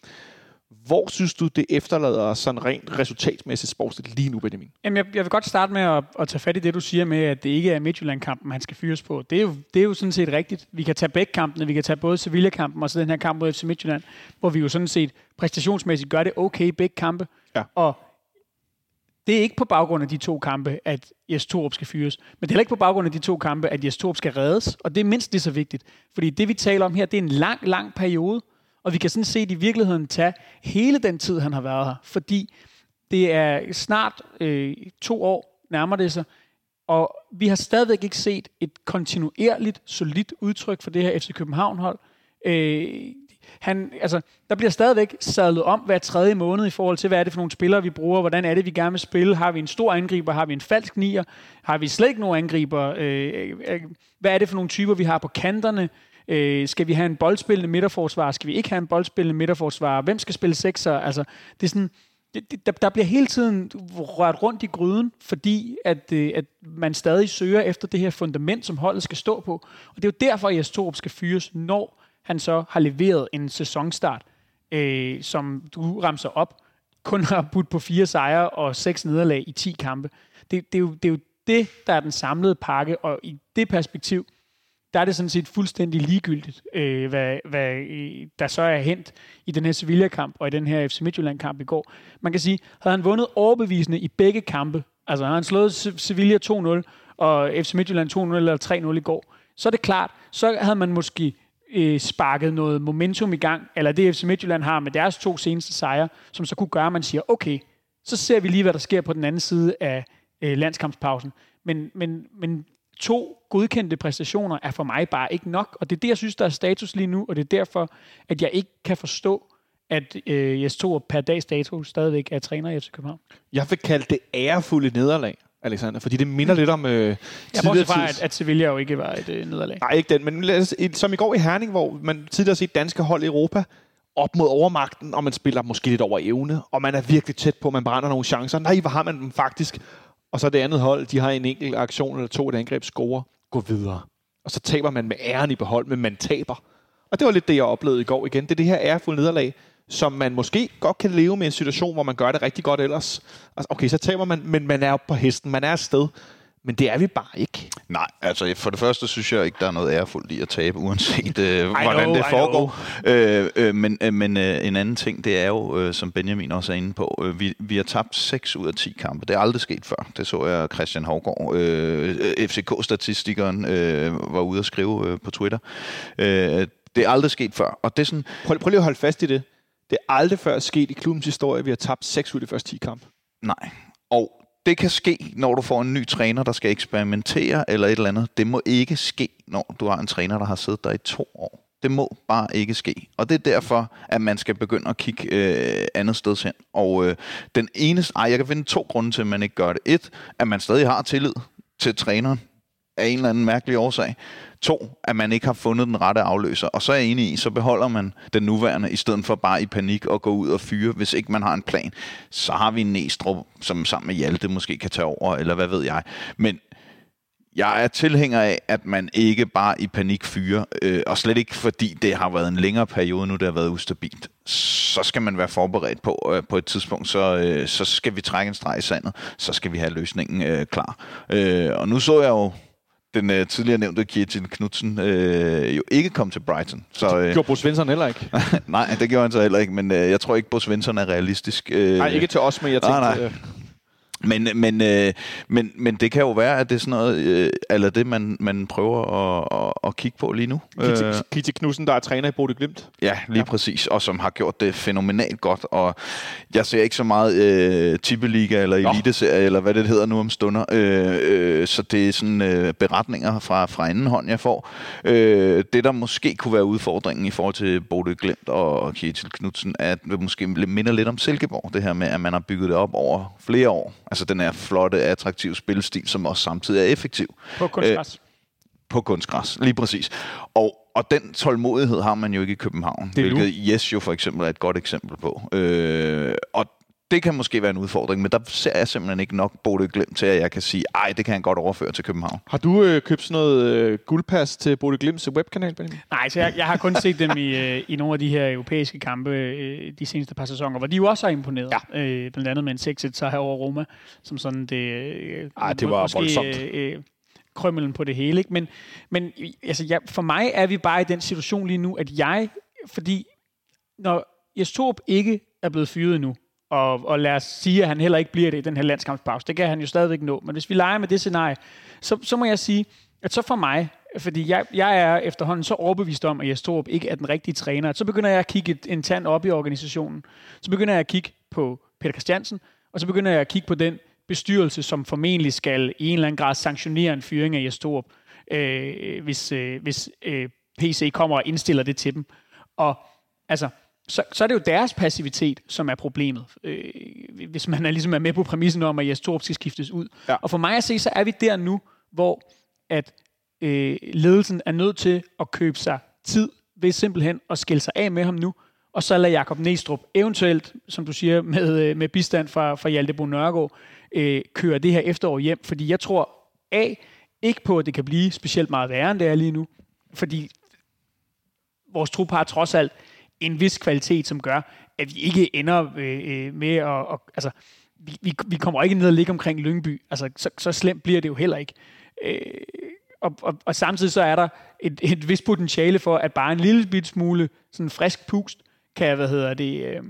B: Hvor synes du, det efterlader sådan rent resultatmæssigt sportsligt lige nu, Benjamin?
C: Jamen, jeg, jeg vil godt starte med at, at tage fat i det, du siger med, at det ikke er Midtjylland-kampen, han skal fyres på. Det er, jo, det er jo sådan set rigtigt. Vi kan tage begge kampene. Vi kan tage både Sevilla-kampen og så den her kamp mod FC Midtjylland, hvor vi jo sådan set præstationsmæssigt gør det okay begge kampe.
B: Ja.
C: Og det er ikke på baggrund af de to kampe, at Jes Torup skal fyres. Men det er heller ikke på baggrund af de to kampe, at Jes Torup skal reddes. Og det er mindst lige så vigtigt. Fordi det, vi taler om her, det er en lang, lang periode. Og vi kan sådan set i virkeligheden tage hele den tid, han har været her. Fordi det er snart øh, to år, nærmer det sig. Og vi har stadigvæk ikke set et kontinuerligt, solidt udtryk for det her FC København-hold. Øh, han, altså, der bliver stadigvæk sadlet om hver tredje måned i forhold til, hvad er det for nogle spillere, vi bruger, hvordan er det, vi gerne vil spille, har vi en stor angriber, har vi en falsk nier, har vi slet ikke nogen angriber, øh, øh, hvad er det for nogle typer, vi har på kanterne, øh, skal vi have en boldspillende midterforsvar, skal vi ikke have en boldspillende midterforsvar, hvem skal spille sekser, altså, det er sådan, det, det, der, der bliver hele tiden rørt rundt i gryden, fordi at, øh, at man stadig søger efter det her fundament, som holdet skal stå på. Og det er jo derfor, at Jes Torup skal fyres, når han så har leveret en sæsonstart, øh, som du ramser op, kun har budt på fire sejre og seks nederlag i 10 kampe. Det, det, er jo, det er jo det, der er den samlede pakke, og i det perspektiv, der er det sådan set fuldstændig ligegyldigt, øh, hvad, hvad øh, der så er hent i den her Sevilla-kamp og i den her FC Midtjylland-kamp i går. Man kan sige, havde han vundet overbevisende i begge kampe, altså havde han slået Sevilla 2-0 og FC Midtjylland 2-0 eller 3-0 i går, så er det klart, så havde man måske øh, sparket noget momentum i gang, eller det FC Midtjylland har med deres to seneste sejre, som så kunne gøre, at man siger, okay, så ser vi lige, hvad der sker på den anden side af øh, landskampspausen. Men, men, men to godkendte præstationer er for mig bare ikke nok, og det er det, jeg synes, der er status lige nu, og det er derfor, at jeg ikke kan forstå, at øh, Jes Torup per dags dato stadigvæk er træner i FC København.
B: Jeg vil kalde det ærefulde nederlag. Alexander, fordi det minder lidt om øh,
C: Jeg bortset fra, at, at Sevilla jo ikke var et øh, nederlag.
B: Nej, ikke den, men os, som i går i Herning, hvor man tidligere har set danske hold i Europa op mod overmagten, og man spiller måske lidt over evne, og man er virkelig tæt på, man brænder nogle chancer. Nej, hvor har man dem faktisk? Og så det andet hold, de har en enkelt aktion eller to et angreb, score, gå videre. Og så taber man med æren i behold, men man taber. Og det var lidt det, jeg oplevede i går igen. Det er det her ærefulde nederlag, som man måske godt kan leve med en situation, hvor man gør det rigtig godt ellers. Altså, okay, så taber man, men man er på hesten, man er afsted. Men det er vi bare ikke.
D: Nej, altså for det første synes jeg ikke, der er noget ærefuldt i at tabe, uanset øh, hvordan
B: know,
D: det foregår. Øh, øh, men øh, men øh, en anden ting, det er jo, øh, som Benjamin også er inde på, øh, vi, vi har tabt 6 ud af 10 kampe. Det er aldrig sket før. Det så jeg Christian Hovgaard, øh, FCK-statistikeren, øh, var ude at skrive øh, på Twitter. Øh, det er aldrig sket før. Og det er sådan,
B: Prøv, prøv lige at holde fast i det. Det er aldrig før sket i klubbens historie, at vi har tabt 6 ud af de første 10 kampe.
D: Nej. Og det kan ske, når du får en ny træner, der skal eksperimentere eller et eller andet. Det må ikke ske, når du har en træner, der har siddet der i to år. Det må bare ikke ske. Og det er derfor, at man skal begynde at kigge øh, andet sted hen. Og øh, den eneste... Ej, jeg kan finde to grunde til, at man ikke gør det. Et, at man stadig har tillid til træneren af en eller anden mærkelig årsag. To, at man ikke har fundet den rette afløser. Og så er jeg enig i, så beholder man den nuværende, i stedet for bare i panik at gå ud og fyre, hvis ikke man har en plan. Så har vi en Næstrup, som sammen med Hjalte måske kan tage over, eller hvad ved jeg. Men jeg er tilhænger af, at man ikke bare i panik fyrer, øh, og slet ikke fordi det har været en længere periode nu, det har været ustabilt. Så skal man være forberedt på, øh, på et tidspunkt, så, øh, så skal vi trække en streg i sandet, så skal vi have løsningen øh, klar. Øh, og nu så jeg jo den øh, tidligere nævnte Kjetil Knudsen øh, jo ikke kom til Brighton. Så, øh,
B: Gjorde Bo Svensson heller ikke.
D: nej, det gjorde han så heller ikke, men øh, jeg tror ikke, Bo Svensson er realistisk. Øh,
B: Nej, ikke til os, men jeg tænkte...
D: Nej, nej.
B: øh,
D: men, men, øh, men, men det kan jo være, at det er sådan noget, øh, eller det, man, man prøver at, at, at kigge på lige nu. Øh,
B: Kitty Knudsen, der er træner i Bodø Glimt.
D: ja, lige ja. præcis, og som har gjort det fænomenalt godt. Og jeg ser ikke så meget øh, Tippeliga eller. Eliteserie, eller hvad det hedder nu om stunder. Øh, øh, så det er sådan øh, beretninger fra, fra anden hånd, jeg får. Øh, det, der måske kunne være udfordringen i forhold til Bodø Glimt og Kjetil Knudsen, at det måske minder lidt om Silkeborg, det her med, at man har bygget det op over flere år. Altså den her flotte, attraktive spillestil, som også samtidig er effektiv
C: På kunstgræs.
D: på kunstgræs, lige præcis. Og, og den tålmodighed har man jo ikke i København,
B: Det er
D: hvilket Yes jo for eksempel er et godt eksempel på. Øh, og det kan måske være en udfordring, men der ser jeg simpelthen ikke nok Bodø Glimt til, at jeg kan sige, ej, det kan han godt overføre til København.
B: Har du øh, købt sådan noget øh, guldpas til Bodø Glimts webkanal, Benjamin?
C: Nej, så jeg, jeg har kun set dem i, øh, i nogle af de her europæiske kampe øh, de seneste par sæsoner, hvor de jo også har imponeret. Ja. Øh, blandt andet med en 6 så her over Roma, som sådan det... Øh,
B: Ej, det var
C: måske,
B: voldsomt.
C: Øh, øh, krømmelen på det hele. Ikke? Men, men altså, jeg, for mig er vi bare i den situation lige nu, at jeg, fordi når Jes Torp ikke er blevet fyret endnu, og, og lad os sige, at han heller ikke bliver det i den her landskampspause, det kan han jo stadigvæk nå, men hvis vi leger med det scenarie, så, så må jeg sige, at så for mig, fordi jeg, jeg er efterhånden så overbevist om, at Jes Torup ikke er den rigtige træner, at så begynder jeg at kigge et, en tand op i organisationen. Så begynder jeg at kigge på Peter Christiansen, og så begynder jeg at kigge på den bestyrelse, som formentlig skal i en eller anden grad sanktionere en fyring af Jes Torup, øh, hvis, øh, hvis øh, PC kommer og indstiller det til dem. Og altså, så, så er det jo deres passivitet, som er problemet. Øh, hvis man er, ligesom er med på præmissen om, at Jes Torp skal skiftes ud.
B: Ja.
C: Og for mig at se, så er vi der nu, hvor at øh, ledelsen er nødt til at købe sig tid ved simpelthen at skille sig af med ham nu, og så lade Jakob Næstrup eventuelt, som du siger, med, øh, med bistand fra, fra Hjalte Bo Nørgaard, øh, køre det her efterår hjem. Fordi jeg tror, A, ikke på, at det kan blive specielt meget værre, end det er lige nu. Fordi vores trup har trods alt en vis kvalitet, som gør, at vi ikke ender øh, øh med at... Og, altså, vi, vi, vi kommer ikke ned og ligge omkring Lyngby. Altså, så, så slemt bliver det jo heller ikke. Øh, og, og, og samtidig så er der et, et vis potentiale for, at bare en lille bit smule sådan frisk pust kan, hvad hedder det, øh,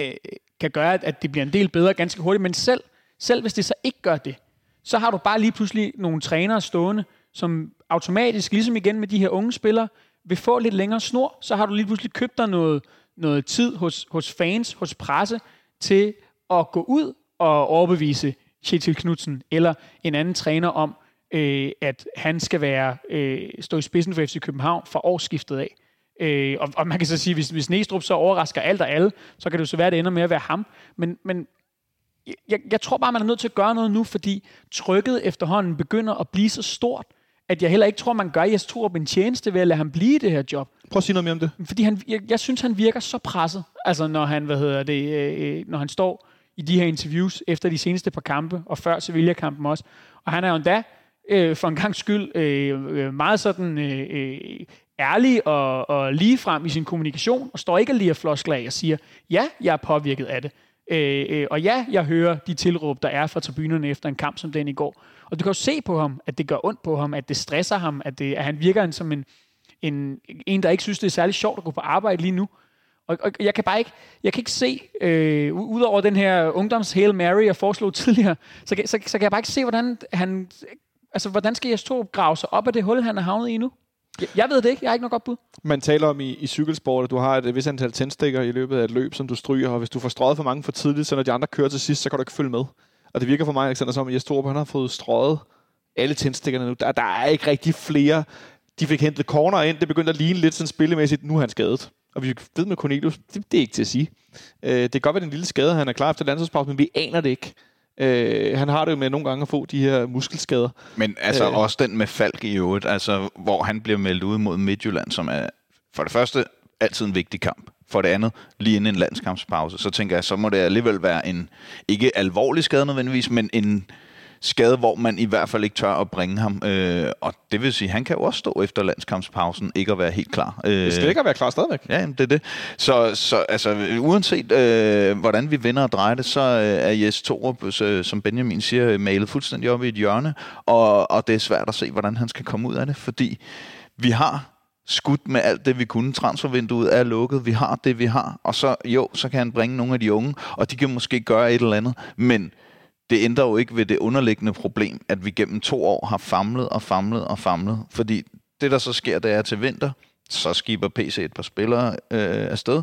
C: øh, kan gøre, at det bliver en del bedre ganske hurtigt. Men selv, selv hvis det så ikke gør det, så har du bare lige pludselig nogle trænere stående, som automatisk, ligesom igen med de her unge spillere, vil få lidt længere snor, så har du lige pludselig købt dig noget, noget tid hos, hos fans, hos presse, til at gå ud og overbevise Kjetil Knudsen eller en anden træner om, øh, at han skal være øh, stå i spidsen for FC København fra årsskiftet af. Øh, og, og man kan så sige, hvis, hvis Næstrup så overrasker alt og alle, så kan det jo så være, at det ender med at være ham. Men, men jeg, jeg tror bare, man er nødt til at gøre noget nu, fordi trykket efterhånden begynder at blive så stort, at jeg heller ikke tror, man gør Jes Torup en tjeneste ved at lade ham blive i det her job.
B: Prøv at sige noget mere om det.
C: Fordi han, jeg, jeg synes, han virker så presset, altså når han, hvad hedder det, øh, når han står i de her interviews efter de seneste par kampe, og før Sevilla-kampen også. Og han er jo endda, øh, for en gang skyld, øh, øh, meget sådan øh, øh, ærlig og, og lige frem i sin kommunikation, og står ikke lige af floskler af og siger, ja, jeg er påvirket af det. Øh, øh, og ja, jeg hører de tilråb, der er fra tribunerne efter en kamp som den i går. Og du kan jo se på ham, at det gør ondt på ham, at det stresser ham, at, det, at han virker som en, en, en, der ikke synes, det er særlig sjovt at gå på arbejde lige nu. Og, og jeg kan bare ikke, jeg kan ikke se, øh, udover den her ungdoms Hail Mary, jeg foreslog tidligere, så, kan- så, så kan jeg bare ikke se, hvordan han, altså hvordan skal Jes Torup grave sig op af det hul, han er havnet i nu? Jeg, jeg ved det ikke, jeg har ikke noget godt bud.
B: Man taler om i, i cykelsport, at du har et, et vis antal tændstikker i løbet af et løb, som du stryger, og hvis du får strøget for mange for tidligt, så når de andre kører til sidst, så kan du ikke følge med. Og det virker for mig, Alexander, som at Jes Torup, han har fået strøget alle tændstikkerne nu. Der, der er ikke rigtig flere. De fik hentet corner ind, det begyndte at ligne lidt sådan spillemæssigt. Nu er han skadet. Og vi ved med Cornelius, det, det er ikke til at sige. Øh, det kan godt være, det er en lille skade, han er klar efter landsholdspause, men vi aner det ikke. Øh, han har det jo med nogle gange at få de her muskelskader.
D: Men altså
B: øh.
D: også den med Falk i øvrigt, altså, hvor han bliver meldt ud mod Midtjylland, som er for det første altid en vigtig kamp. For det andet, lige inden en landskampspause, så tænker jeg, så må det alligevel være en, ikke alvorlig skade nødvendigvis, men en skade, hvor man i hvert fald ikke tør at bringe ham. Øh, og det vil sige, han kan jo også stå efter landskampspausen, ikke at være helt klar. Øh,
B: Det skal ikke at være klar stadigvæk.
D: Ja, jamen, det er det. Så, så altså, uanset øh, hvordan vi vender og drejer det, så øh, er Jes Torup, øh, som Benjamin siger, malet fuldstændig op i et hjørne, og, og det er svært at se, hvordan han skal komme ud af det, fordi vi har skudt med alt det, vi kunne. Transfervinduet er lukket, vi har det, vi har, og så jo, så kan han bringe nogle af de unge, og de kan måske gøre et eller andet, men det ændrer jo ikke ved det underliggende problem, at vi gennem to år har famlet og famlet og famlet, fordi det, der så sker, det er til vinter, så skiber PC et par spillere øh, afsted,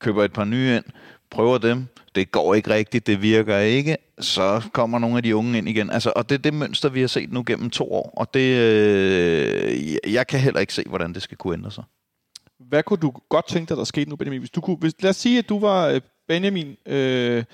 D: køber et par nye ind, prøver dem, det går ikke rigtigt, det virker ikke, så kommer nogle af de unge ind igen. Altså, og det er det mønster, vi har set nu gennem to år, og det, øh, jeg kan heller ikke se, hvordan det skal kunne ændre sig.
B: Hvad kunne du godt tænke dig, der skete nu, Benjamin? Hvis du kunne, hvis, lad os sige, at du var øh, Benjamin, øh,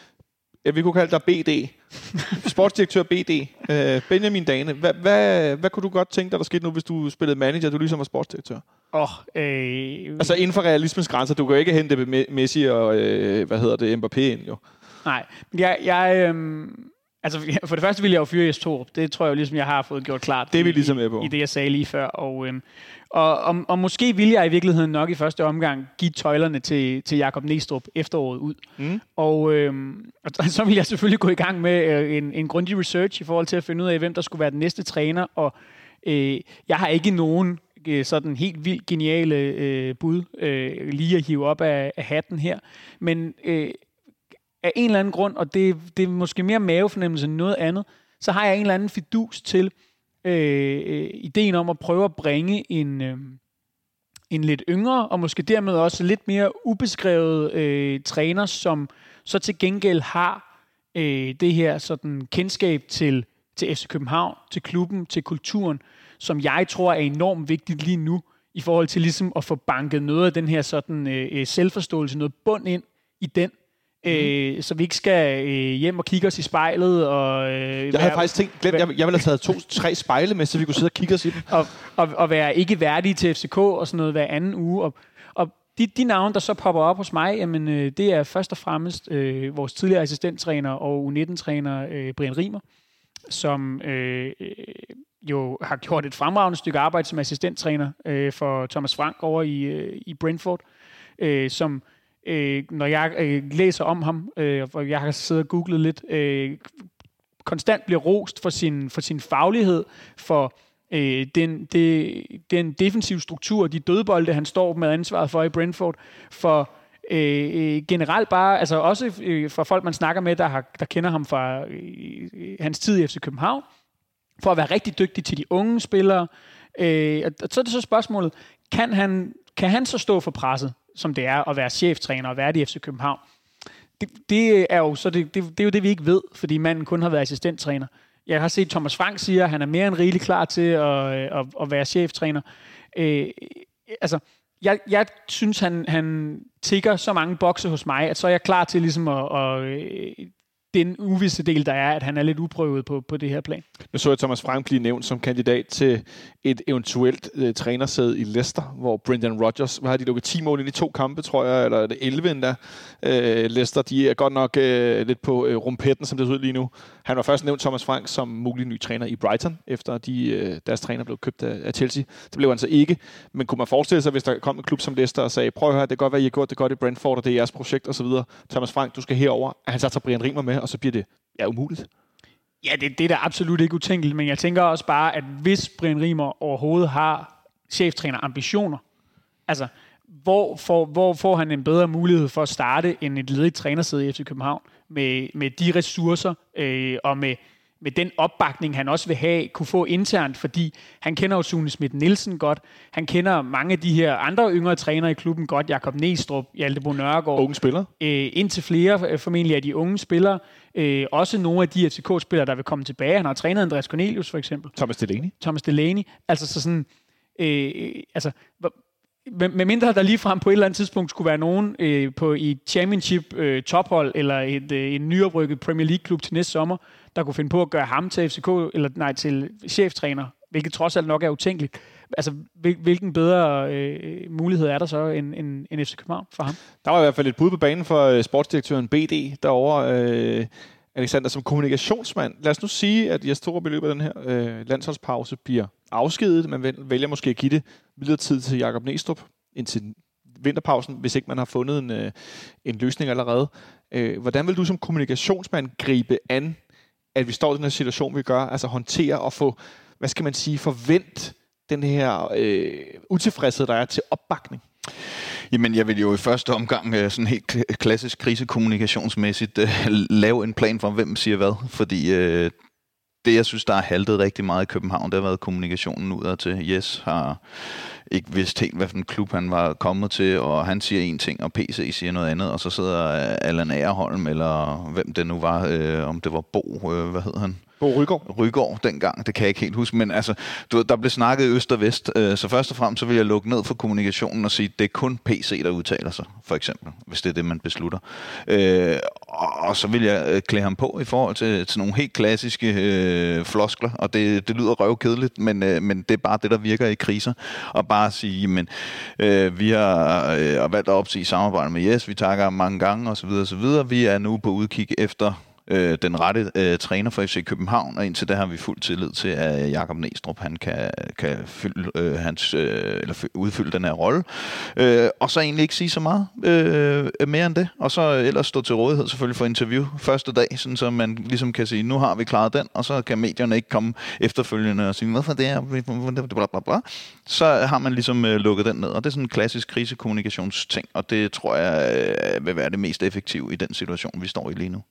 B: ja, vi kunne kalde dig BD, sportsdirektør BD, øh, Benjamin Dane. Hvad, hvad, hvad kunne du godt tænke dig, der skete nu, hvis du spillede manager, du ligesom var sportsdirektør?
C: Oh, øh,
B: Altså inden for realismens grænser, du kan jo ikke hente Me- Messi og, øh, hvad hedder det, Mbappé ind jo.
C: Nej, jeg, jeg øhm, altså for det første vil jeg jo fyre Jes. Det tror jeg jo ligesom, jeg har fået gjort klart.
B: Det er vi ligesom med på.
C: I, i det, jeg sagde lige før. Og, øhm, og, og, og måske vil jeg i virkeligheden nok i første omgang give tøjlerne til, til Jakob Næstrup efteråret ud.
B: Mm.
C: Og, øhm, og så vil jeg selvfølgelig gå i gang med øh, en, en grundig research i forhold til at finde ud af, hvem der skulle være den næste træner. Og øh, jeg har ikke nogen øh, Øh, sådan helt vildt geniale øh, bud øh, lige at hive op af, af hatten her. Men øh, af en eller anden grund, og det, det er måske mere mavefornemmelse end noget andet, så har jeg en eller anden fidus til øh, øh, ideen om at prøve at bringe en, øh, en lidt yngre, og måske dermed også lidt mere ubeskrevet øh, træner, som så til gengæld har øh, det her sådan kendskab til, til FC København, til klubben, til kulturen, som jeg tror er enormt vigtigt lige nu, i forhold til ligesom at få banket noget af den her sådan øh, øh, selvforståelse, noget bund ind i den, øh, så vi ikke skal øh, hjem og kigge os i spejlet. Og, øh,
B: Jeg havde faktisk tænkt, glemt, jeg, jeg ville have taget to-tre spejle med, så vi kunne sidde og kigge os i dem.
C: og, og, og være ikke værdige til FCK og sådan noget hver anden uge. Og, og de, de navne, der så popper op hos mig, jamen, øh, det er først og fremmest øh, vores tidligere assistenttræner og U19-træner øh, Brian Rimer, som øh, jo har gjort et fremragende stykke arbejde som assistenttræner øh, for Thomas Frank over i, øh, i Brentford, øh, som øh, når jeg øh, læser om ham, øh, og jeg har siddet og googlet lidt, øh, konstant bliver rost for sin, for sin faglighed, for øh, den, det, den defensive struktur, de dødbolde, han står med ansvaret for i Brentford, for Øh, øh, generelt bare, altså også øh, fra folk, man snakker med, der, har, der kender ham fra øh, øh hans tid i FC København, for at være rigtig dygtig til de unge spillere. Øh, og så er det så spørgsmålet, kan han, kan han så stå for presset, som det er at være cheftræner og være i FC København? Det, det er jo så det, det, det, er jo det, vi ikke ved, fordi manden kun har været assistenttræner. Jeg har set Thomas Frank siger, at han er mere end rigeligt klar til at, øh, at, at være cheftræner. Øh, altså, jeg, jeg synes, han, han tigger så mange bokse hos mig, at så er jeg klar til ligesom at, at øh, den uvisse del, der er, at han er lidt uprøvet på, på det her plan.
B: Nu så jeg Thomas Frank blive nævnt som kandidat til et eventuelt øh, trænersæde i Leicester, hvor Brendan Rodgers, hvad har de lukket 10 mål ind i to kampe, tror jeg, eller er det 11 endda. Øh, Leicester, de er godt nok øh, lidt på øh, rumpetten, som det ser ud lige nu. Han var først nævnt Thomas Frank som mulig ny træner i Brighton, efter de, øh, deres træner blev købt af, af Chelsea. Det blev han så ikke. Men kunne man forestille sig, hvis der kom en klub som Leicester og sagde, prøv at høre, det kan godt være, I har gjort det godt i Brentford, og det er jeres projekt osv. Thomas Frank, du skal herover. Han satte Brian Rimer med, og så bliver det ja, umuligt.
C: Ja, det, det er da absolut ikke utænkeligt, men jeg tænker også bare, at hvis Brian Rimer overhovedet har cheftræner ambitioner, altså, hvor får, hvor får han en bedre mulighed for at starte end et ledigt trænersæde i FC København med, med de ressourcer øh, og med, med den opbakning, han også vil have, kunne få internt, fordi han kender jo Sune Schmidt Nielsen godt. Han kender mange af de her andre yngre trænere i klubben godt. Jakob Næstrup, Hjalte Bo Nørgaard
B: Unge spiller.
C: øh, indtil flere øh, formentlig af de unge spillere. Øh, også nogle af de FCK-spillere, der vil komme tilbage. Han har trænet Andreas Cornelius for eksempel.
B: Thomas Delaney.
C: Thomas Delaney. Altså så sådan... Øh, altså, med, mindre der lige frem på et eller andet tidspunkt skulle være nogen øh, på i championship øh, tophold eller et, øh, en nyoprykket Premier League klub til næste sommer, der kunne finde på at gøre ham til FCK eller nej til cheftræner, hvilket trods alt nok er utænkeligt. Altså, hvilken bedre øh, mulighed er der så end, end, end FC København for ham?
B: Der var i hvert fald et bud på banen for øh, sportsdirektøren BD derovre, øh, Alexander, som kommunikationsmand. Lad os nu sige, at jeg Torup i løbet af den her øh, landsholdspause bliver afskedet. Man vælger- vælger måske at give det videre tid til Jakob Næstrup indtil vinterpausen, hvis ikke man har fundet en, øh, en løsning allerede. Øh, hvordan vil du som kommunikationsmand gribe an, at vi står i den her situation, vi gør, altså håndtere og få, hvad skal man sige, forvent den her øh, utilfredshed, der er til opbakning?
D: Jamen, jeg vil jo i første omgang øh, sådan helt klassisk krisekommunikationsmæssigt øh, lave en plan for, hvem siger hvad. Fordi øh, det, jeg synes, der har haltet rigtig meget i København, det har været kommunikationen udad til. Yes har ikke vidst helt, hvad for en klub han var kommet til, og han siger en ting, og PC siger noget andet, og så sidder Allan Agerholm, eller hvem det nu var, øh, om det var Bo, øh, hvad hed han?
B: På Rygaard.
D: Rygaard dengang, det kan jeg ikke helt huske, men altså, du, ved, der blev snakket øst og vest, øh, så først og fremmest så vil jeg lukke ned for kommunikationen og sige, det er kun PC, der udtaler sig, for eksempel, hvis det er det, man beslutter. Øh, og, så vil jeg øh, klæde ham på i forhold til, til nogle helt klassiske øh, floskler, og det, det lyder røvkedeligt, men, øh, men det er bare det, der virker i kriser. Og bare sige, men øh, vi har øh, valgt at opsige samarbejde med Yes, vi takker mange gange osv. osv. Vi er nu på udkig efter øh, den rette øh, træner for FC København, og indtil da har vi fuld tillid til, at Jakob Næstrup han kan, kan fylde, øh, hans, øh, eller udfylde den her rolle. Øh, og så egentlig ikke sige så meget øh, mere end det, og så ellers stå til rådighed selvfølgelig for interview første dag, sådan så man ligesom kan sige, nu har vi klaret den, og så kan medierne ikke komme efterfølgende og sige, hvorfor det er, bla, bla, bla. så har man ligesom øh, lukket den ned, og det er sådan en klassisk krisekommunikationsting, og det tror jeg øh, vil være det mest effektive i den situation, vi står i lige nu.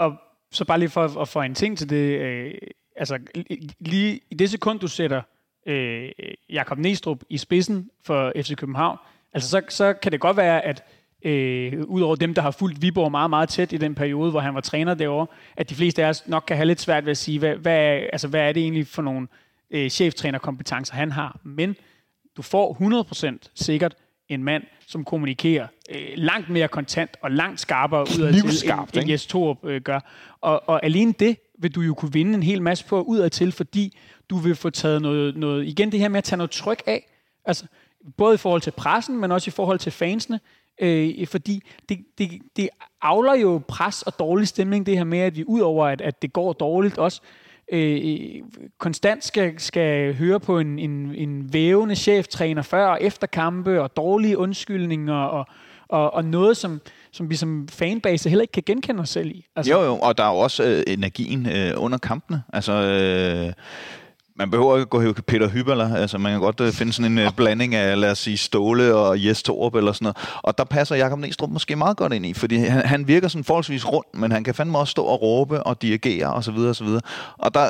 C: Og så bare lige for at få en ting til det. Øh, altså, lige i det sekund, du sætter øh, Jakob Næstrup i spidsen for FC København, altså så, så kan det godt være, at øh, udover dem, der har fulgt Viborg meget, meget tæt i den periode, hvor han var træner derovre, at de fleste af os nok kan have lidt svært ved at sige, hvad, hvad, er, altså, hvad er det egentlig for nogle øh, cheftrænerkompetencer, han har. Men du får 100% sikkert en mand, som kommunikerer øh, langt mere kontant og langt skarpere udad til, end, end Jes Torup øh, gør. Og, og alene det vil du jo kunne vinde en hel masse på udad til, fordi du vil få taget noget, noget, igen det her med at tage noget tryk af, altså både i forhold til pressen, men også i forhold til fansene, øh, fordi det, det, det avler jo pres og dårlig stemning, det her med, at vi udover at, at det går dårligt, også øh, Øh, konstant skal, skal høre på en, en, en vævende cheftræner før og efter kampe, og dårlige undskyldninger, og, og, og noget, som, som vi som fanbase heller ikke kan genkende os selv i.
D: Altså. Jo, jo, og der er jo også øh, energien øh, under kampene. Altså, øh, man behøver ikke gå Peter Hyberler. Altså, man kan godt uh, finde sådan en uh, blanding af, lad os sige, Ståle og Jes Torup eller sådan noget. Og der passer Jakob Næstrup måske meget godt ind i, fordi han, han virker sådan forholdsvis rundt, men han kan fandme også stå og råbe og dirigere osv. Og, så videre, og der,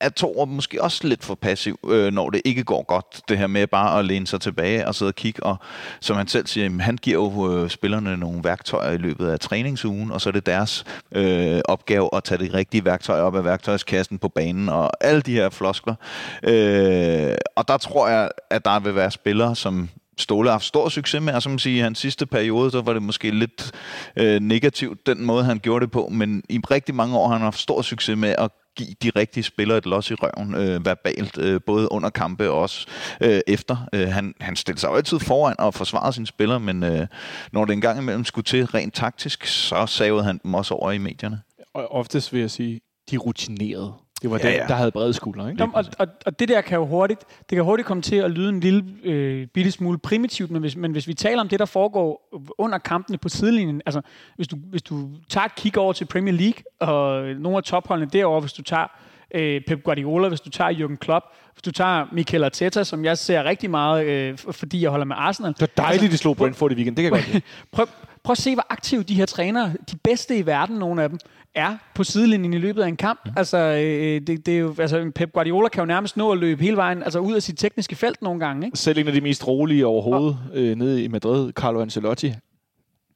D: er Thor måske også lidt for passiv, øh, når det ikke går godt. Det her med bare at læne sig tilbage og sidde og kigge. Og som han selv siger, jamen, han giver jo øh, spillerne nogle værktøjer i løbet af træningsugen, og så er det deres øh, opgave at tage de rigtige værktøjer op af værktøjskassen på banen, og alle de her floskler. Øh, og der tror jeg, at der vil være spillere, som Ståle har haft stor succes med, og som man siger, i hans sidste periode, så var det måske lidt øh, negativt, den måde, han gjorde det på, men i rigtig mange år har han haft stor succes med at give de rigtige spillere et los i røven øh, verbalt, øh, både under kampe og også øh, efter. Øh, han, han stillede sig jo altid foran og forsvarede sine spillere, men øh, når det engang imellem skulle til rent taktisk, så savede han dem også over i medierne.
B: Og oftest vil jeg sige, de rutinerede. Det var ja, den, ja. der havde brede skuldre. Ikke?
C: Jamen, og, og, og det der kan jo hurtigt, det kan hurtigt komme til at lyde en lille øh, bitte smule primitivt, men hvis, men hvis vi taler om det, der foregår under kampene på sidelinjen, altså hvis du, hvis du tager et kig over til Premier League, og nogle af topholdene derovre, hvis du tager øh, Pep Guardiola, hvis du tager Jürgen Klopp, hvis du tager Mikel Arteta, som jeg ser rigtig meget, øh, fordi jeg holder med Arsenal.
B: Det er dejligt, altså, de slog Brentford i weekend. Det kan jeg godt
C: prøv, prøv at se, hvor aktive de her trænere, de bedste i verden, nogle af dem, er på sidelinjen i løbet af en kamp. Mm. Altså, øh, det, det er jo, altså, Pep Guardiola kan jo nærmest nå at løbe hele vejen altså ud af sit tekniske felt nogle gange. Ikke?
B: Selv en af de mest rolige overhovedet og, øh, nede i Madrid, Carlo Ancelotti,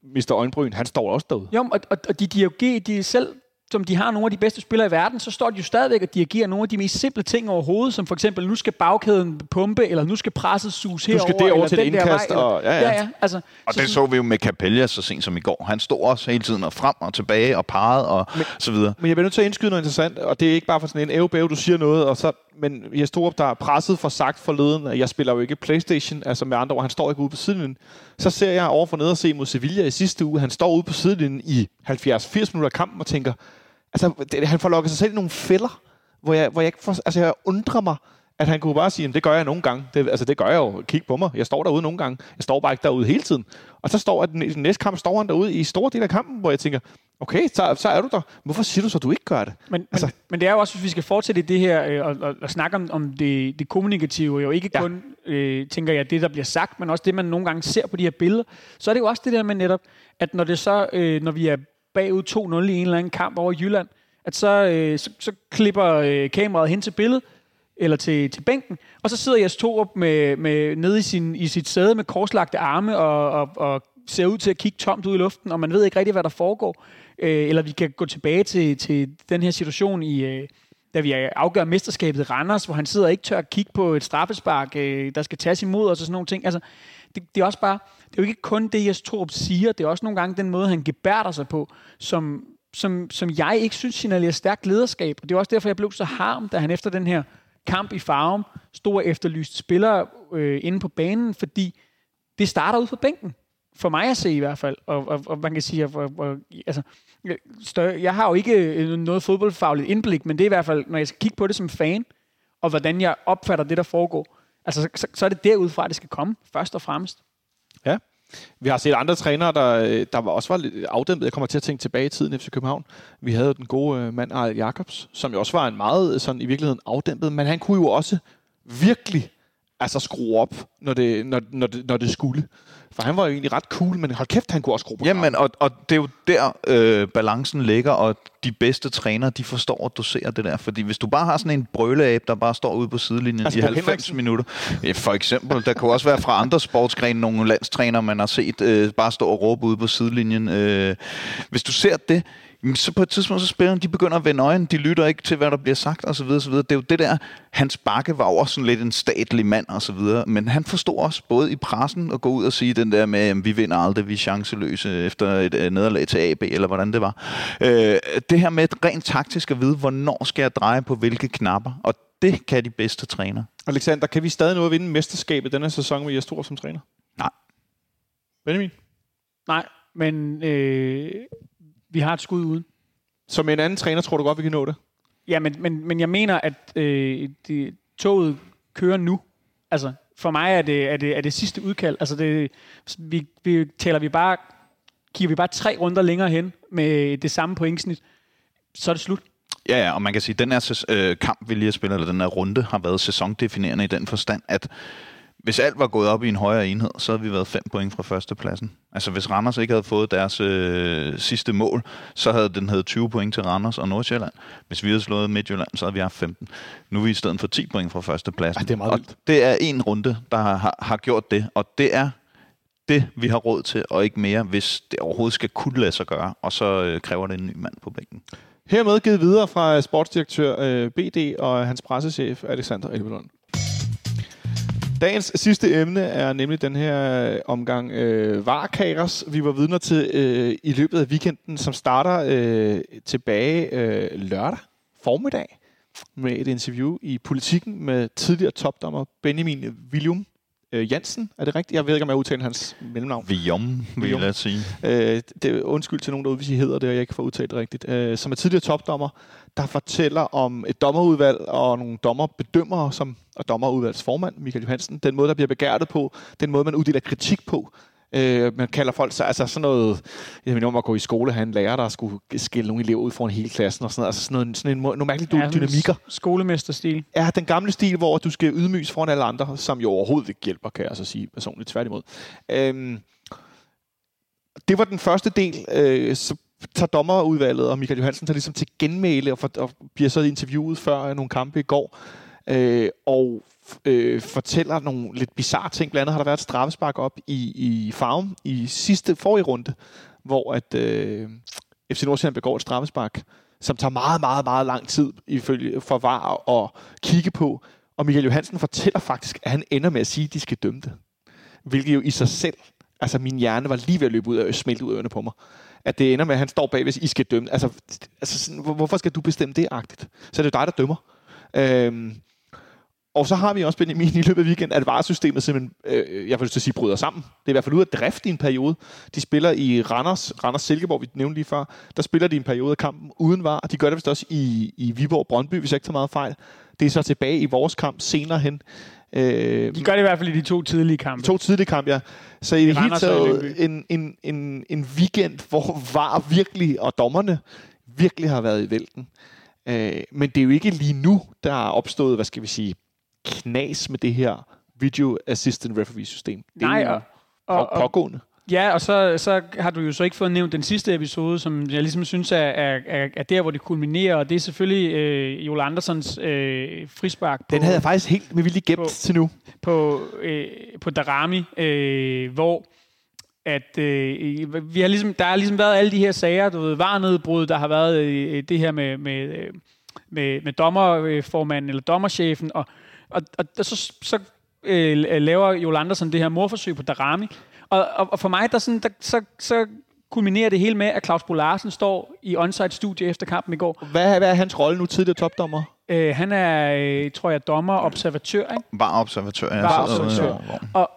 B: Mr. Øjenbryn, han står også derude.
C: Jo, og, og, og de dirigerer, de selv som de har nogle af de bedste spillere i verden, så står de jo stadigvæk og dirigerer nogle af de mest simple ting overhovedet, som for eksempel, nu skal bagkæden pumpe, eller nu skal presset sus herover,
B: Nu skal det over til et indkast.
C: Vej, og, ja, ja. ja, ja altså,
D: og så det så vi jo med Capella så sent som i går. Han stod også hele tiden og frem og tilbage og pegede og men, så videre.
B: Men jeg bliver nødt til at indskyde noget interessant, og det er ikke bare for sådan en ævbæv, du siger noget, og så men jeg stod op, der er presset for sagt forleden, at jeg spiller jo ikke Playstation, altså med andre ord, han står ikke ude på sidelinjen. Så ser jeg over for ned og se mod Sevilla i sidste uge, han står ude på sidelinjen i 70-80 minutter af kampen og tænker, Altså, det, han får lukket sig selv i nogle fælder, hvor jeg, hvor jeg ikke får, altså, jeg undrer mig, at han kunne bare sige, det gør jeg nogle gange. Det, altså, det gør jeg jo. Kig på mig. Jeg står derude nogle gange. Jeg står bare ikke derude hele tiden. Og så står at den, den næste kamp står han derude i store del af kampen, hvor jeg tænker, okay, så, så er du der. Hvorfor siger du så, at du ikke gør det?
C: Men, altså. men, men det er jo også, hvis vi skal fortsætte i det her, øh, og, og, og snakke om, om det, det kommunikative, jo ikke ja. kun, øh, tænker jeg, det, der bliver sagt, men også det, man nogle gange ser på de her billeder, så er det jo også det der med netop, at når det så, øh, når vi er bagud 2-0 i en eller anden kamp over Jylland, at så, øh, så, så klipper øh, kameraet hen til billedet, eller til, til bænken, og så sidder Jes Torup med, med, nede i, sin, i sit sæde med korslagte arme og, og, og ser ud til at kigge tomt ud i luften, og man ved ikke rigtig, hvad der foregår. Øh, eller vi kan gå tilbage til, til den her situation i... Øh, da vi afgør mesterskabet i Randers, hvor han sidder og ikke tør at kigge på et straffespark, øh, der skal tages imod os og sådan nogle ting. Altså, det, det, er også bare, det er jo ikke kun det, Jes Torup siger, det er også nogle gange den måde, han gebærder sig på, som, som, som jeg ikke synes signalerer stærkt lederskab. Og det er også derfor, jeg blev så harm, da han efter den her kamp i Farum stod og efterlyste spillere øh, inde på banen, fordi det starter ud på bænken. For mig at se i hvert fald. Og, og, og man kan sige, at, og, og, altså, større, jeg har jo ikke øh, noget fodboldfagligt indblik, men det er i hvert fald, når jeg skal kigge på det som fan, og hvordan jeg opfatter det, der foregår, altså, så, så er det derudfra, det skal komme, først og fremmest.
B: Ja. Vi har set andre trænere, der, øh, der var også var lidt afdæmpet. Jeg kommer til at tænke tilbage i tiden i FC København. Vi havde den gode øh, mand, Arl Jacobs, som jo også var en meget øh, sådan, i virkeligheden afdæmpet, men han kunne jo også virkelig altså skrue op, når det, når, når, det, når det skulle. For han var jo egentlig ret cool, men hold kæft, han kunne også skrue på
D: Jamen, og, og det er jo der, øh, balancen ligger, og de bedste trænere, de forstår at dosere det der. Fordi hvis du bare har sådan en brøleab, der bare står ude på sidelinjen
B: Altså
D: i
B: Bo
D: 90
B: Henriksen?
D: minutter. Ja, for eksempel, der kan også være fra andre sportsgrene nogle landstrænere, man har set øh, bare stå og råbe ude på sidelinjen. Øh, hvis du ser det, så på et tidspunkt, så spillerne, de begynder at vende øjen, de lytter ikke til, hvad der bliver sagt, og så videre, og så videre. Det er jo det der, Hans Bakke var også sådan lidt en statlig mand, og så videre, men han forstod også både i pressen at gå ud og sige den der med, at vi vinder aldrig, vi er chanceløse efter et øh, nederlag til AB, eller hvordan det var. Øh, det her med rent taktisk at vide, hvornår skal jeg dreje på hvilke knapper, og det kan de bedste træner.
B: Alexander, kan vi stadig nå at vinde mesterskabet denne sæson med Jes Thor som træner?
D: Nej.
B: Benjamin?
C: Nej, men øh, vi har et skud uden.
B: Som en anden træner tror du godt, vi kan nå det?
C: Ja, men, men, men jeg mener, at øh, det, toget kører nu. Altså, for mig er det, er det, er det sidste udkald. Altså, det, vi, vi taler vi bare, kigger vi bare tre runder længere hen med det samme pointsnit, så er det slut.
D: Ja, ja, og man kan sige, at den her øh, kamp, vi lige har spillet, eller den her runde, har været sæsondefinerende i den forstand, at hvis alt var gået op i en højere enhed, så havde vi været fem point fra førstepladsen. Altså hvis Randers ikke havde fået deres øh, sidste mål, så havde den havde 20 point til Randers og Nordsjælland. Hvis vi havde slået Midtjylland, så havde vi haft 15. Nu er vi i stedet for 10 point fra førstepladsen.
B: Ej, det er meget
D: og
B: vildt.
D: det er en runde, der har, har, har gjort det, og det er det, vi har råd til, og ikke mere, hvis det overhovedet skal kunne lade sig gøre, og så øh, kræver det en ny mand på bænken.
B: Hermed givet videre fra sportsdirektør øh, BD og hans pressechef Alexander Elvelund. Dagens sidste emne er nemlig den her øh, omgang øh, varkaos, vi var vidner til øh, i løbet af weekenden, som starter øh, tilbage øh, lørdag formiddag med et interview i Politiken med tidligere topdommer Benjamin William øh, Jansen. Er det rigtigt? Jeg ved ikke, om jeg udtaler hans mellemnavn.
D: Vium, vil
B: Vium.
D: jeg sige.
B: Øh, det undskyld til nogen derude, hvis I hedder det, og jeg ikke får udtalt det rigtigt. Øh, som er tidligere topdommer, der fortæller om et dommerudvalg og nogle dommerbedømmere, som og dommerudvalgsformand, Michael Johansen. Den måde, der bliver begærtet på, den måde, man uddeler kritik på. Øh, man kalder folk så altså sådan noget, jeg mener om at gå i skole have en lærer, der skulle skille nogle elever ud foran hele klassen og sådan noget. Altså sådan, noget, sådan en, nogle mærkelige ja, dynamikker.
C: Skolemesterstil.
B: er den gamle stil, hvor du skal ydmyges foran alle andre, som jo overhovedet ikke hjælper, kan jeg så sige personligt tværtimod. Øhm, det var den første del. Øh, så tager dommerudvalget og Michael Johansen tager ligesom til genmæle og, for, og bliver så interviewet før nogle kampe i går. Øh, og øh, fortæller nogle lidt bizarre ting. Blandt andet har der været et straffespark op i, i farven i sidste forrige runde, hvor at øh, FC Nordsjælland begår et straffespark, som tager meget, meget, meget lang tid ifølge for VAR at kigge på. Og Michael Johansen fortæller faktisk, at han ender med at sige, at de skal dømme det. Hvilket jo i sig selv, altså min hjerne var lige ved at løbe ud af smelte ud af ørerne på mig. At det ender med, at han står bag, hvis I skal dømme. Altså, altså sådan, hvorfor skal du bestemme det agtigt? Så er det jo dig, der dømmer. Øhm, og så har vi også Benjamin i løbet af weekenden, at VAR-systemet simpelthen, øh, jeg får lyst til at sige, bryder sammen. Det er i hvert fald ud af drift i en periode. De spiller i Randers, Randers Silkeborg, vi nævnte lige før. Der spiller de en periode af kampen uden VAR. De gør det vist også i, i Viborg Brøndby, hvis jeg ikke tager meget fejl. Det er så tilbage i vores kamp senere hen. Øh,
C: De gør det i hvert fald i de to tidlige kampe.
B: to tidlige kampe, ja. Så i det hele taget en, en, en, en weekend, hvor VAR virkelig, og dommerne virkelig har været i vælten. Øh, men det er jo ikke lige nu, der er opstået, hvad skal vi sige, knas med det her Video Assistant Referee system. Det er
C: Nej,
B: jo
C: og, og,
B: på- pågående.
C: Ja, og så, så har du jo så ikke fået nævnt den sidste episode, som jeg ligesom synes er, er, er, er der, hvor det kulminerer, og det er selvfølgelig øh, Joel Andersens øh, frispark på,
B: Den havde jeg faktisk helt med vilje gemt
C: på-
B: til nu.
C: på, øh, på Darami, øh, hvor at øh, vi har ligesom, der har ligesom været alle de her sager, du ved, varnedbrud, der har været øh, det her med, med, øh, med, med dommerformanden eller dommerchefen, og, og, og, og så, så øh, laver Joel Andersen det her morforsøg på Darami, og, og, og for mig, der, sådan, der, så, så kulminerer det hele med, at Claus Bo Larsen står i onsite studie efter kampen i går,
B: Hvad, er- hvad er hans rolle nu, tidligere topdommer?
C: Øh, han er, øh, tror jeg, dommer og observatør, ikke?
D: Var observatør. Ja,
C: Var observatør. Og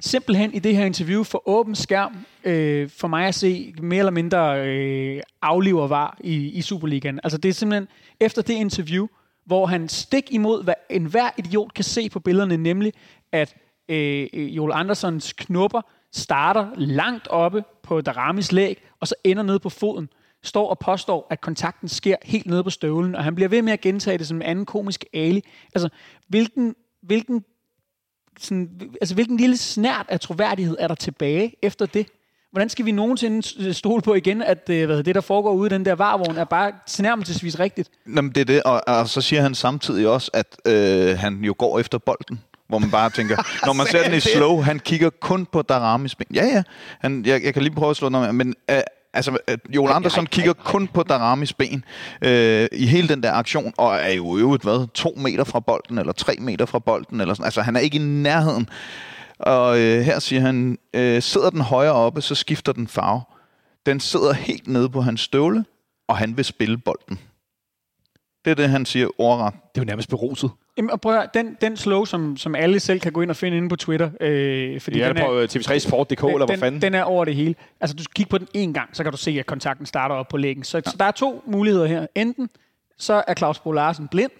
C: simpelthen i det her interview for åben skærm, øh, for mig at se mere eller mindre øh, afliver var i, i Superligaen. Altså det er simpelthen efter det interview, hvor han stik imod, hvad enhver idiot kan se på billederne, nemlig at øh, øh Joel Andersons knupper starter langt oppe på Daramis læg, og så ender nede på foden, står og påstår, at kontakten sker helt nede på støvlen, og han bliver ved med at gentage det som en anden komisk ali. Altså, hvilken, hvilken sådan, altså, hvilken lille snært af troværdighed er der tilbage efter det? Hvordan skal vi nogensinde stole på igen, at øh, hvad, det, der foregår ude i den der varvogn, er bare tilnærmelsesvis rigtigt?
D: Jamen, det er det, og, og så siger han samtidig også, at øh, han jo går efter bolden. Hvor man bare tænker, når man ser den i slow, han kigger kun på Daramis ben. Ja, ja, han, jeg, jeg kan lige prøve at slå noget med, men øh, altså, øh, Joel Andersson kigger kun på Daramis ben øh, i hele den der aktion, og er jo øvrigt, hvad, to meter fra bolden, eller tre meter fra bolden, eller sådan. Altså, han er ikke i nærheden. Og øh, her siger han, øh, sidder den højere oppe, så skifter den farve. Den sidder helt nede på hans støvle, og han vil spille bolden. Det er det, han siger ordret.
B: Det er jo nærmest beruset.
C: Jamen, og prøv at høre, den, den slow, som, som alle selv kan gå ind og finde inde på Twitter, øh, fordi
B: Det er
C: den
B: det på øh, TV3 Sport.dk, eller hvad
C: den,
B: fanden?
C: den er over det hele. Altså, du skal kigge på den en gang, så kan du se, at kontakten starter op på læggen. Så, ja. så der er to muligheder her. Enten så er Claus Bo Larsen blind,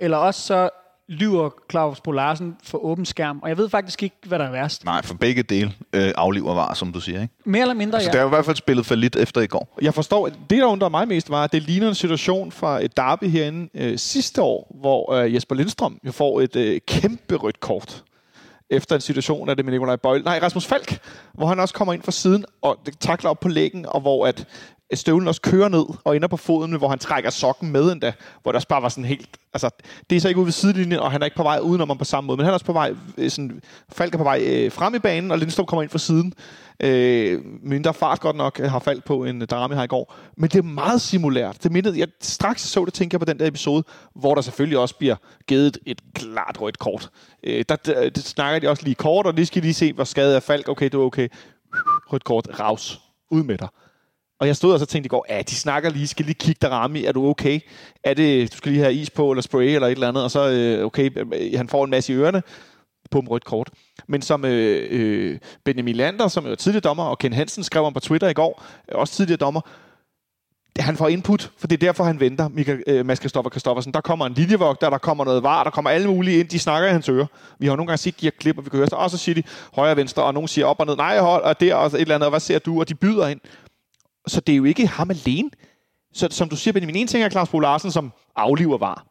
C: eller også så lyver Claus Bo Larsen for åben skærm. Og jeg ved faktisk ikke, hvad der er værst.
D: Nej, for begge dele øh, afliver var, som du siger. Ikke?
C: Mere eller mindre,
D: Så
C: ja.
D: det er jo i hvert fald spillet for lidt efter i går.
B: Jeg forstår, at det, der undrer mig mest, var, at det ligner en situation fra et derby herinde øh, sidste år, hvor øh, Jesper Lindstrøm jo får et øh, kæmpe rødt kort. Efter en situation er det med Nikolaj Bøjle. Nej, Rasmus Falk, hvor han også kommer ind fra siden og takler op på læggen, og hvor at støvlen også kører ned og ender på foden, hvor han trækker sokken med endda, hvor der også bare var sådan helt... Altså, det er så ikke ude ved sidelinjen, og han er ikke på vej udenom ham på samme måde, men han er også på vej... Øh, sådan, Falk er på vej øh, frem i banen, og Lindstrøm kommer ind fra siden. Øh, mindre fart godt nok øh, har faldt på, en øh, drama har i går. Men det er meget simulært. Det mindede, jeg straks så det, tænker jeg på den der episode, hvor der selvfølgelig også bliver givet et, klart rødt kort. Øh, der, der, der, snakker de også lige kort, og lige skal lige se, hvor skadet er Falk. Okay, det er okay. Rødt kort, raus. Ud med dig. Og jeg stod og så tænkte i går, ja, de snakker lige, skal lige kigge dig ramme, er du okay? Er det, du skal lige have is på, eller spray, eller et eller andet, og så, øh, okay, øh, øh, han får en masse i ørerne, på dem rødt kort. Men som øh, øh, Benjamin Lander, som er tidligere dommer, og Ken Hansen skrev om på Twitter i går, øh, også tidligere dommer, han får input, for det er derfor, han venter, Michael, øh, Mads Kristoffer Kristoffersen. Der kommer en linjevogter, der kommer noget var, der kommer alle mulige ind, de snakker i hans øre. Vi har nogle gange set de her klip, og vi kan høre, og så siger de højre og venstre, og nogen siger op og ned, nej, hold, og der, og et eller andet, og hvad ser du, og de byder ind. Så det er jo ikke ham alene. Så som du siger, Benjamin, en ting er Claus Bo Larsen, som afliver var.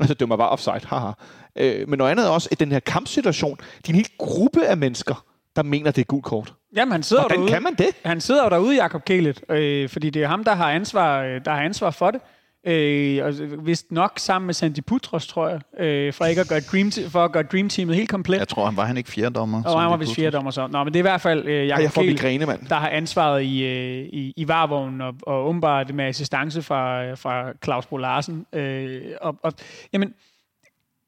B: Altså dømmer var offside, haha. Øh, men noget andet er også, at den her kampsituation, det er en hel gruppe af mennesker, der mener, det er gult kort.
C: Jamen, han sidder
B: Hvordan
C: derude.
B: kan man det?
C: Han sidder jo derude, Jakob Kælet, øh, fordi det er ham, der har ansvar, øh, der har ansvar for det. Øh, og vist nok sammen med Sandy Putros, tror jeg, øh, for, ikke at gøre Dream, for at gøre Dream Teamet helt komplet.
D: Jeg tror, han var han ikke fjerdommer.
C: og han var vist fjerde dommer så. Nå, men det er i hvert fald øh,
B: Ej,
C: Jakob
B: jeg får
C: Kælet,
B: migræne, mand.
C: der har ansvaret i, øh, i, i varvognen, og, og åbenbart med assistance fra, øh, fra Claus Bo Larsen. Øh, og, og, jamen,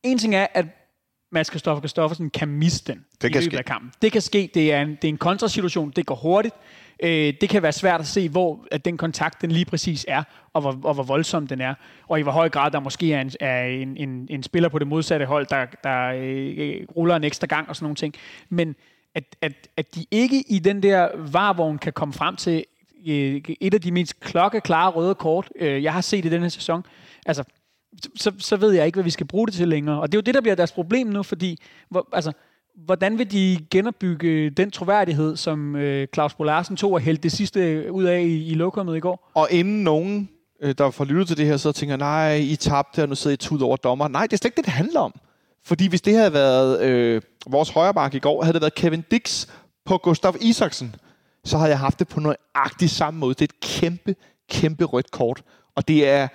C: en ting er, at Mads Kristoffer Kristoffersen kan miste den
D: Det
C: i
D: kan
C: løbet
D: ske.
C: af kampen. Det kan ske. Det er en, det er en kontrasituation. Det går hurtigt. Øh, det kan være svært at se, hvor at den kontakt den lige præcis er, og hvor, og hvor voldsom den er. Og i hvor høj grad der måske er en, er en, en, en spiller på det modsatte hold, der, der øh, øh ruller en ekstra gang og sådan nogle ting. Men at, at, at de ikke i den der varvogn kan komme frem til øh, et af de mest klokkeklare røde kort, øh, jeg har set i den her sæson. Altså, så, så ved jeg ikke, hvad vi skal bruge det til længere. Og det er jo det, der bliver deres problem nu, fordi hvor, altså, hvordan vil de genopbygge den troværdighed, som øh, Claus Bo Larsen tog og hældte det sidste ud af i, i lokummet i går?
B: Og inden nogen, øh, der får lyttet til det her, så tænker, nej, I tabte, og nu sidder I tud over dommer. Nej, det er slet ikke det, det handler om. Fordi hvis det havde været øh, vores højreback i går, havde det været Kevin Dix på Gustav Isaksen, så havde jeg haft det på nøjagtig samme måde. Det er et kæmpe, kæmpe rødt kort. Og det er,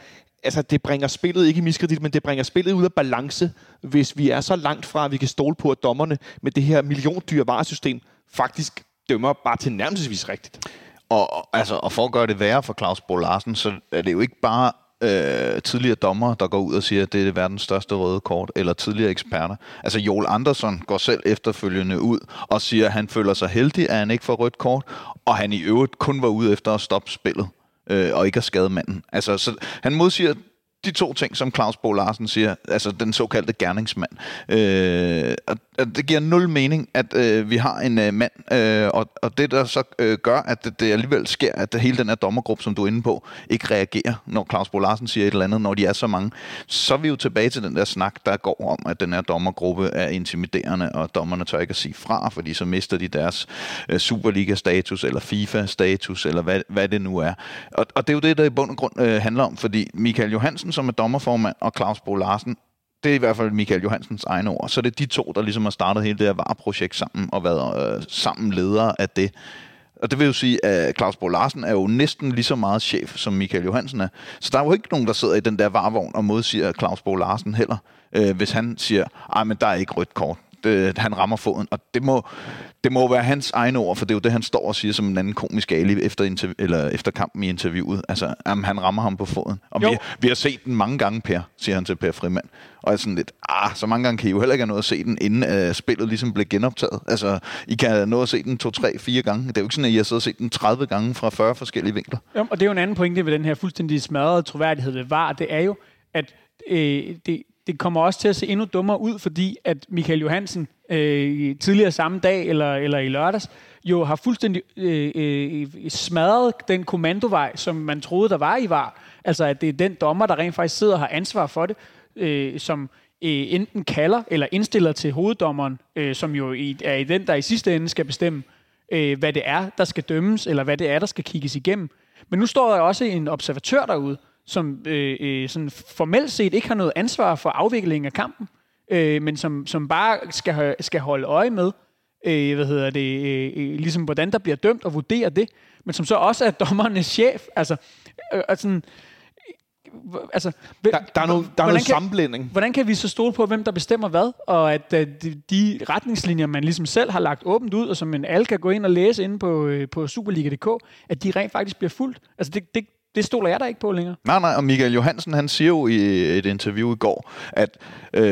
B: altså det bringer spillet ikke i miskredit, men det bringer spillet ud af balance, hvis vi er så langt fra, at vi kan stole på, at dommerne med det her milliondyre varesystem faktisk dømmer bare til nærmest rigtigt.
D: Og, og- altså, og for at gøre det værre for Claus Bo Larsen, så er det jo ikke bare øh, tidligere dommer, der går ud og siger, at det er verdens største røde kort, eller tidligere eksperter. Altså Joel Andersson går selv efterfølgende ud og siger, at han føler sig heldig, at han ikke får rødt kort, og han i øvrigt kun var ude efter at stoppe spillet, øh, og ikke at skade manden. Altså, så han modsiger de to ting, som Claus Bo Larsen siger, altså den såkaldte gerningsmand. Øh, og, og det giver nul mening, at øh, vi har en øh, mand, øh, og, og det der så øh, gør, at det, det alligevel sker, at hele den her dommergruppe, som du er inde på, ikke reagerer, når Claus Bo Larsen siger et eller andet, når de er så mange. Så er vi jo tilbage til den der snak, der går om, at den her dommergruppe er intimiderende, og dommerne tør ikke at sige fra, fordi så mister de deres øh, Superliga-status, eller FIFA-status, eller hvad, hvad det nu er. Og, og det er jo det, der i bund og grund øh, handler om, fordi Michael Johansen, som er dommerformand, og Claus Bo Larsen, det er i hvert fald Michael Johansens egne ord. Så det er de to, der ligesom har startet hele det her VAR-projekt sammen, og været øh, sammen ledere af det. Og det vil jo sige, at Claus Bo Larsen er jo næsten lige så meget chef, som Michael Johansen er. Så der er jo ikke nogen, der sidder i den der varvogn og modsiger Claus Bo Larsen heller, øh, hvis han siger, ej, men der er ikke rødt kort øh, han rammer foden. Og det må, det må være hans egne ord, for det er jo det, han står og siger som en anden komisk ali efter, interv- eller efter kampen i interviewet. Altså, jamen, han rammer ham på foden. Og vi, vi har set den mange gange, Per, siger han til Per Frimand. Og jeg er sådan lidt, ah, så mange gange kan I jo heller ikke have noget at se den, inden uh, spillet ligesom blev genoptaget. Altså, I kan have noget at se den to, tre, fire gange. Det er jo ikke sådan, at I har siddet og set den 30 gange fra 40 forskellige vinkler.
C: Jo, og det er jo en anden pointe ved den her fuldstændig smadrede troværdighed ved VAR. Det er jo, at øh, det, det kommer også til at se endnu dummere ud, fordi at Michael Johansen øh, tidligere samme dag eller, eller i lørdags jo har fuldstændig øh, øh, smadret den kommandovej, som man troede, der var i VAR. Altså at det er den dommer, der rent faktisk sidder og har ansvar for det, øh, som øh, enten kalder eller indstiller til hoveddommeren, øh, som jo i, er i den, der i sidste ende skal bestemme, øh, hvad det er, der skal dømmes, eller hvad det er, der skal kigges igennem. Men nu står der også en observatør derude, som øh, øh, sådan formelt set ikke har noget ansvar for afviklingen af kampen, øh, men som, som bare skal, skal holde øje med, øh, hvad hedder det, øh, øh, ligesom hvordan der bliver dømt og vurdere det, men som så også er dommernes chef. Altså, øh, altså,
B: altså, der, der er noget, der er noget sammenblænding.
C: Hvordan kan vi så stole på, hvem der bestemmer hvad, og at uh, de, de retningslinjer, man ligesom selv har lagt åbent ud, og som en alle kan gå ind og læse inde på, på Superliga.dk, at de rent faktisk bliver fuldt. Altså, det, det, det stoler jeg da ikke på længere.
D: Nej, nej, og Michael Johansen, han siger jo i et interview i går, at øh,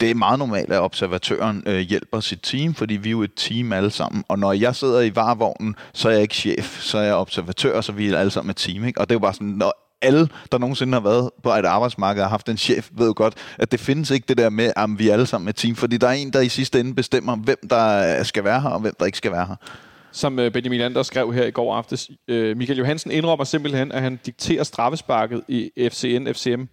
D: det er meget normalt, at observatøren øh, hjælper sit team, fordi vi er jo et team alle sammen. Og når jeg sidder i varevognen, så er jeg ikke chef, så er jeg observatør, så vi er alle sammen et team. Ikke? Og det er jo bare sådan, når alle, der nogensinde har været på et arbejdsmarked og haft en chef, ved jo godt, at det findes ikke det der med, at vi er alle sammen et team, fordi der er en, der i sidste ende bestemmer, hvem der skal være her, og hvem der ikke skal være her
B: som øh, Benjamin Anders skrev her i går aftes. Øh, Michael Johansen indrømmer simpelthen, at han dikterer straffesparket i FCN FCM.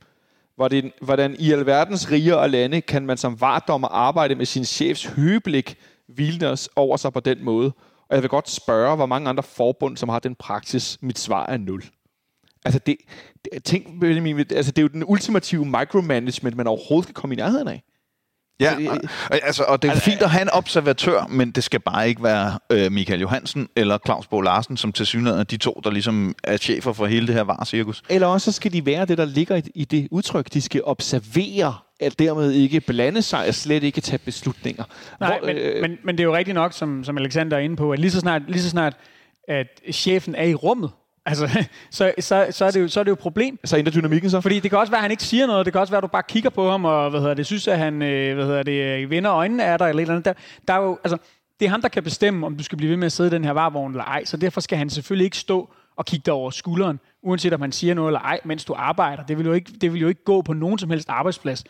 B: Hvordan, hvordan i alverdens riger og lande kan man som vardommer arbejde med sin chefs hyblik hvilende over sig på den måde? Og jeg vil godt spørge, hvor mange andre forbund, som har den praksis, mit svar er nul. Altså, det, det, tænk, Benjamin, altså, det er jo den ultimative micromanagement, man overhovedet kan komme i nærheden af.
D: Ja, og, altså, og det er altså, fint at have en observatør, men det skal bare ikke være øh, Michael Johansen eller Claus Bo Larsen, som til synligheden er de to, der ligesom er chefer for hele det her var-cirkus.
B: Eller også så skal de være det, der ligger i, i det udtryk. De skal observere, at dermed ikke blande sig og slet ikke tage beslutninger.
C: Nej, Hvor, men, øh, men, men det er jo rigtigt nok, som, som Alexander er inde på, at lige så snart, lige så snart at chefen er i rummet, Altså, så, så, så, er det jo, så er det jo et problem.
B: Så ændrer dynamikken så?
C: Fordi det kan også være, at han ikke siger noget. Det kan også være, at du bare kigger på ham, og hvad hedder det, synes, at han øh, hvad hedder det, øh, vender øjnene af dig, eller eller andet. Der, der er jo, altså, det er ham, der kan bestemme, om du skal blive ved med at sidde i den her varvogn eller ej. Så derfor skal han selvfølgelig ikke stå og kigge dig over skulderen, uanset om han siger noget eller ej, mens du arbejder. Det vil jo ikke, det vil jo ikke gå på nogen som helst arbejdsplads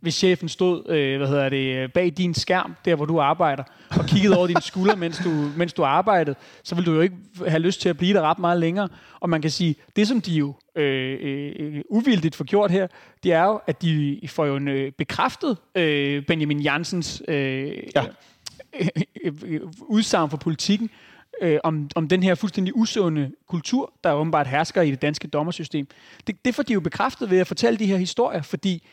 C: hvis chefen stod øh, hvad hedder det, bag din skærm, der hvor du arbejder, og kiggede over dine skuldre, mens du, mens du arbejdede, så vil du jo ikke have lyst til at blive der ret meget længere. Og man kan sige, det som de jo øh, øh, uvildigt får gjort her, det er jo, at de får jo en, øh, bekræftet øh, Benjamin Jansens øh, ja. øh, øh, udsagn for politikken, øh, om, om den her fuldstændig usunde kultur, der åbenbart hersker i det danske dommersystem. Det, det får de jo bekræftet ved at fortælle de her historier, fordi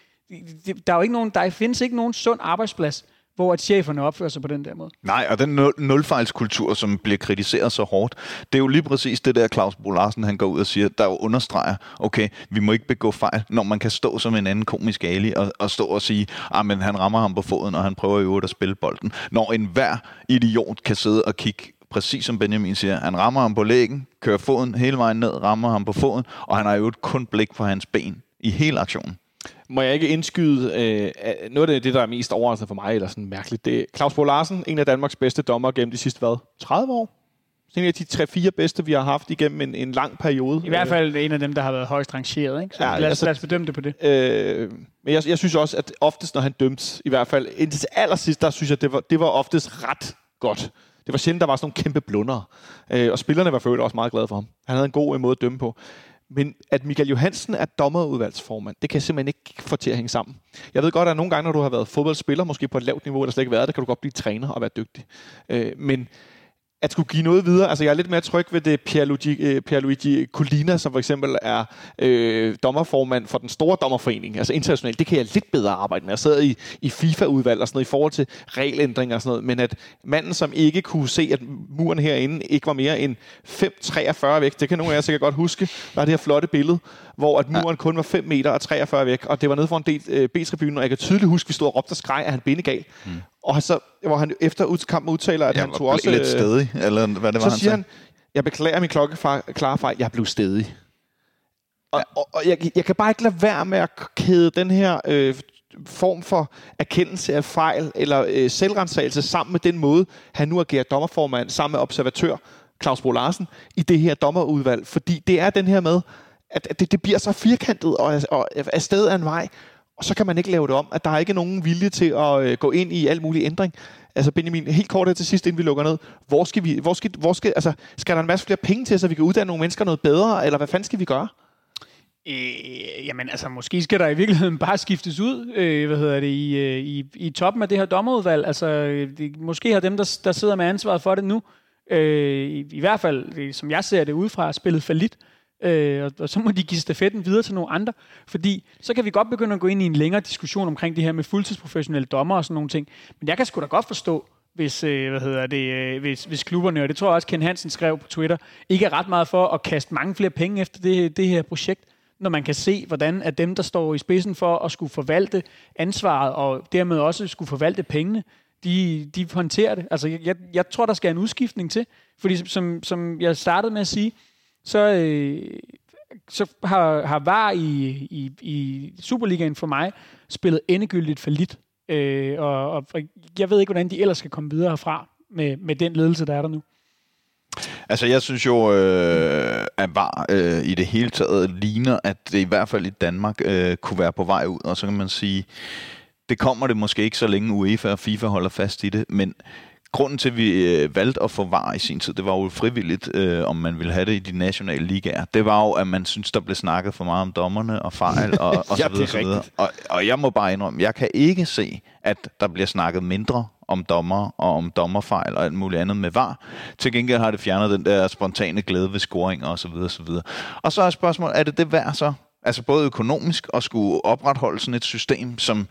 C: der, er jo ikke nogen, der findes ikke nogen sund arbejdsplads, hvor at cheferne opfører sig på den der måde.
D: Nej, og den nul, nulfejlskultur, som bliver kritiseret så hårdt, det er jo lige præcis det der, Claus Bo Larsen han går ud og siger, der jo understreger, okay, vi må ikke begå fejl, når man kan stå som en anden komisk ali og, og stå og sige, ah, men han rammer ham på foden, og han prøver i øvrigt at spille bolden. Når enhver idiot kan sidde og kigge præcis som Benjamin siger, han rammer ham på lægen, kører foden hele vejen ned, rammer ham på foden, og han har jo et kun blik for hans ben i hele aktionen
B: må jeg ikke indskyde øh, noget af det, der er mest overraskende for mig, eller sådan mærkeligt. Det er Claus Bo Larsen, en af Danmarks bedste dommer gennem de sidste, hvad, 30 år? en af de tre-fire bedste, vi har haft igennem en, en lang periode.
C: I hvert fald en af dem, der har været højst rangeret. Ikke? Så
B: Ja,
C: lad, os,
B: altså-
C: lad os bedømme det på det.
B: Øh, men jeg, jeg synes også, at oftest, når han dømte, i hvert fald indtil til allersidst, der synes jeg, det var, det var oftest ret godt. Det var sjældent, der var sådan nogle kæmpe blunder. Øh, og spillerne var øvrigt også meget glade for ham. Han havde en god måde at dømme på. Men at Michael Johansen er dommerudvalgsformand, det kan jeg simpelthen ikke få til at hænge sammen. Jeg ved godt, at nogle gange, når du har været fodboldspiller, måske på et lavt niveau, eller slet ikke været det, kan du godt blive træner og være dygtig. Øh, men at skulle give noget videre. Altså, jeg er lidt mere tryg ved det Pierluigi, øh, Pierluigi Colina, som for eksempel er øh, dommerformand for den store dommerforening, altså internationalt. Det kan jeg lidt bedre arbejde med. Jeg sad i, i FIFA-udvalg og sådan noget i forhold til regelændringer og sådan noget, men at manden, som ikke kunne se, at muren herinde ikke var mere end 5,43 væk, det kan nogle af jer sikkert godt huske, der er det her flotte billede, hvor at muren kun var 5 meter og 43 væk, og det var nede for en del øh, B-tribunen, og jeg kan tydeligt huske, at vi stod og råbte og skreg, at han bindegal. Mm. Og så, hvor han efter kampen udtaler, at
D: Jeg
B: han tog også...
D: lidt
B: øh,
D: stedig, eller hvad det var,
B: så
D: han
B: siger han, jeg beklager min klokkeklare fejl, jeg blev stedig. Og, og, og jeg, jeg kan bare ikke lade være med at kæde den her øh, form for erkendelse af fejl eller øh, selvrensagelse sammen med den måde, han nu agerer dommerformand sammen med observatør Claus Bro Larsen i det her dommerudvalg. Fordi det er den her med, at, at det, det bliver så firkantet og, og afsted af en vej, og så kan man ikke lave det om, at der er ikke nogen vilje til at øh, gå ind i al mulig ændring. Altså Benjamin, helt kort her til sidst, inden vi lukker ned. Hvor skal, vi, hvor skal, hvor skal, altså, skal der en masse flere penge til, så vi kan uddanne nogle mennesker noget bedre, eller hvad fanden skal vi gøre?
C: Øh, jamen altså, måske skal der i virkeligheden bare skiftes ud, øh, hvad hedder det, i, øh, i, i toppen af det her dommerudvalg. Altså, øh, det, måske har dem, der, der sidder med ansvaret for det nu, øh, i, i hvert fald, det, som jeg ser det udefra, spillet for lidt. Øh, Øh, og, og så må de give stafetten videre til nogle andre. Fordi så kan vi godt begynde at gå ind i en længere diskussion omkring det her med fuldtidsprofessionelle dommer og sådan nogle ting. Men jeg kan sgu da godt forstå, hvis, øh, hvad hedder det, øh, hvis, hvis klubberne, og det tror jeg også Ken Hansen skrev på Twitter, ikke er ret meget for at kaste mange flere penge efter det, det her projekt, når man kan se, hvordan at dem, der står i spidsen for at skulle forvalte ansvaret, og dermed også skulle forvalte pengene, de, de håndterer det. Altså, jeg, jeg tror, der skal en udskiftning til. Fordi som, som jeg startede med at sige, så, øh, så har, har VAR i, i, i Superligaen for mig spillet endegyldigt for lidt. Øh, og, og, jeg ved ikke, hvordan de ellers skal komme videre herfra med, med den ledelse, der er der nu.
D: Altså, jeg synes jo, øh, at VAR øh, i det hele taget ligner, at det i hvert fald i Danmark øh, kunne være på vej ud. Og så kan man sige, det kommer det måske ikke så længe UEFA og FIFA holder fast i det, men grunden til, at vi øh, valgte at få VAR i sin tid, det var jo frivilligt, øh, om man ville have det i de nationale ligaer. Det var jo, at man synes, der blev snakket for meget om dommerne og fejl og, og
B: Ja,
D: så
B: er
D: videre, så videre. Og, og jeg må bare indrømme, jeg kan ikke se, at der bliver snakket mindre om dommer og om dommerfejl og alt muligt andet med VAR. Til gengæld har det fjernet den der spontane glæde ved scoring og så videre, så videre. Og så er spørgsmålet, er det det værd så? Altså både økonomisk at skulle opretholde sådan et system, som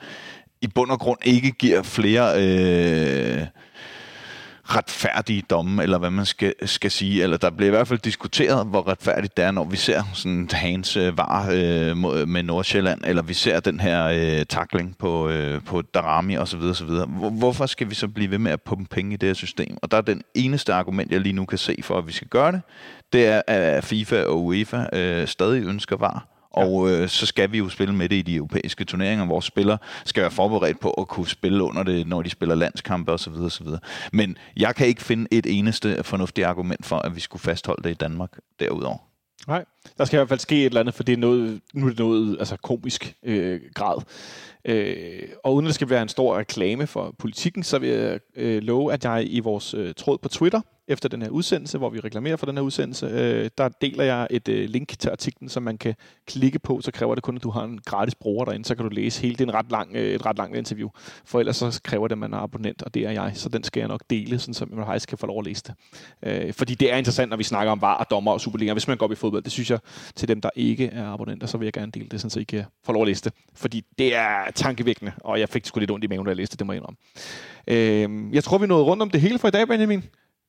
D: i bund og grund ikke giver flere øh, retfærdige domme, eller hvad man skal, skal sige. Eller der bliver i hvert fald diskuteret, hvor retfærdigt det er, når vi ser sådan Hans øh, var øh, med Nordsjælland, eller vi ser den her øh, takling på, øh, på Darami osv. osv. Hvor, hvorfor skal vi så blive ved med at pumpe penge i det her system? Og der er den eneste argument, jeg lige nu kan se for, at vi skal gøre det, det er, at FIFA og UEFA øh, stadig ønsker var. Og øh, så skal vi jo spille med det i de europæiske turneringer. Vores spillere skal være forberedt på at kunne spille under det, når de spiller landskampe osv. osv. Men jeg kan ikke finde et eneste fornuftigt argument for, at vi skulle fastholde det i Danmark derudover.
B: Nej, der skal i hvert fald ske et eller andet, for det er noget, nu er det noget altså komisk øh, grad. Øh, og uden at det skal være en stor reklame for politikken, så vil jeg øh, love, at jeg i vores øh, tråd på Twitter, efter den her udsendelse, hvor vi reklamerer for den her udsendelse, øh, der deler jeg et øh, link til artiklen, som man kan klikke på. Så kræver det kun, at du har en gratis bruger derinde, så kan du læse hele. Det er en ret lang, øh, et ret langt interview. For ellers så kræver det, at man er abonnent, og det er jeg. Så den skal jeg nok dele, sådan, så man faktisk kan få lov at læse det. Øh, fordi det er interessant, når vi snakker om var og dommer og Superliga. Hvis man går op i fodbold, det synes jeg, til dem, der ikke er abonnenter, så vil jeg gerne dele det, sådan, så I kan få lov at læse det. Fordi det er tankevækkende, og jeg fik sgu lidt ondt i maven, da jeg læste det, det må jeg indrømme. Øh, jeg tror, vi nåede rundt om det hele for i dag, Benjamin.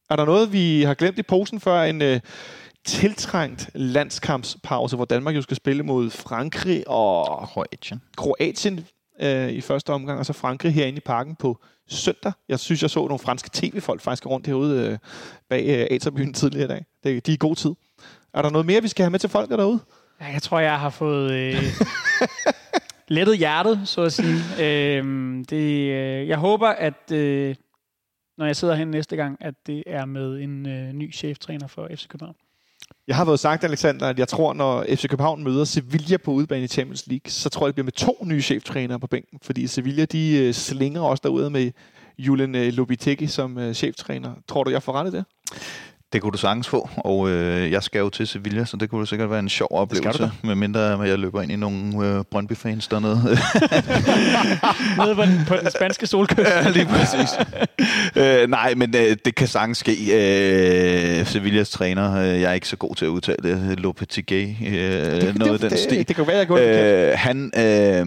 B: Er der noget, vi har glemt i posen før en øh, tiltrængt landskampspause, hvor Danmark jo skal spille mod Frankrig og
D: Kroatien.
B: Kroatien øh, i første omgang, og så Frankrig herinde i parken på søndag. Jeg synes, jeg så nogle franske tv-folk faktisk rundt herude øh, bag øh, Aterbyen tidligere i dag. Det, de er i god tid. Er der noget mere, vi skal have med til folk derude?
C: Ja, jeg tror, jeg har fået øh, lettet hjertet, så at sige. Øh, det, øh, jeg håber, at, øh, når jeg sidder her næste gang, at det er med en øh, ny cheftræner for FC København.
B: Jeg har fået sagt, Alexander, at jeg tror, når FC København møder Sevilla på udebane i Champions League, så tror jeg, det bliver med to nye cheftrænere på bænken. Fordi Sevilla, de øh, slinger også derude med Julen øh, Lobiteki som øh, cheftræner. Tror du, jeg får ret i det?
D: Det kunne du sagtens få, og øh, jeg skal jo til Sevilla, så det kunne sikkert være en sjov oplevelse, med mindre jeg løber ind i nogle øh, Brøndby-fans dernede.
C: Nede på den, på den spanske solkyst.
D: ja, lige præcis. øh, nej, men øh, det kan sagtens ske. Øh, Sevillas træner, øh, jeg er ikke så god til at udtale det, Lopetegui, øh,
B: det,
D: noget af
B: det,
D: den stil.
B: Det, det kan være, jeg går
D: øh, Han... Øh,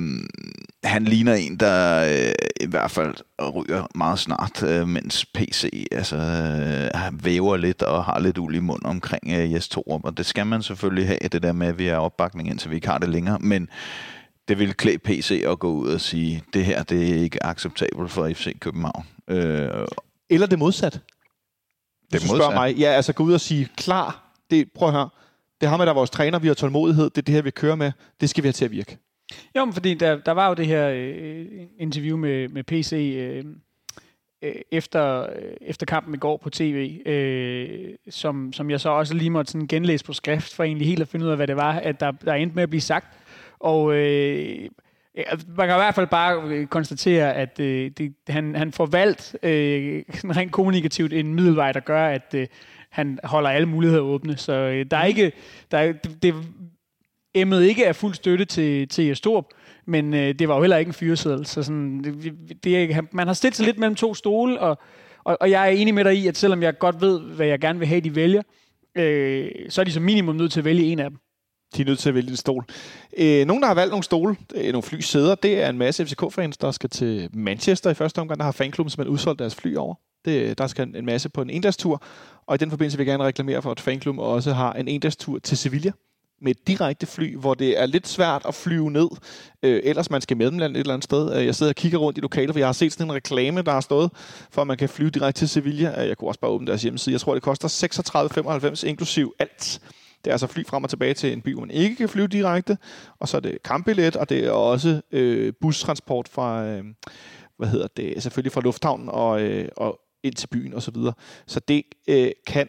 D: han ligner en, der øh, i hvert fald ryger meget snart, øh, mens PC altså, øh, væver lidt og har lidt uld i mund omkring øh, Jes Torup. Og det skal man selvfølgelig have, det der med, at vi er opbakning, indtil vi ikke har det længere. Men det vil klæde PC at gå ud og sige, det her det er ikke acceptabelt for FC København. Øh,
B: Eller det modsat.
D: Det
B: du spørger mig. Ja, altså gå ud og sige, klar, det, prøv at høre, det har med, der er vores træner, vi har tålmodighed, det er det her, vi kører med, det skal vi have til at virke.
C: Jo, men fordi der, der var jo det her øh, interview med, med PC øh, øh, efter, øh, efter kampen i går på tv, øh, som, som jeg så også lige måtte sådan genlæse på skrift, for egentlig helt at finde ud af, hvad det var, at der, der endte med at blive sagt. Og øh, man kan i hvert fald bare øh, konstatere, at øh, det, han, han får valgt øh, rent kommunikativt en middelvej, der gør, at øh, han holder alle muligheder åbne. Så øh, der er ikke... Der er, det, det emmet ikke er fuld støtte til, til Jestorp, men øh, det var jo heller ikke en fyreseddel. Så sådan, det, det, man har stillet sig lidt mellem to stole, og, og, og jeg er enig med dig i, at selvom jeg godt ved, hvad jeg gerne vil have, de vælger, øh, så er de som minimum nødt til at vælge en af dem.
B: De er nødt til at vælge en stol. Øh, nogen, der har valgt nogle stole, øh, nogle flysæder, det er en masse FCK-fans, der skal til Manchester i første omgang. Der har fanklubben simpelthen udsolgt deres fly over. Det, der skal en masse på en endagstur. Og i den forbindelse vil jeg gerne reklamere for, at fanklubben også har en endagstur til Sevilla med et direkte fly, hvor det er lidt svært at flyve ned, øh, ellers man skal mellemlande et eller andet sted. Øh, jeg sidder og kigger rundt i lokalet, for jeg har set sådan en reklame, der har stået, for at man kan flyve direkte til Sevilla. Øh, jeg kunne også bare åbne deres hjemmeside. Jeg tror, det koster 36,95 inklusiv alt. Det er altså fly frem og tilbage til en by, hvor man ikke kan flyve direkte. Og så er det kampbillet, og det er også øh, bustransport fra, øh, hvad hedder det, selvfølgelig fra lufthavnen og, øh, og ind til byen og så videre. Så det øh, kan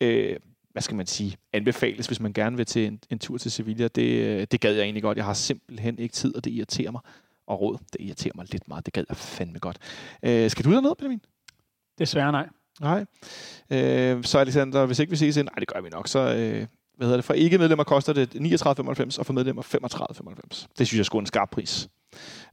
B: øh, hvad skal man sige, anbefales, hvis man gerne vil til en, en tur til Sevilla. Det, øh, det gad jeg egentlig godt. Jeg har simpelthen ikke tid, og det irriterer mig. Og råd, det irriterer mig lidt meget. Det gad jeg fandme godt. Øh, skal du derned, Benjamin?
C: Desværre nej.
B: Nej. Øh, så Alexander, hvis ikke vi ses ind, nej, det gør vi nok, så øh, hvad hedder det, for ikke-medlemmer koster det 39,95, og for medlemmer 35,95. Det synes jeg er en skarp pris.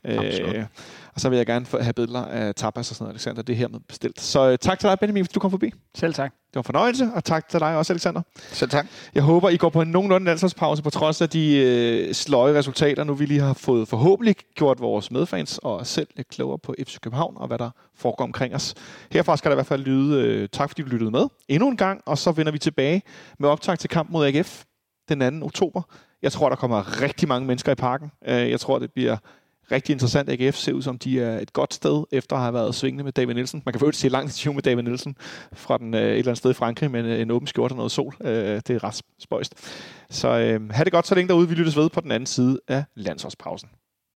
B: Øh, og så vil jeg gerne have billeder af tapas og sådan noget, Alexander. Det er hermed bestilt. Så øh, tak til dig, Benjamin, fordi du kom forbi.
C: Selv tak.
B: Det var en fornøjelse, og tak til dig også, Alexander.
D: Selv tak.
B: Jeg håber, I går på en nogenlunde landsholdspause, på trods af de øh, sløje resultater, nu vi lige har fået forhåbentlig gjort vores medfans og selv lidt klogere på FC København og hvad der foregår omkring os. Herfra skal der i hvert fald lyde øh, tak, fordi du lyttede med endnu en gang, og så vender vi tilbage med optag til kamp mod AGF den 2. oktober. Jeg tror, der kommer rigtig mange mennesker i parken. Øh, jeg tror, det bliver rigtig interessant. AGF ser ud som, de er et godt sted, efter at have været svingende med David Nielsen. Man kan få se langt interview med David Nielsen fra den, øh, et eller andet sted i Frankrig med en, øh, en åben skjorte og noget sol. Øh, det er ret spøjst. Så øh, have det godt så længe derude. Vi lyttes ved på den anden side af landsholdspausen.